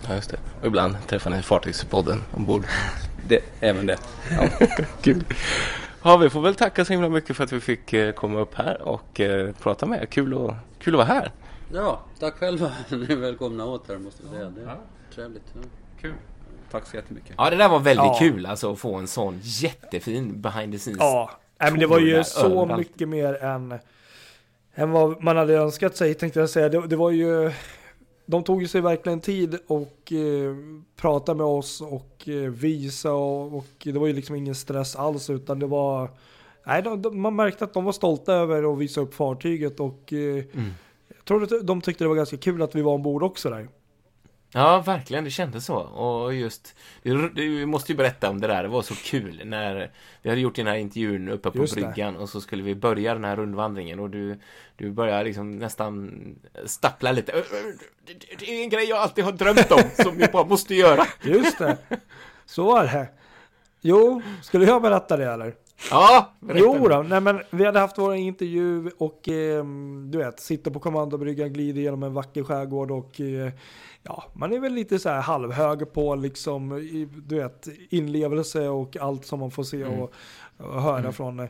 S1: Ja, just det. Och ibland träffar ni Fartygspodden ombord.
S4: Det, även det. Ja. <laughs>
S1: Kul. Ja, vi får väl tacka så himla mycket för att vi fick eh, komma upp här och eh, prata med er. Kul, och, kul att vara här.
S3: Ja, tack själva. <laughs> Ni är välkomna åter måste jag säga. Det är trevligt. Ja.
S1: Kul.
S4: Tack så jättemycket.
S1: Ja, det där var väldigt
S2: Ja.
S1: kul alltså att få en sån jättefin behind the scenes.
S2: Ja, nej, men det var ju så
S1: överallt.
S2: mycket mer än, än vad man hade önskat sig tänkte jag säga. Det, det var ju, de tog ju sig verkligen tid och eh, prata med oss och eh, visa och, och det var ju liksom ingen stress alls utan det var, nej de, de, man märkte att de var stolta över att visa upp fartyget och eh,
S1: Mm.
S2: jag tror att de tyckte det var ganska kul att vi var ombord också där.
S1: Ja, verkligen. Det kändes så. Och just, du, du måste ju berätta om det där. Det var så kul när vi hade gjort den här intervjun uppe på
S2: Just det.
S1: bryggan och så skulle vi börja den här rundvandringen och du, du började liksom nästan stappla lite. "Ö, ö, Det, det- det är en grej jag alltid har drömt om som vi bara måste göra.
S2: Just det, så var det. Jo, skulle jag berätta det eller?
S1: Ja,
S2: Jo då, nej men vi hade haft vår intervju och ehm, du vet, sitter på kommandobryggan, glider genom en vacker skärgård och eh, ja, man är väl lite så här halvhög på liksom, i, du vet, inlevelse och allt som man får se
S1: Mm.
S2: och, och höra
S1: Mm.
S2: från eh,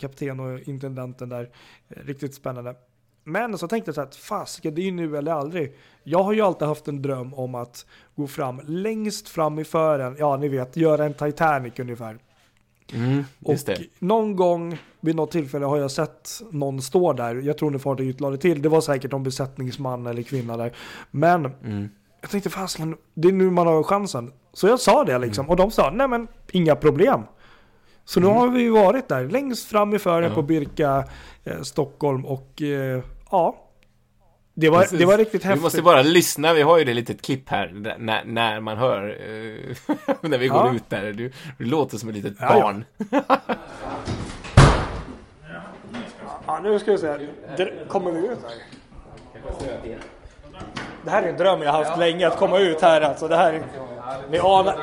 S2: kapten och intendenten där. Eh, Riktigt spännande. Men så tänkte jag så att fasiken, det är ju nu eller aldrig. Jag har ju alltid haft en dröm om att gå fram längst fram i fören, ja ni vet, göra en Titanic ungefär.
S1: Mm,
S2: Och
S1: det.
S2: någon gång vid något tillfälle har jag sett någon stå där. Jag tror när fartyget lade till. Det var säkert någon besättningsman eller kvinna där. Men
S1: Mm.
S2: jag tänkte fasiken, det är nu man har chansen. Så jag sa det liksom. Och de sa, nej men inga problem. Så nu har vi ju varit där längst fram i fören
S1: Mm. Ja.
S2: på Birka, eh, Stockholm och eh, ja. Det var,
S1: Precis.
S2: det var riktigt
S1: Vi
S2: häftigt.
S1: måste bara lyssna, vi har ju det litet klipp här när, när man hör eh, <laughs> när vi går
S2: Ja.
S1: ut där. Du, du låter som ett litet
S2: Ja, ja.
S1: barn. <laughs>
S2: Ja, nu ska vi se. Det, kommer vi ut här? Det här är en dröm jag har haft länge, att komma ut här alltså. Det här är... Ni anar...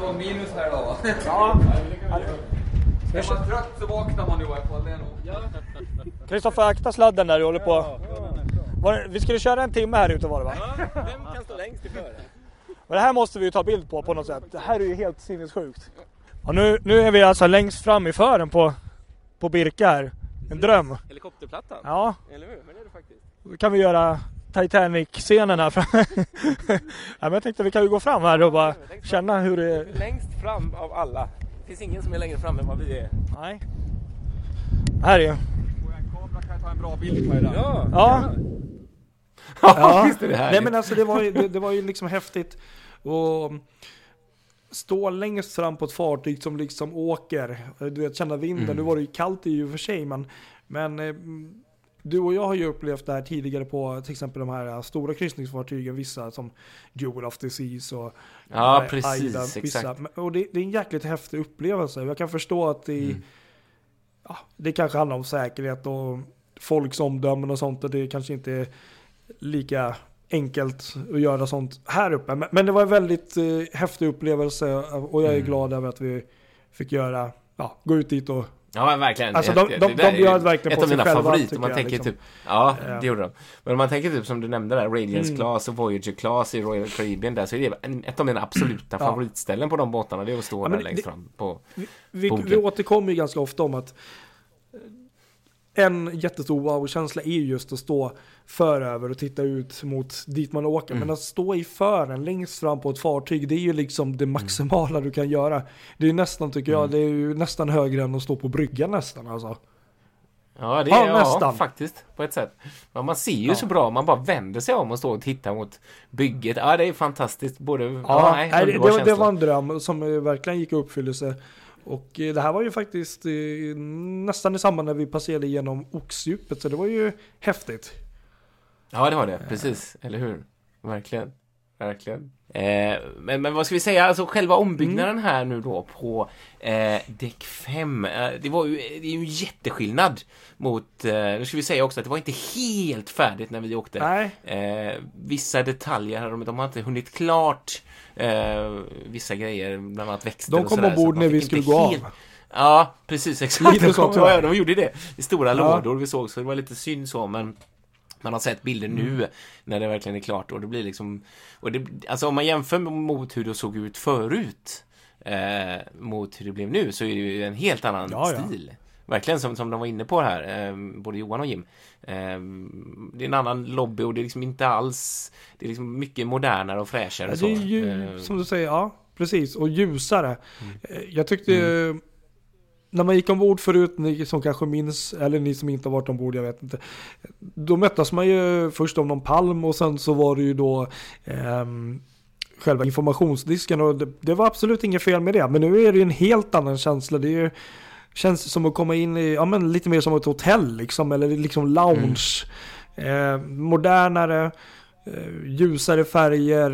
S5: Någon minus här då va?
S2: Ja.
S5: Är man trött så vaknar man i alla fall. Det är nog.
S2: Kristoffer, akta sladden där du håller på. Var, vi skulle köra en timme här ute var det va?
S1: Vem kan stå längst i före?
S2: Det här måste vi ju ta bild på på något sätt. Det här är ju helt sinnessjukt. Och nu, nu är vi alltså längst fram i fören på, på Birka här. En dröm.
S1: Helikopterplattan,
S2: Ja,
S1: eller hur? Men är det faktiskt.
S2: då kan vi göra Titanic-scenen här framme. <laughs> ja, men jag tänkte vi kan ju gå fram här och bara känna hur det är.
S1: Längst fram av alla. Det finns ingen som är längre fram än vad vi är.
S2: Nej. Här är ju.
S5: Jag en bra bild på där.
S1: Ja,
S2: Ja.
S1: ja <laughs> visst är det här.
S2: Nej men alltså det var ju, det, det var ju liksom häftigt att stå längst fram på ett fartyg som liksom åker, du vet känna vinden.
S1: Mm.
S2: Nu var det ju kallt i och för sig men, men eh, du och jag har ju upplevt det här tidigare på till exempel de här stora kryssningsfartygen, vissa som Jewel of the Seas och
S1: Ja,
S2: eh,
S1: precis,
S2: vissa.
S1: exakt.
S2: Och det, det är en jäkligt häftig upplevelse. Jag kan förstå att det,
S1: Mm.
S2: ja, det kanske handlar om säkerhet och folks omdömen och sånt och det kanske inte är lika enkelt att göra sånt här uppe. Men, men det var en väldigt eh, häftig upplevelse och jag är
S1: Mm.
S2: glad över att vi fick göra, ja, gå ut dit och
S1: Ja, verkligen.
S2: Alltså,
S1: Ett-
S2: de- de- de
S1: är
S2: bjöd verkligen
S1: Ett
S2: på
S1: av
S2: sig
S1: mina
S2: själva,
S1: favoriter.
S2: tycker
S1: Man
S2: jag,
S1: tänker
S2: liksom.
S1: typ, ja, det gjorde de. Men om man tänker typ som du nämnde där, Radiance
S2: Mm.
S1: Class och Voyager Class i Royal Caribbean där, så är det ett av mina absoluta
S2: Ja.
S1: favoritställen på de båtarna. Det är att stå
S2: Ja,
S1: där längst fram på...
S2: Vi,
S1: Boken.
S2: vi återkommer ju ganska ofta om att en jättestor wow-känsla är ju just att stå föröver och titta ut mot dit man åker.
S1: Mm.
S2: Men att stå i fören längst fram på ett fartyg, det är ju liksom det maximala du kan göra. Det är nästan, tycker
S1: Mm.
S2: jag, det är ju nästan högre än att stå på bryggan nästan alltså.
S1: Ja, det
S2: Ja,
S1: är ja,
S2: nästan.
S1: faktiskt. På ett sätt. Men man ser ju
S2: Ja.
S1: så bra, man bara vänder sig om och står och tittar mot bygget. Ja, det är fantastiskt. Både... Ja,
S2: Ja,
S1: nej,
S2: det, det, var en dröm som eh, verkligen gick i uppfyllelse. Och eh, det här var ju faktiskt eh, nästan i samband när vi passerade genom Oxdjupet, så det var ju häftigt.
S1: Ja, det var det. Precis. Eller hur? Verkligen. Verkligen. Eh, men, men vad ska vi säga, alltså själva ombyggnaden
S2: Mm.
S1: här nu då på eh, däck 5. Eh, det var ju, det är ju en jätteskillnad mot, eh, nu ska vi säga också att det var inte helt färdigt när vi åkte. Eh, vissa detaljer, de, de har inte hunnit klart eh, vissa grejer, bland annat växter
S2: de
S1: och
S2: kom
S1: sådär, så
S2: ombord när vi skulle gå av.
S1: helt- Ja, precis, <laughs> exakt. De, kom, ja, de gjorde det i stora
S2: Ja.
S1: lådor vi såg, så det var lite synd så, men man har sett bilder nu
S2: Mm.
S1: när det verkligen är klart och det blir liksom och det, Alltså om man jämför mot hur det såg ut förut eh, mot hur det blev nu så är det ju en helt annan
S2: ja.
S1: stil. Verkligen som, som de var inne på här, eh, både Johan och Jim. Eh, det är en annan lobby och det är liksom inte alls Det är liksom mycket modernare och fräschare
S2: Ja, det är ju,
S1: Eh, Mm.
S2: som du säger, ja precis. Och ljusare. Eh, Jag tyckte, när man gick ombord förut, ni som kanske minns, eller ni som inte har varit ombord, jag vet inte. Då möttes man ju först av någon palm och sen så var det ju då ehm, själva informationsdisken och det, det var absolut inget fel med det. Men nu är det ju en helt annan känsla. Det är ju, känns som att komma in i, ja men lite mer som ett hotell liksom, eller liksom lounge. Eh, modernare, eh, ljusare färger.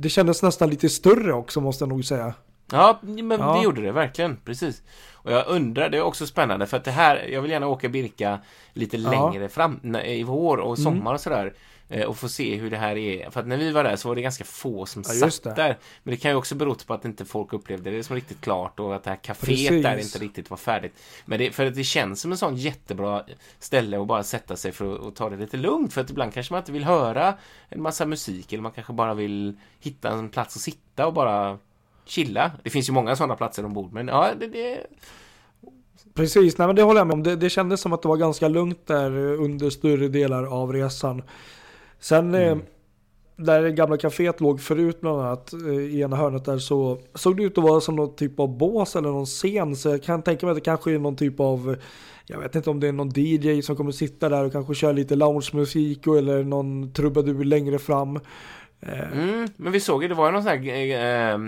S2: Det kändes nästan lite större också måste jag nog säga.
S1: Ja, men
S2: Ja.
S1: det gjorde det verkligen, precis. Och jag undrar, det är också spännande för att det här, jag vill gärna åka Birka lite
S2: Ja.
S1: längre fram i vår och
S2: Mm.
S1: sommar och sådär. Eh, Och få se hur det här är. För att när vi var där så var det ganska få som
S2: Ja,
S1: satt där. Men det kan ju också berott på att inte folk upplevde det som riktigt klart och att det här kaféet
S2: Precis.
S1: där inte riktigt var färdigt. Men det, för att det känns som en sån jättebra ställe att bara sätta sig för att, ta det lite lugnt. För att ibland kanske man inte vill höra en massa musik eller man kanske bara vill hitta en plats att sitta och bara chilla. Det finns ju många sådana platser ombord, men ja, det, det,
S2: Precis, nej men det håller jag med om. Det, det kändes som att det var ganska lugnt där under större delar av resan. Sen
S1: Mm.
S2: eh, där det gamla kaféet låg förut bland annat eh, i ena hörnet där så såg det ut att vara som någon typ av bås eller någon scen. Så jag kan tänka mig att det kanske är någon typ av eh, jag vet inte om det är någon DJ som kommer sitta där och kanske köra lite loungemusik eller någon trubadur längre fram. Eh,
S1: mm, men vi såg ju, det var ju någon sån här eh, eh,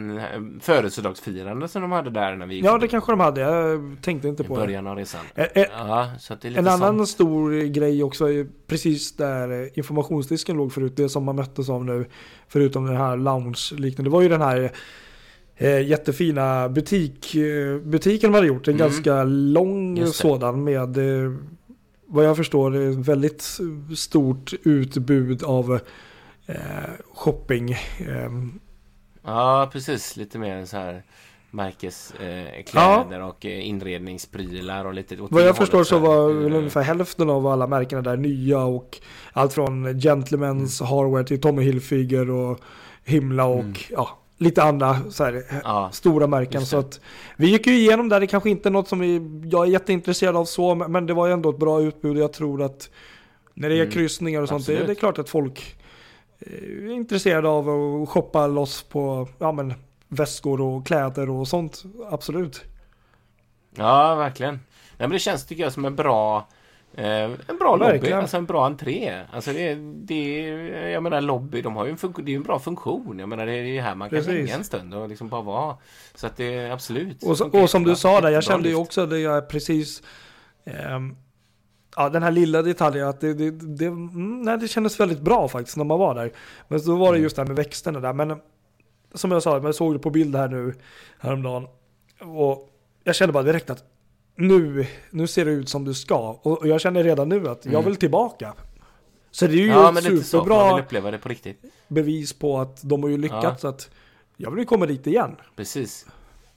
S1: födelsedagsfirande som de hade där när vi
S2: Ja, det kanske de hade. Jag tänkte inte
S1: i
S2: på det.
S1: början av resan.
S2: Eh, eh,
S1: Ja,
S2: En annan
S1: sånt.
S2: stor grej också precis där informationsdisken låg förut, det som man möttes av nu, förutom den här lounge-liknande, det var ju den här eh, jättefina butik, butiken de hade gjort, en
S1: Mm.
S2: ganska lång sådan med vad jag förstår väldigt stort utbud av shopping. Eh,
S1: Ja, precis. Lite mer så här märkeskläder eh, kläder och eh, inredningsprylar och lite
S2: Vad jag förstår så var
S1: Eh,
S2: ungefär hälften av alla märkena där nya och allt från Gentlemen's Hardware till Tommy Hilfiger och Himla och
S1: Mm.
S2: ja, lite andra så här,
S1: Ja,
S2: stora märken. Så att vi gick ju igenom där, det kanske inte är något som vi, jag är jätteintresserad av så, men det var ju ändå ett bra utbud. Och jag tror att när det är
S1: Mm,
S2: kryssningar och sånt, det, det är klart att folk eh, är intresserade av att shoppa loss på ja, men, väskor och kläder och sånt. Absolut.
S1: ja, verkligen. Nej, men det känns tycker jag som en bra eh, en bra lobby,
S2: Verkligen.
S1: alltså en bra entré. Alltså det, det jag menar lobby, de har ju en, det är en bra funktion. Jag menar det är ju här man kan
S2: Precis.
S1: hänga en stund och liksom bara vara. Så att det är absolut.
S2: Och, så, och som du sa där, jag kände ju också det jag precis ehm, Ja, den här lilla detaljen att det, det, det, mm, nej, det kändes väldigt bra faktiskt när man var där. Men så var det
S1: Mm.
S2: just det här med växterna där. Men som jag sa, jag såg det på bild här nu häromdagen. Och jag kände bara direkt att nu, nu ser det ut som det ska. Och, jag känner redan nu att jag
S1: Mm.
S2: vill tillbaka. Så det är ju
S1: Ja,
S2: ett superbra bevis på att de har ju lyckats. Så att jag vill ju komma dit igen.
S1: Precis.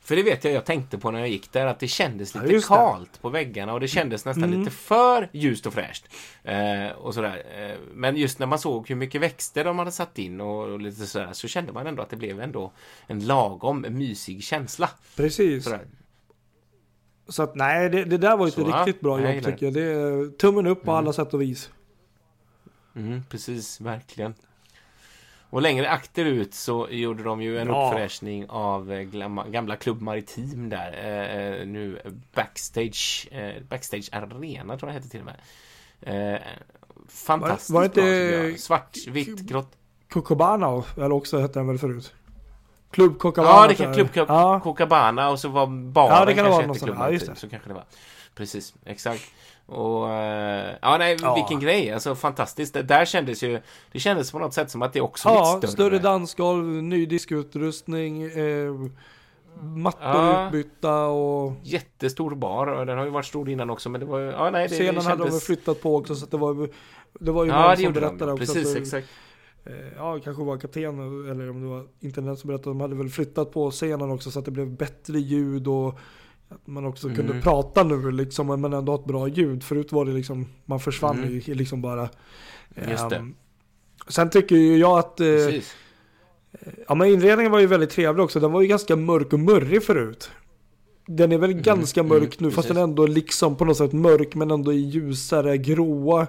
S1: För det vet jag jag tänkte på när jag gick där att det kändes
S2: Ja,
S1: lite
S2: det.
S1: kalt på väggarna och det kändes nästan
S2: Mm.
S1: lite för ljust och fräscht. Eh, och sådär. Eh, men just när man såg hur mycket växter de hade satt in och, och lite sådär så kände man ändå att det blev ändå en lagom mysig känsla.
S2: Precis.
S1: Sådär.
S2: Så att nej, det, det där var ju ett
S1: ja.
S2: riktigt bra jobb tycker jag. Det är tummen upp på
S1: Mm.
S2: alla sätt och vis.
S1: Mm, precis, verkligen. Och längre akterut så gjorde de ju en
S2: Ja.
S1: uppfräschning av eh, gamla, Club Maritim där. Eh, eh, nu Backstage, eh, Backstage Arena tror jag det hette till och med. Eh, fantastiskt
S2: Var- var
S1: bra
S2: inte-.
S1: Svart, vitt, grått.
S2: Cocobana, eller också hette den väl förut? Klubb Cocobana.
S1: Ja, det kan. Club
S2: Ja,
S1: Cocabana och så var baren
S2: Ja, det kan
S1: kanske hette. Club
S2: Ja,
S1: Maritim.
S2: det.
S1: Så kanske det var. Precis, exakt. Och eh, ja, nej,
S2: Ja.
S1: vilken grej. Alltså fantastiskt. Det där kändes ju, det kändes på något sätt som att det också
S2: ja
S1: blev
S2: större dansgolv, ny diskutrustning, eh, mattor
S1: Ja.
S2: utbytta och
S1: jättestor bar och den har ju varit stor innan också men det var ju, ja nej det,
S2: scenen
S1: det
S2: hade de
S1: kändes...
S2: flyttat på också så att det var det var ju
S1: Ja
S2: någon som
S1: de,
S2: berättade
S1: ja.
S2: också
S1: precis
S2: att
S1: exakt.
S2: eh, ja kanske var kapten eller om det var internet som berättade de hade väl flyttat på scenen också så att det blev bättre ljud och att man också kunde
S1: Mm.
S2: prata nu liksom men ändå ha ett bra ljud. Förut var det liksom man försvann
S1: Mm.
S2: i, liksom bara.
S1: Just det.
S2: Ehm, Sen tycker ju jag att eh,
S1: Precis.
S2: Ja men inredningen var ju väldigt trevlig också. Den var ju ganska mörk och murrig förut. Den är väl ganska
S1: mm,
S2: mörk nu fast
S1: precis.
S2: den är ändå liksom på något sätt mörk men ändå ljusare gråa.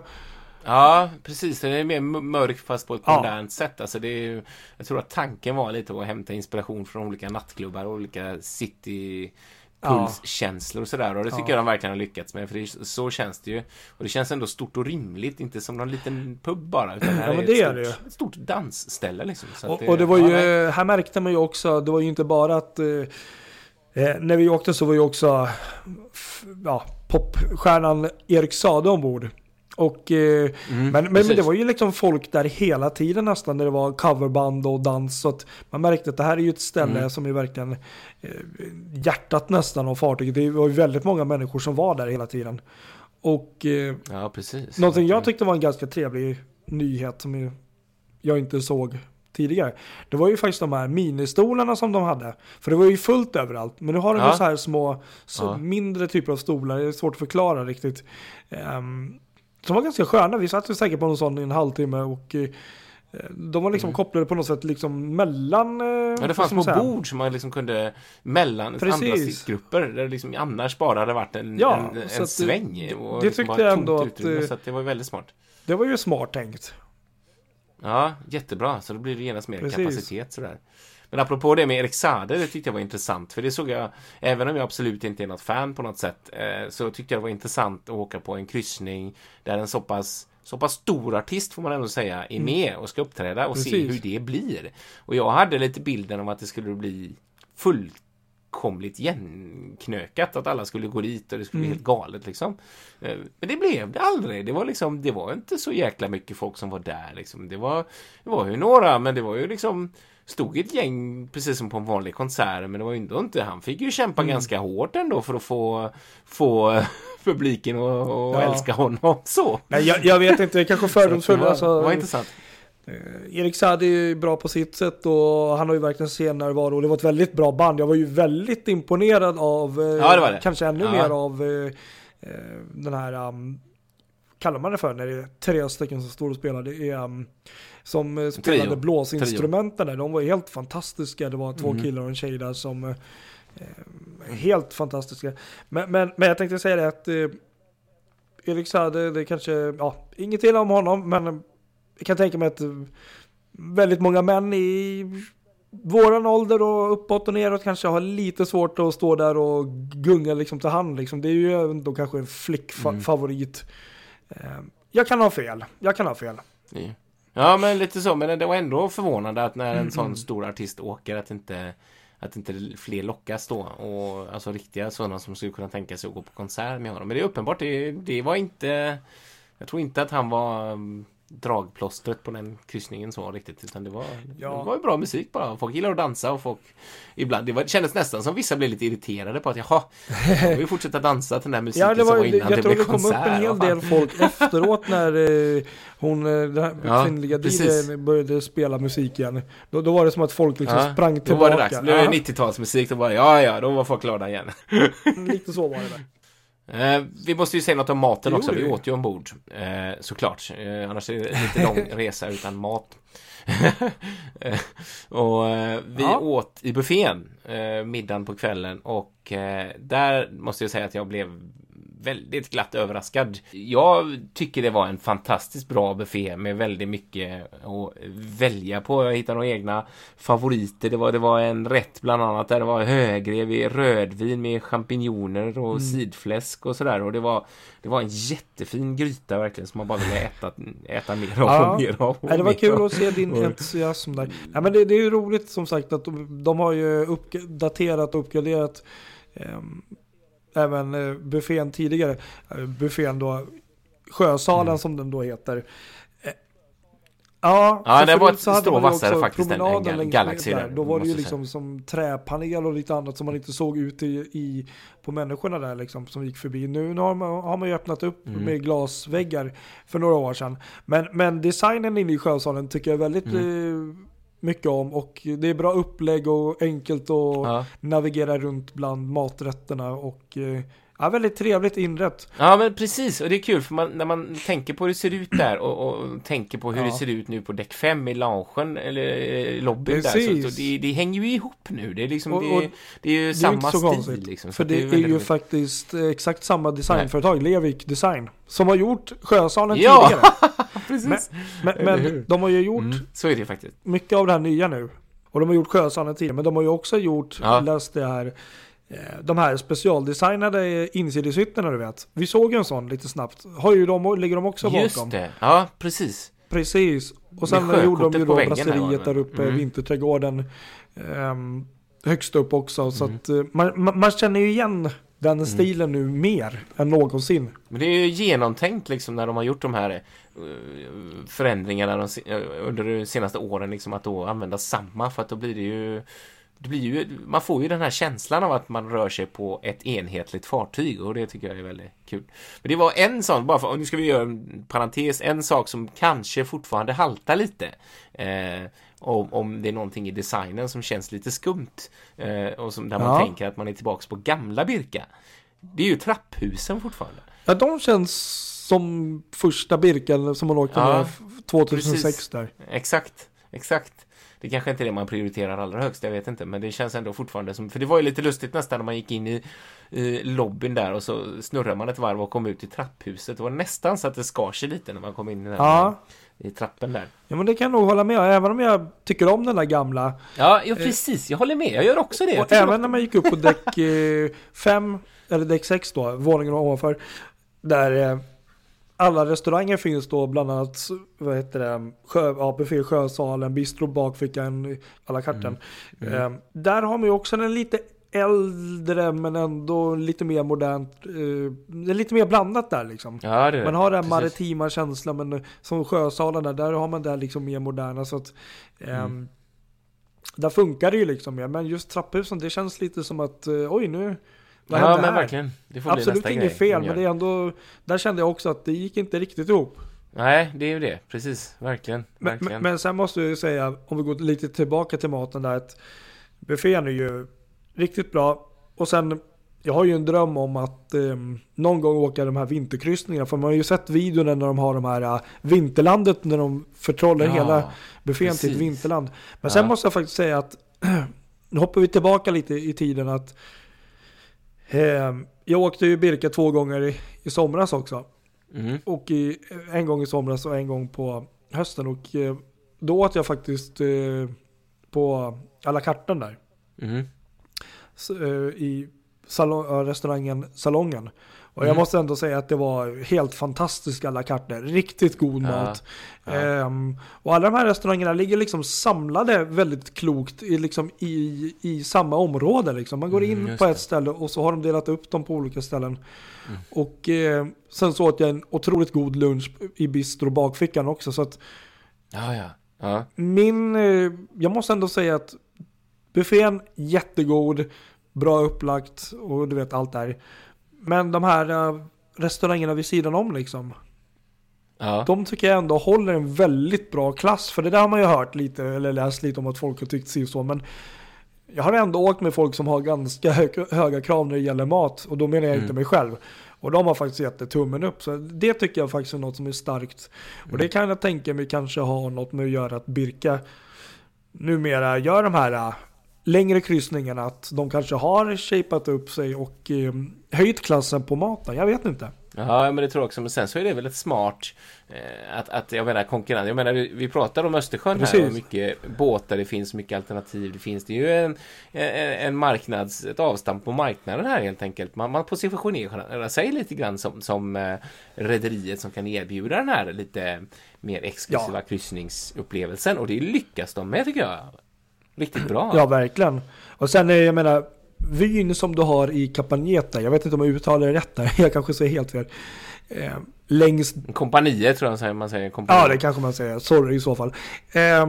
S1: Ja precis, den är mer mörk fast på ett
S2: Ja.
S1: modernt sätt. Alltså det är jag tror att tanken var lite att hämta inspiration från olika nattklubbar och olika city pulskänslor och sådär och det tycker
S2: Ja.
S1: jag de verkligen har lyckats med för det, så känns det ju. Och det känns ändå stort och rimligt, inte som någon liten pub bara utan det här
S2: Ja, men
S1: är,
S2: det
S1: ett,
S2: är det
S1: stort, ett stort dansställe liksom. Så att
S2: Och, och det var
S1: ja,
S2: ju,
S1: nej.
S2: här märkte man ju också, det var ju inte bara att eh, eh, när vi åkte så var ju också ja, popstjärnan Erik Sade ombord. Och, eh,
S1: Mm,
S2: men, men, men det var ju liksom folk där hela tiden nästan när det var coverband och dans. Så att man märkte att det här är ju ett ställe
S1: Mm.
S2: som är verkligen eh, hjärtat nästan av fartyget. Det var ju väldigt många människor som var där hela tiden. Och eh,
S1: Ja precis.
S2: Någonting jag tyckte var en ganska trevlig nyhet som jag inte såg tidigare. Det var ju faktiskt de här ministolarna som de hade. För det var ju fullt överallt. Men nu har de
S1: Ja.
S2: ju så här små, så
S1: Ja.
S2: mindre typer av stolar. Det är svårt att förklara riktigt. Um, som var ganska sköna. Vi satt ju säkert på någon sån i en halvtimme och eh, de var liksom kopplade på något sätt liksom mellan... eh,
S1: Mm. Ja, det fanns
S2: man
S1: små
S2: säga?
S1: bord som man liksom kunde mellan andra
S2: Precis.
S1: sittgrupper där det liksom annars bara hade varit en,
S2: Ja,
S1: en, en
S2: att det-
S1: sväng. Och
S2: det
S1: liksom
S2: tyckte jag ändå att,
S1: utrymme,
S2: eh,
S1: Så att det var väldigt smart.
S2: Det var ju smart tänkt.
S1: Ja, jättebra. Så då blir det genast mer
S2: Precis.
S1: kapacitet sådär. Men apropå det med Erik Sade, det tyckte jag var intressant. För det såg jag, även om jag absolut inte är något fan på något sätt, eh, så tyckte jag det var intressant att åka på en kryssning där en så pass så pass stor artist får man ändå säga är med och ska uppträda och se
S2: Mm. Precis.
S1: hur det blir. Och jag hade lite bilden om att det skulle bli fullkomligt igenknökat. Att alla skulle gå dit och det skulle bli
S2: Mm.
S1: helt galet liksom. Eh, Men det blev det aldrig. Det var liksom, det var inte så jäkla mycket folk som var där liksom. Det var, det var ju några, men det var ju liksom Stod ett gäng precis som på en vanlig konsert men det var ju ändå inte, han fick ju kämpa
S2: Mm.
S1: ganska hårt ändå för att få, få <laughs> publiken att
S2: Ja.
S1: älska honom <laughs> så.
S2: Nej, jag, jag vet inte, kanske fördomsfull. Alltså,
S1: det var intressant.
S2: Eh, Erik Saade är ju bra på sitt sätt och han har ju verkligen scennärvaro och det var ett väldigt bra band. Jag var ju väldigt imponerad av, eh,
S1: Ja, det var det.
S2: kanske ännu
S1: Ja.
S2: mer av eh, den här, um, kallar man det för när det är tre stycken som står och spelar? Det är um, som eh, spelade
S1: Trio.
S2: blåsinstrumenten där. De var helt fantastiska. Det var två
S1: Mhm.
S2: killar och en tjej där som eh, helt fantastiska. Men, men, men jag tänkte säga det att eh, Erik Saade, det kanske, ja, inget illa om honom, men jag kan tänka mig att väldigt många män i våran ålder och uppåt och neråt kanske har lite svårt att stå där och gunga liksom till hand. Liksom. Det är ju ändå kanske en flickfavorit.
S1: Mm.
S2: Jag kan ha fel. Jag kan ha fel.
S1: Ja. Ja men lite så, men det var ändå förvånande att när en
S2: Mm.
S1: sån stor artist åker att inte att inte fler lockas då och alltså riktiga sådana som skulle kunna tänka sig att gå på konsert med honom. Men det är uppenbart, det, det var inte Jag tror inte att han var dragplåstret på den kryssningen så riktigt. Utan det var,
S2: Ja.
S1: det var ju bra musik bara. Folk gillar att dansa och folk ibland, det, var, det kändes nästan som vissa blev lite irriterade på att jaha, jag <laughs> vill fortsätta dansa till den här musiken
S2: Ja, det var,
S1: som var innan
S2: jag
S1: det
S2: tror
S1: blev
S2: det kom upp en hel del folk efteråt när eh, hon, eh, den här
S1: Ja,
S2: kvinnliga. DJn började spela musik igen. Då, då var det som att folk liksom
S1: Ja,
S2: sprang
S1: Då
S2: tillbaka.
S1: var det dags. Nu är det 90-talsmusik. Då bara, ja, ja, då var folk glada igen.
S2: Lite så var det där.
S1: Eh, vi måste ju säga något om maten
S2: Det
S1: också. Vi åt ju ombord. Eh, såklart. Eh, annars är det lite lång <laughs> resa utan mat. <laughs> Eh, och eh, vi
S2: Ja.
S1: åt i buffén eh, middagen på kvällen och där måste jag säga att jag blev väldigt glatt överraskad. Jag tycker det var en fantastiskt bra buffé med väldigt mycket att välja på. Jag hittade några egna favoriter. Det var, det var en rätt bland annat där det var högrev i rödvin med champinjoner och
S2: Mm.
S1: sidfläsk och sådär. Och det var, det var en jättefin gryta verkligen som man bara ville äta, äta mer av
S2: Ja.
S1: och mer av. och
S2: det var kul
S1: av.
S2: att se din <laughs> entusiasm där. Nej, men det, det är ju roligt som sagt att de, de har ju uppdaterat och uppgraderat ehm, även eh, buffén tidigare. Eh, buffén då, Sjösalen
S1: Mm.
S2: som den då heter. Eh, Ja,
S1: Ja, det var ett strå vassare
S2: också
S1: faktiskt än- än Galaxy där,
S2: Då var det ju liksom som träpanel och lite annat som man inte såg ute i, i på människorna där liksom som gick förbi. Nu, nu har, man, har man ju öppnat upp
S1: Mm.
S2: med glasväggar för några år sedan. Men, men designen inne i Sjösalen tycker jag väldigt
S1: Mm.
S2: eh, mycket om och det är bra upplägg och enkelt att
S1: Ja.
S2: navigera runt bland maträtterna och eh, ja, väldigt trevligt inrett.
S1: Ja men precis, och det är kul för man, när man tänker på hur det ser ut där och, och tänker på hur
S2: Ja.
S1: det ser ut nu på däck 5 i loungen eller eh, lobbyn där. Så,
S2: Precis.
S1: så det, det hänger ju ihop nu. Det är liksom,
S2: Och- och
S1: är, det är ju
S2: Det är ju
S1: samma
S2: så
S1: stil
S2: konstigt.
S1: liksom.
S2: för det är,
S1: väldigt
S2: ju
S1: roligt.
S2: faktiskt eh, exakt samma designföretag, Levik Design, som har gjort Sjösalen
S1: Ja,
S2: tidigare. <laughs>
S1: precis.
S2: Men, men
S1: hur?
S2: de har ju gjort
S1: Mm, så är det faktiskt.
S2: mycket av det här nya nu. Och de har gjort Sjösalen tidigare, men de har ju också gjort,
S1: Ja.
S2: läste jag här, eh, de här specialdesignade insidesytterna du vet. Vi såg ju en sån lite snabbt. Har ju de, ligger de också
S1: Just
S2: bakom?
S1: det, ja precis.
S2: Precis. Och sen gjorde de ju då
S1: det
S2: brasseriet där uppe,
S1: Mm.
S2: Vinterträdgården. ehm, högst upp också. Så
S1: Mm.
S2: att eh, man, man, man känner ju igen den
S1: Mm.
S2: stilen nu mer än någonsin.
S1: Men det är ju genomtänkt liksom när de har gjort de här förändringarna de, eh, under de senaste åren liksom att då använda samma för att då blir det ju det blir ju, man får ju den här känslan av att man rör sig på ett enhetligt fartyg och det tycker jag är väldigt kul. Men det var en sån, bara för, nu ska vi göra en parentes, en sak som kanske fortfarande haltar lite. Eh, om, om det är någonting i designen som känns lite skumt. Eh, och som, där man
S2: Ja.
S1: tänker att man är tillbaks på gamla Birka. Det är ju trapphusen fortfarande.
S2: Ja, de känns som första Birken som man åkte
S1: Ja,
S2: med f- 2006
S1: precis.
S2: där.
S1: Exakt, exakt. Det kanske inte är det man prioriterar allra högst, jag vet inte. Men det känns ändå fortfarande som... För det var ju lite lustigt nästan när man gick in i, i lobbyn där och så snurrade man ett varv och kom ut i trapphuset. Det var nästan så att det skar sig lite när man kom in i, den
S2: Ja.
S1: i trappen där.
S2: Ja men det kan jag nog hålla med även om jag tycker om den där gamla.
S1: Ja, ja precis. Jag håller med. Jag gör också det.
S2: Och även när man gick upp på däck 5, eller däck 6 då, våningen ovanför. Där eh, alla restauranger finns då, bland annat, vad heter det, sjö, ja, buffé Sjösalen, bistro bakfickan, alla karten.
S1: Mm.
S2: Eh, där har man ju också en lite äldre men ändå lite mer modernt, eh, lite mer blandat där liksom.
S1: Ja.
S2: Man har den maritima känslan men som Sjösalen där, där har man det liksom mer moderna så att ehm,
S1: Mm.
S2: där funkar det ju liksom mer. Men just trapphusen det känns lite som att eh, oj nu,
S1: Ja, men verkligen. Det får bli
S2: Absolut
S1: nästa
S2: inget fel men det är ändå, där kände jag också att det gick inte riktigt ihop.
S1: Nej, det är ju det. Precis. Verkligen.
S2: Men,
S1: Verkligen.
S2: men, sen måste jag ju säga, om vi går lite tillbaka till maten där, att buffén är ju riktigt bra. Och sen, jag har ju en dröm om att eh, någon gång åka de här vinterkryssningarna. För man har ju sett videorna när de har de här eh, vinterlandet, när de förtrollar
S1: Ja,
S2: hela buffén till ett
S1: precis.
S2: vinterland. Men
S1: Ja.
S2: sen måste jag faktiskt säga att, <clears throat> nu hoppar vi tillbaka lite i tiden att jag åkte ju Birka två gånger i, i somras också.
S1: Mm.
S2: Och i, en gång i somras och en gång på hösten. Och eh, då åt jag faktiskt eh, på alla kartan där.
S1: Mm.
S2: Så, eh, I salong, restaurangen Salongen. Och jag
S1: Mm.
S2: måste ändå säga att det var helt fantastiska alla kartor. Riktigt god
S1: Ja,
S2: mat.
S1: ja.
S2: Ehm, och alla de här restaurangerna ligger liksom samlade väldigt klokt i, liksom i, i samma område. Liksom. Man går
S1: Mm,
S2: in
S1: just
S2: på
S1: det.
S2: ett ställe och så har de delat upp dem på olika ställen.
S1: Mm.
S2: Och eh, sen så åt jag en otroligt god lunch i bistro bakfickan också. Så att
S1: Ja, ja. Ja,
S2: min, eh, jag måste ändå säga att buffén jättegod, bra upplagt och du vet allt där. Men de här eh, restaurangerna vid sidan om liksom.
S1: ja.
S2: De tycker jag ändå håller en väldigt bra klass. För det där har man ju hört lite, eller läst lite om att folk har tyckt sig så. Men jag har ändå åkt med folk som har ganska hö- höga krav när det gäller mat. Och då menar jag inte
S1: Mm.
S2: mig själv. Och de har faktiskt gett det tummen upp. Så det tycker jag faktiskt är något som är starkt. Och det kan jag tänka mig kanske har något med att göra att Birka numera gör de här äh, längre kryssningarna. Att de kanske har shapat upp sig och eh, höjt klassen på maten. Jag vet inte.
S1: Ja, men det tror jag också. Men sen så är det väl ett smart eh, att, att jag menar konkurrens. Jag menar, vi, vi pratar om Östersjön här
S2: Precis.
S1: och mycket båtar, det finns mycket alternativ. Det finns det är ju en, en, en marknads, ett avstamp på marknaden här helt enkelt. Man, man positionerar sig lite grann som, som eh, rederiet som kan erbjuda den här lite mer exklusiva
S2: Ja.
S1: kryssningsupplevelsen och det lyckas de med tycker jag. Riktigt bra.
S2: Ja, verkligen. Och sen, jag menar, vyn som du har i Capagneta, jag vet inte om jag uttalar det rätt där, <laughs> jag kanske säger helt fel. Eh, längst,
S1: Kompaniet tror jag man säger. Kompaniet.
S2: ja det kanske man säger, sorry i så fall. Eh,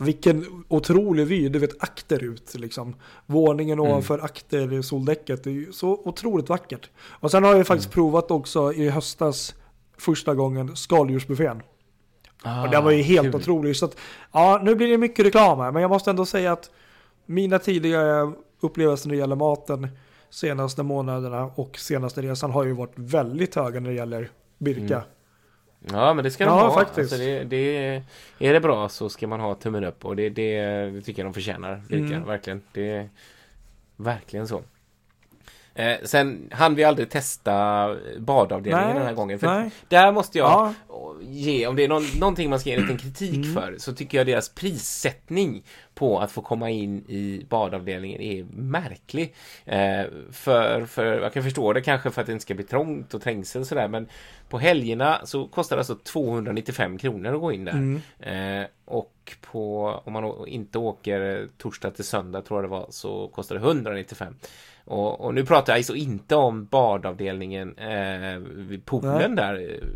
S2: vilken otrolig vy, du vet akterut liksom. Våningen
S1: Mm.
S2: ovanför aktersoldäcket, det är ju så otroligt vackert. Och sen har jag faktiskt
S1: Mm.
S2: provat också i höstas, första gången, skaldjursbuffén.
S1: Ah,
S2: Och den var ju helt
S1: kul.
S2: otrolig. Så att, ja, nu blir det mycket reklam här, men jag måste ändå säga att mina tidigare upplevelser när det gäller maten senaste månaderna och senaste resan har ju varit väldigt höga när det gäller Birka.
S1: Mm. Ja men det ska de
S2: Ja,
S1: ha.
S2: faktiskt.
S1: Alltså det, det, är det bra så ska man ha tummen upp och det, det, det tycker jag de förtjänar. Birka,
S2: Mm.
S1: Verkligen. Det är verkligen så. Eh, sen hann vi aldrig testa badavdelningen
S2: Nej,
S1: den här gången. För
S2: nej.
S1: där måste jag
S2: Ja,
S1: ge, om det är någon, någonting man ska ge en liten kritik
S2: Mm.
S1: för så tycker jag deras prissättning på att få komma in i badavdelningen är märklig. Eh, för, för, jag kan förstå det kanske för att det inte ska bli trångt och trängsel och sådär men på helgerna så kostar det alltså 295 kronor att gå in där.
S2: Mm.
S1: Eh, och på, om man inte åker torsdag till söndag tror jag det var så kostar det 195. Och, och nu pratar jag alltså inte om badavdelningen eh, vid poolen där eh,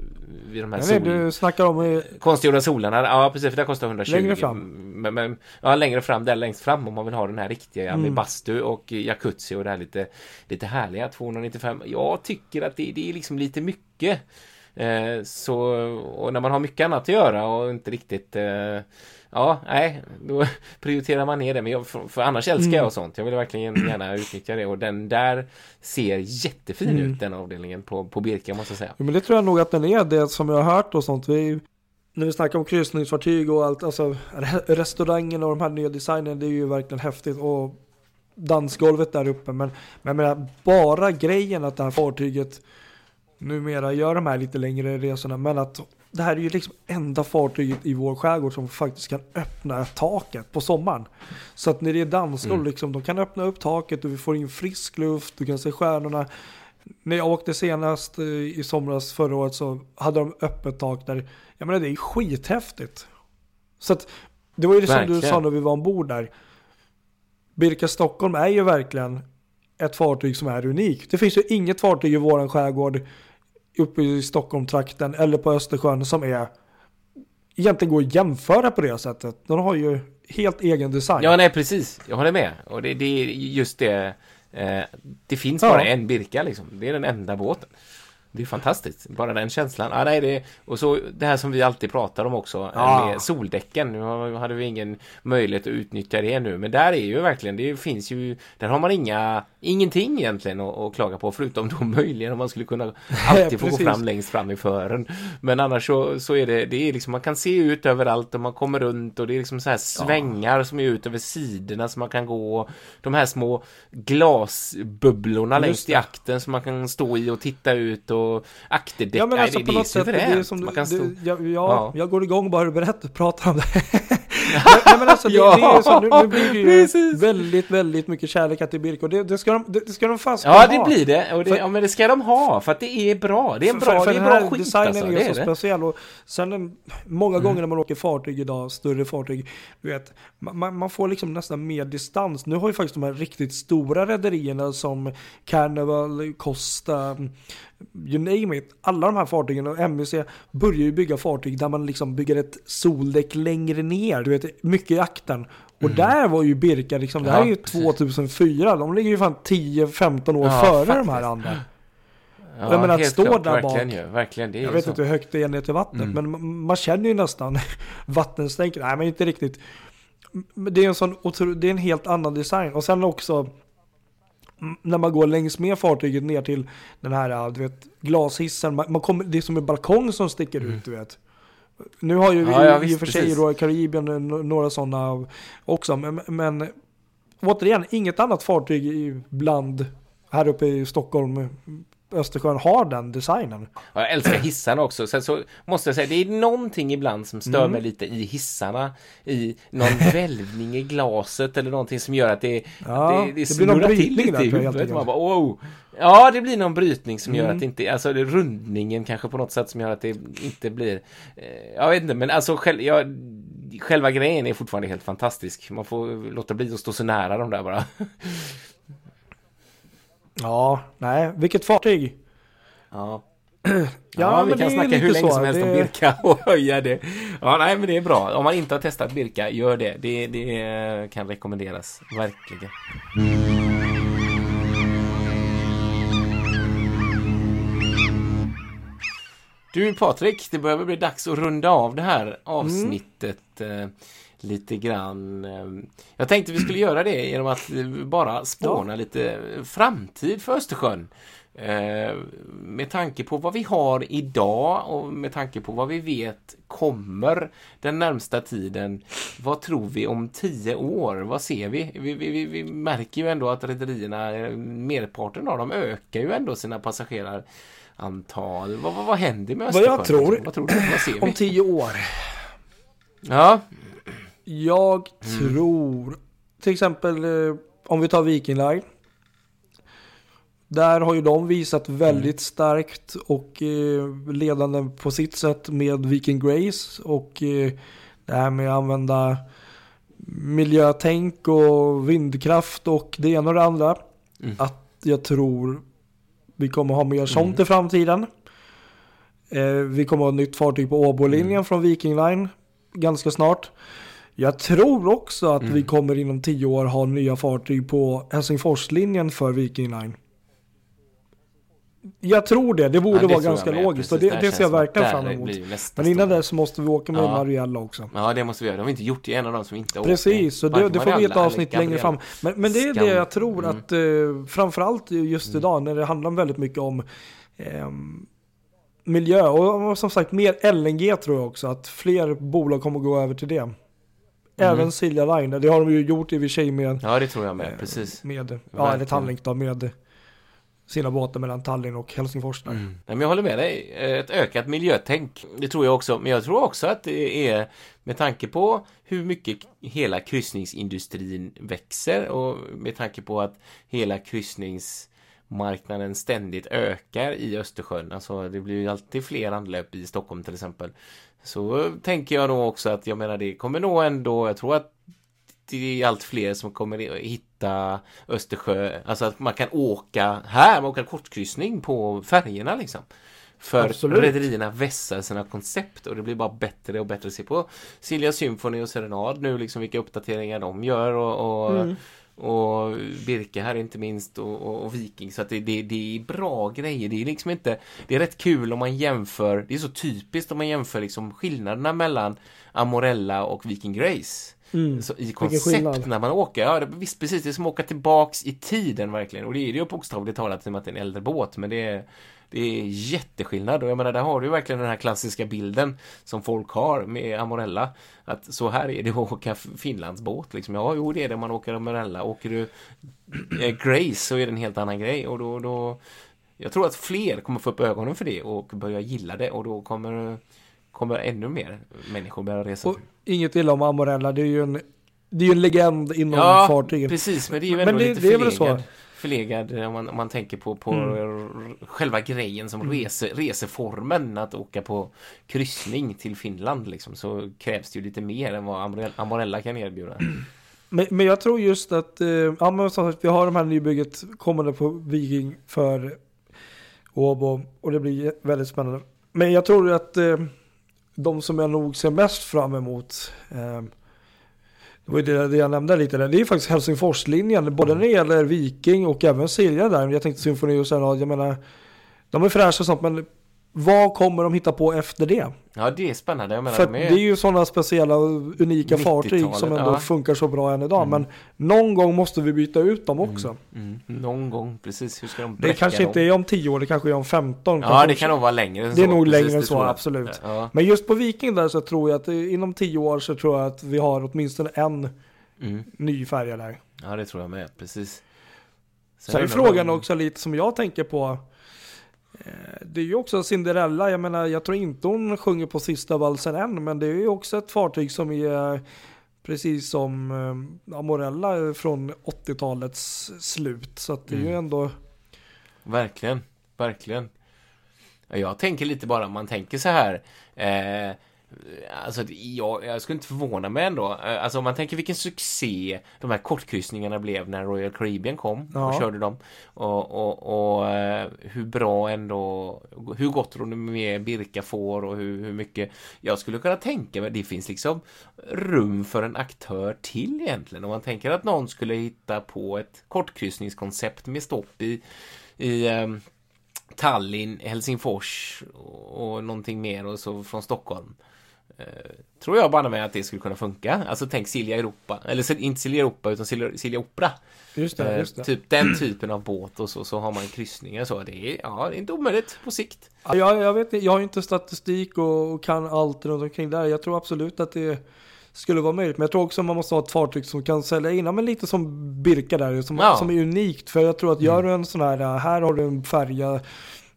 S1: vid de här
S2: jag vet,
S1: sol...
S2: du snackar om eh,
S1: Konstgjorda solarna, ja precis för det kostar 120
S2: Längre fram.
S1: men, men, Ja längre fram, där längst fram om man vill ha den här riktiga med
S2: Mm.
S1: bastu och jacuzzi och det här lite Lite härliga 295 Jag tycker att det, det är liksom lite mycket eh, Så och när man har mycket annat att göra och inte riktigt eh, Ja, nej, då <laughs> prioriterar man ner det. Men jag, för, för annars älskar
S2: Mm.
S1: jag sånt. Jag vill verkligen gärna utnyttja det. Och den där ser jättefin
S2: Mm.
S1: ut, den avdelningen på, på Birka måste jag säga.
S2: Ja, men det tror jag nog att den är det som jag har hört och sånt. Vi, när vi snackar om kryssningsfartyg och allt, alltså re- restaurangen och de här nya designen, det är ju verkligen häftigt. Och dansgolvet där uppe. Men, men jag menar, bara grejen att det här fartyget numera gör de här lite längre resorna. Men att det här är ju liksom enda fartyget i vår skärgård som faktiskt kan öppna taket på sommaren. Så att när det är dansgolv,
S1: Mm.
S2: liksom, de kan öppna upp taket och vi får in frisk luft, du kan se stjärnorna. När jag åkte senast eh, i somras förra året så hade de öppet tak där. Jag menar det är skithäftigt. Så att det var ju det som du sa när vi var ombord där. Birka Stockholm är ju verkligen ett fartyg som är unikt. Det finns ju inget fartyg i våran skärgård uppe i Stockholm-trakten eller på Östersjön som är egentligen går att jämföra på det sättet. De har ju helt egen design.
S1: Ja, nej precis. Jag håller med. Och det, det är just det. Eh, det finns
S2: Ja.
S1: bara en Birka liksom. Det är den enda båten. Det är fantastiskt. Bara den känslan. Ah, nej, det, och så det här som vi alltid pratar om också.
S2: Ja.
S1: Med soldäcken. Nu hade vi ingen möjlighet att utnyttja det nu. Men där är ju verkligen, det finns ju, där har man inga, ingenting egentligen att, att klaga på. Förutom då möjligen om man skulle kunna <laughs> alltid få gå fram längst fram i fören. Men annars så, så är det, det är liksom, man kan se ut överallt och man kommer runt och det är liksom så här svängar som är ut över sidorna som man kan gå. De här små glasbubblorna
S2: Just
S1: längst i akten som man kan stå i och titta ut och akterdäck.
S2: Ja men
S1: Nej,
S2: alltså
S1: det,
S2: på
S1: det är
S2: sätt, det är
S1: suveränt.
S2: som du,
S1: man kan stå...
S2: du, ja, ja,
S1: Ja.
S2: jag går igång bara du berättar, pratar om det. <laughs> nej, men alltså, det,
S1: Ja,
S2: det är så, nu, nu blir det ju
S1: precis.
S2: väldigt, väldigt mycket kärlek till Birka och det, det, ska de, det, det ska de fan ska
S1: Ja,
S2: de
S1: det
S2: ha.
S1: blir det. Och det
S2: För-
S1: ja, men det ska de ha, för att det är bra. Det är en bra,
S2: för, för
S1: det är bra skit
S2: designen
S1: alltså.
S2: är
S1: Det
S2: så
S1: är det.
S2: speciell och sen en, många
S1: Mm.
S2: gånger när man åker fartyg idag, större fartyg, du vet, man, man får liksom nästan mer distans. Nu har ju faktiskt de här riktigt stora rederierna som Carnival, Costa, you name it. Alla de här fartygen och MVC börjar ju bygga fartyg där man liksom bygger ett soldäck längre ner, du vet, mycket i akten. Och där var ju Birka liksom, det här
S1: Mm. Ja,
S2: är ju
S1: precis.
S2: 2004, de ligger ju fan 10-15 år
S1: Ja,
S2: före de
S1: faktiskt.
S2: här andra.
S1: Ja,
S2: Jag menar, att stå
S1: klart,
S2: där
S1: verkligen
S2: bak.
S1: Ju, verkligen, det är
S2: Jag vet
S1: så.
S2: inte hur högt det är ner till vattnet,
S1: Mm.
S2: men man- känner ju nästan <laughs> vattenstänket. Nej, men inte riktigt. Det är en sån det är en helt annan design. Och sen också mm, när man går längs med fartyget ner till den här du vet, glashissen. Man, man kommer, det är som en balkong som sticker ut, du vet. Nu har ju
S1: Mm. Ja, ja,
S2: i, i
S1: visst,
S2: och för sig. Royal Caribbean eh, några sådana också. Men, men återigen, inget annat fartyg i- bland här uppe i Stockholm, Östersjön har den designen.
S1: Ja, Jag älskar hissarna också. Sen så måste jag säga, det är någonting ibland som stör
S2: Mm.
S1: mig lite i hissarna. I någon <laughs> välvning i glaset eller någonting som gör att det,
S2: Ja,
S1: det, det,
S2: det blir någon brytning där,
S1: i
S2: jag,
S1: huvudet. Man bara, wow. Ja, det blir någon brytning som gör
S2: Mm.
S1: att det inte, alltså det rundningen kanske på något sätt som gör att det inte blir, eh, jag vet inte, men alltså själv, ja, själva grejen är fortfarande helt fantastisk. Man får låta bli att stå så nära de där bara. <laughs>
S2: Ja, nej, vilket fartyg?
S1: Ja. <clears throat>
S2: Ja,
S1: Ja, vi kan snacka hur länge
S2: så.
S1: som helst om
S2: Det-
S1: Birka <laughs> och höja det. Ja, nej, men det är bra. Om man inte har testat Birka, gör det. Det, det kan rekommenderas, verkligen. Du Patrik, det börjar bli dags att runda av det här avsnittet eh, lite grann. Eh, Jag tänkte vi skulle göra det genom att eh, bara spåna lite framtid för Östersjön. Eh, med tanke på vad vi har idag och med tanke på vad vi vet kommer den närmsta tiden. Vad tror vi om tio år? Vad ser vi? Vi, vi, vi, märker ju ändå att rederierna, eh, merparten av dem ökar ju ändå sina passagerarantal. Vad, vad, vad händer med
S2: Vad
S1: Östersjön?
S2: jag tror-
S1: Vad tror du? Vad ser
S2: Om
S1: vi?
S2: tio år.
S1: Ja,
S2: Jag
S1: Mm.
S2: tror, till exempel eh, om vi tar Viking Line. Där har ju de visat väldigt
S1: Mm.
S2: starkt och eh, ledande på sitt sätt med Viking Grace och eh, det här med att använda miljötänk och vindkraft och det ena och det andra.
S1: Mm.
S2: Att jag tror vi kommer ha mer sånt
S1: Mm.
S2: i framtiden. Eh, vi kommer ha ett nytt fartyg på Åbolinjen
S1: Mm.
S2: från Viking Line ganska snart. Jag tror också att
S1: Mm.
S2: vi kommer inom tio år ha nya fartyg på Helsingforslinjen för Viking Line. Jag tror det, det borde
S1: Ja, det
S2: vara ganska logiskt
S1: Precis,
S2: det, det ser jag verkligen fram emot. Men innan dess måste vi åka med
S1: Ja.
S2: Mariella också.
S1: Ja, det måste vi göra. Det har inte gjort. Det en av dem som inte åker.
S2: Precis, så det, det får vi ett avsnitt längre fram. Men, men det är det jag tror
S1: Mm.
S2: att eh, framförallt just idag när det handlar väldigt mycket om ehm, miljö och, och som sagt mer LNG tror jag också att fler bolag kommer gå över till det. Även Silja Line, det har de ju gjort i och för sig med,
S1: Ja, det tror jag med.
S2: eh,
S1: Precis.
S2: med ja, eller. Tallink då, med sina båtar mellan Tallinn och Helsingfors där.
S1: Mm. Nej, men jag håller med dig. Ett ökat miljötänk. Det tror jag också. Men jag tror också att det är med tanke på hur mycket hela kryssningsindustrin växer och med tanke på att hela kryssningsmarknaden ständigt ökar i Östersjön. Alltså det blir ju alltid fler anlöp i Stockholm till exempel. Så tänker jag nog också att jag menar det kommer nog ändå, jag tror att det är allt fler som kommer hitta Östersjö, alltså att man kan åka här, man åker kortkryssning på färgerna liksom. För rederierna vässar sina koncept och det blir bara bättre och bättre. Se på Silja Symphony och Serenad nu liksom vilka uppdateringar de gör och, och,
S2: Mm.
S1: Och Birka här inte minst och, och, och Viking. Så att det, det, det är bra grejer. Det är liksom inte, det är rätt kul om man jämför, det är så typiskt om man jämför liksom skillnaderna mellan Amorella och Viking Grace.
S2: Mm.
S1: Så I koncept när man åker, ja det, visst precis, det är som att åka tillbaks i tiden verkligen. Och det är det ju bokstavligt talat i och med att det är en äldre båt, men det är, det är jätteskillnad. Och jag menar, där har du verkligen den här klassiska bilden som folk har med Amorella. Att så här är det att åka Finlandsbåt liksom. Ja, jo det är det man åker Amorella. Åker du <clears throat> eh, Grace så är det en helt annan grej. Och då, då jag tror att fler kommer få upp ögonen för det och börja gilla det och då kommer kommer ännu mer människor börja resa.
S2: Och inget illa om Amorella, det är ju en, det är ju en legend inom
S1: ja,
S2: fartyget.
S1: precis, men det är ju
S2: Men
S1: ändå
S2: det-
S1: lite
S2: det är väl så.
S1: Förlegad eh, om man, om man tänker på, på
S2: Mm.
S1: själva grejen som rese, reseformen att åka på kryssning till Finland liksom, så krävs det ju lite mer än vad Amorella kan erbjuda. <clears throat>
S2: Men, men jag tror just att, eh, ja men som sagt, vi har de här nybygget kommande på Viking för Åbo och det blir väldigt spännande. Men jag tror att eh, de som jag nog ser mest fram emot, eh, det var ju det, det jag nämnde lite det är faktiskt Helsingforslinjen, både när det gäller Viking och även Silja där. Jag tänkte Symfoni och sen, jag menar, de är fräscha och sånt, men vad kommer de hitta på efter det?
S1: Ja, det är spännande. Jag menar,
S2: För
S1: de
S2: det är ju sådana speciella unika fartyg som
S1: 90-talet,
S2: ändå
S1: ja.
S2: funkar så bra än idag.
S1: Mm.
S2: Men någon gång måste vi byta ut dem också.
S1: Mm, någon gång, precis. Hur ska de
S2: Det kanske
S1: dem?
S2: inte är om 10 år, det kanske är om 15.
S1: Ja,
S2: kanske
S1: det kan nog vara längre än
S2: Det är
S1: så.
S2: nog
S1: Precis,
S2: längre än så, absolut.
S1: Ja.
S2: Men just på Viking där så tror jag att inom 10 år så tror jag att vi har åtminstone en
S1: Mm.
S2: ny färja där.
S1: ja, det tror jag med. Precis.
S2: Sen är
S1: undrar
S2: frågan också lite som jag tänker på. Eh, Det är ju också Cinderella, jag menar jag tror inte hon sjunger på sista valsen än, men det är ju också ett fartyg som är precis som eh, Amorella från 80-talets slut. Så att det är ju
S1: Mm.
S2: ändå,
S1: Verkligen, verkligen. Ja, Jag tänker lite bara, man tänker så här. Eh, alltså, jag, jag skulle inte förvåna mig ändå. Eh, Alltså om man tänker vilken succé de här kortkryssningarna blev när Royal Caribbean kom
S2: Ja.
S1: och körde dem. Och, och, och eh, hur bra ändå, hur gott med Birka får och hur, hur mycket. Jag skulle kunna tänka mig, det finns liksom rum för en aktör till egentligen. Om man tänker att någon skulle hitta på ett kortkryssningskoncept med stopp i, i ehm, Tallinn, Helsingfors och, och någonting mer och så från Stockholm. Eh, tror jag bara med att det skulle kunna funka. Alltså tänk Silja Europa, eller inte Silja Europa utan Silja, Silja Opera.
S2: just det,
S1: Eh,
S2: just det.
S1: Typ den typen av båt och så, så har man kryssningar så. Det är, ja, det är inte omöjligt på sikt.
S2: Ja, jag, jag vet inte, jag har inte statistik och, och kan allt runt omkring där. Jag tror absolut att det skulle vara möjligt. Men jag tror också man måste ha ett fartyg som kan sälja in, ja, men lite som Birka där, som,
S1: Ja.
S2: som är unikt. För jag tror att gör du en sån här, här har du en färja,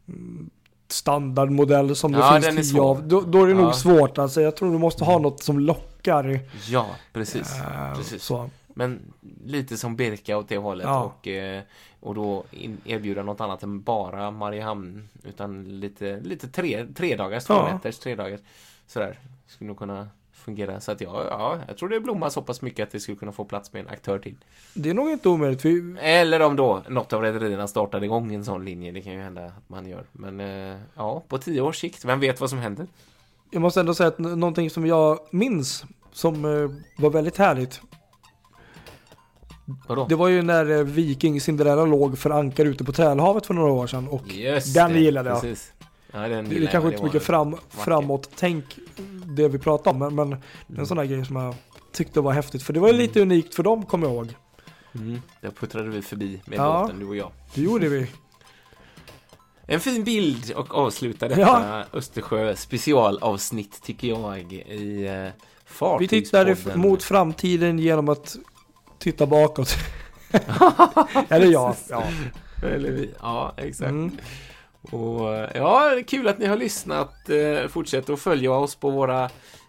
S2: mm, standardmodell som det
S1: Ja,
S2: finns tio av. Då, då är det nog
S1: Ja.
S2: svårt alltså. Jag tror du måste ha något som lockar.
S1: Ja, precis.
S2: Äh,
S1: precis.
S2: Så.
S1: Men lite som Birka åt det hållet
S2: Ja.
S1: och, eh, och då erbjuda något annat än bara Mariehamn utan lite, lite tre, tre dagars, två
S2: Ja.
S1: nätters, tre dagars sådär. Skulle nog kunna fungera. Så att ja, ja, jag tror det blommar så pass mycket att det skulle kunna få plats med en aktör till.
S2: Det är nog inte omöjligt. Vi,
S1: Eller om då något av rederierna startade igång en sån linje. Det kan ju hända att man gör. Men eh, ja, på tio års sikt, vem vet vad som händer?
S2: jag måste ändå säga att någonting som jag minns som eh, var väldigt härligt.
S1: Vadå?
S2: Det var ju när eh, Viking Cinderella låg för ankar ute på Tälhavet för några år sedan. Och
S1: Just
S2: den
S1: det,
S2: gillade jag.
S1: Precis. Ja, den
S2: det är kanske inte så mycket fram,
S1: vackert.
S2: framåt tänk det vi pratar om. Men, men
S1: Mm.
S2: en sån här grej som jag tyckte var häftigt. För det var ju lite unikt för dem, kommer jag ihåg.
S1: Mm, där puttrade vi förbi med
S2: Ja.
S1: båten, du och jag.
S2: Det gjorde vi. <laughs>
S1: En fin bild och avsluta detta
S2: Ja.
S1: Östersjö specialavsnitt tycker jag i eh,
S2: Vi tittar mot framtiden genom att titta bakåt. <laughs> Eller ja. ja. <laughs>
S1: Eller vi. Ja, exakt.
S2: Mm.
S1: Och eh, ja, kul att ni har lyssnat. Eh, fortsätt att följa oss på våra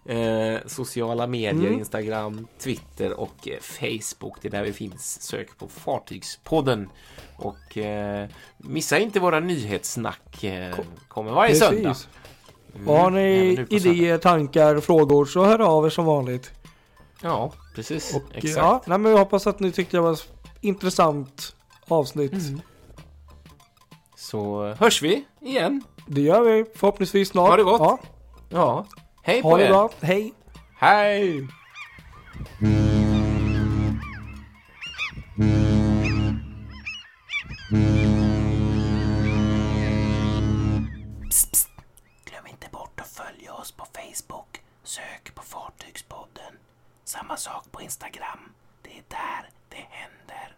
S1: eh, sociala medier,
S2: Mm.
S1: Instagram, Twitter och eh, Facebook. Det är där vi finns. Sök på Fartygspodden. Och eh, missa inte våra nyhetssnack. Kommer varje söndag.
S2: Precis.
S1: Mm,
S2: Och har ni
S1: söndag.
S2: idéer, tankar, frågor så hör av er som vanligt.
S1: Ja, precis.
S2: Och
S1: Exakt.
S2: ja, nej, men jag hoppas att ni tyckte det var ett intressant avsnitt.
S1: Mm. Så hörs vi igen.
S2: Det gör vi förhoppningsvis snart.
S1: Ha det gott.
S2: Ja,
S1: Ja. Hej på
S2: ha det
S1: er.
S2: bra. Hej.
S1: Hej!
S6: Glöm inte bort att följa oss på Facebook. Sök på Fartygspodden. Samma sak på Instagram. Det är där det händer.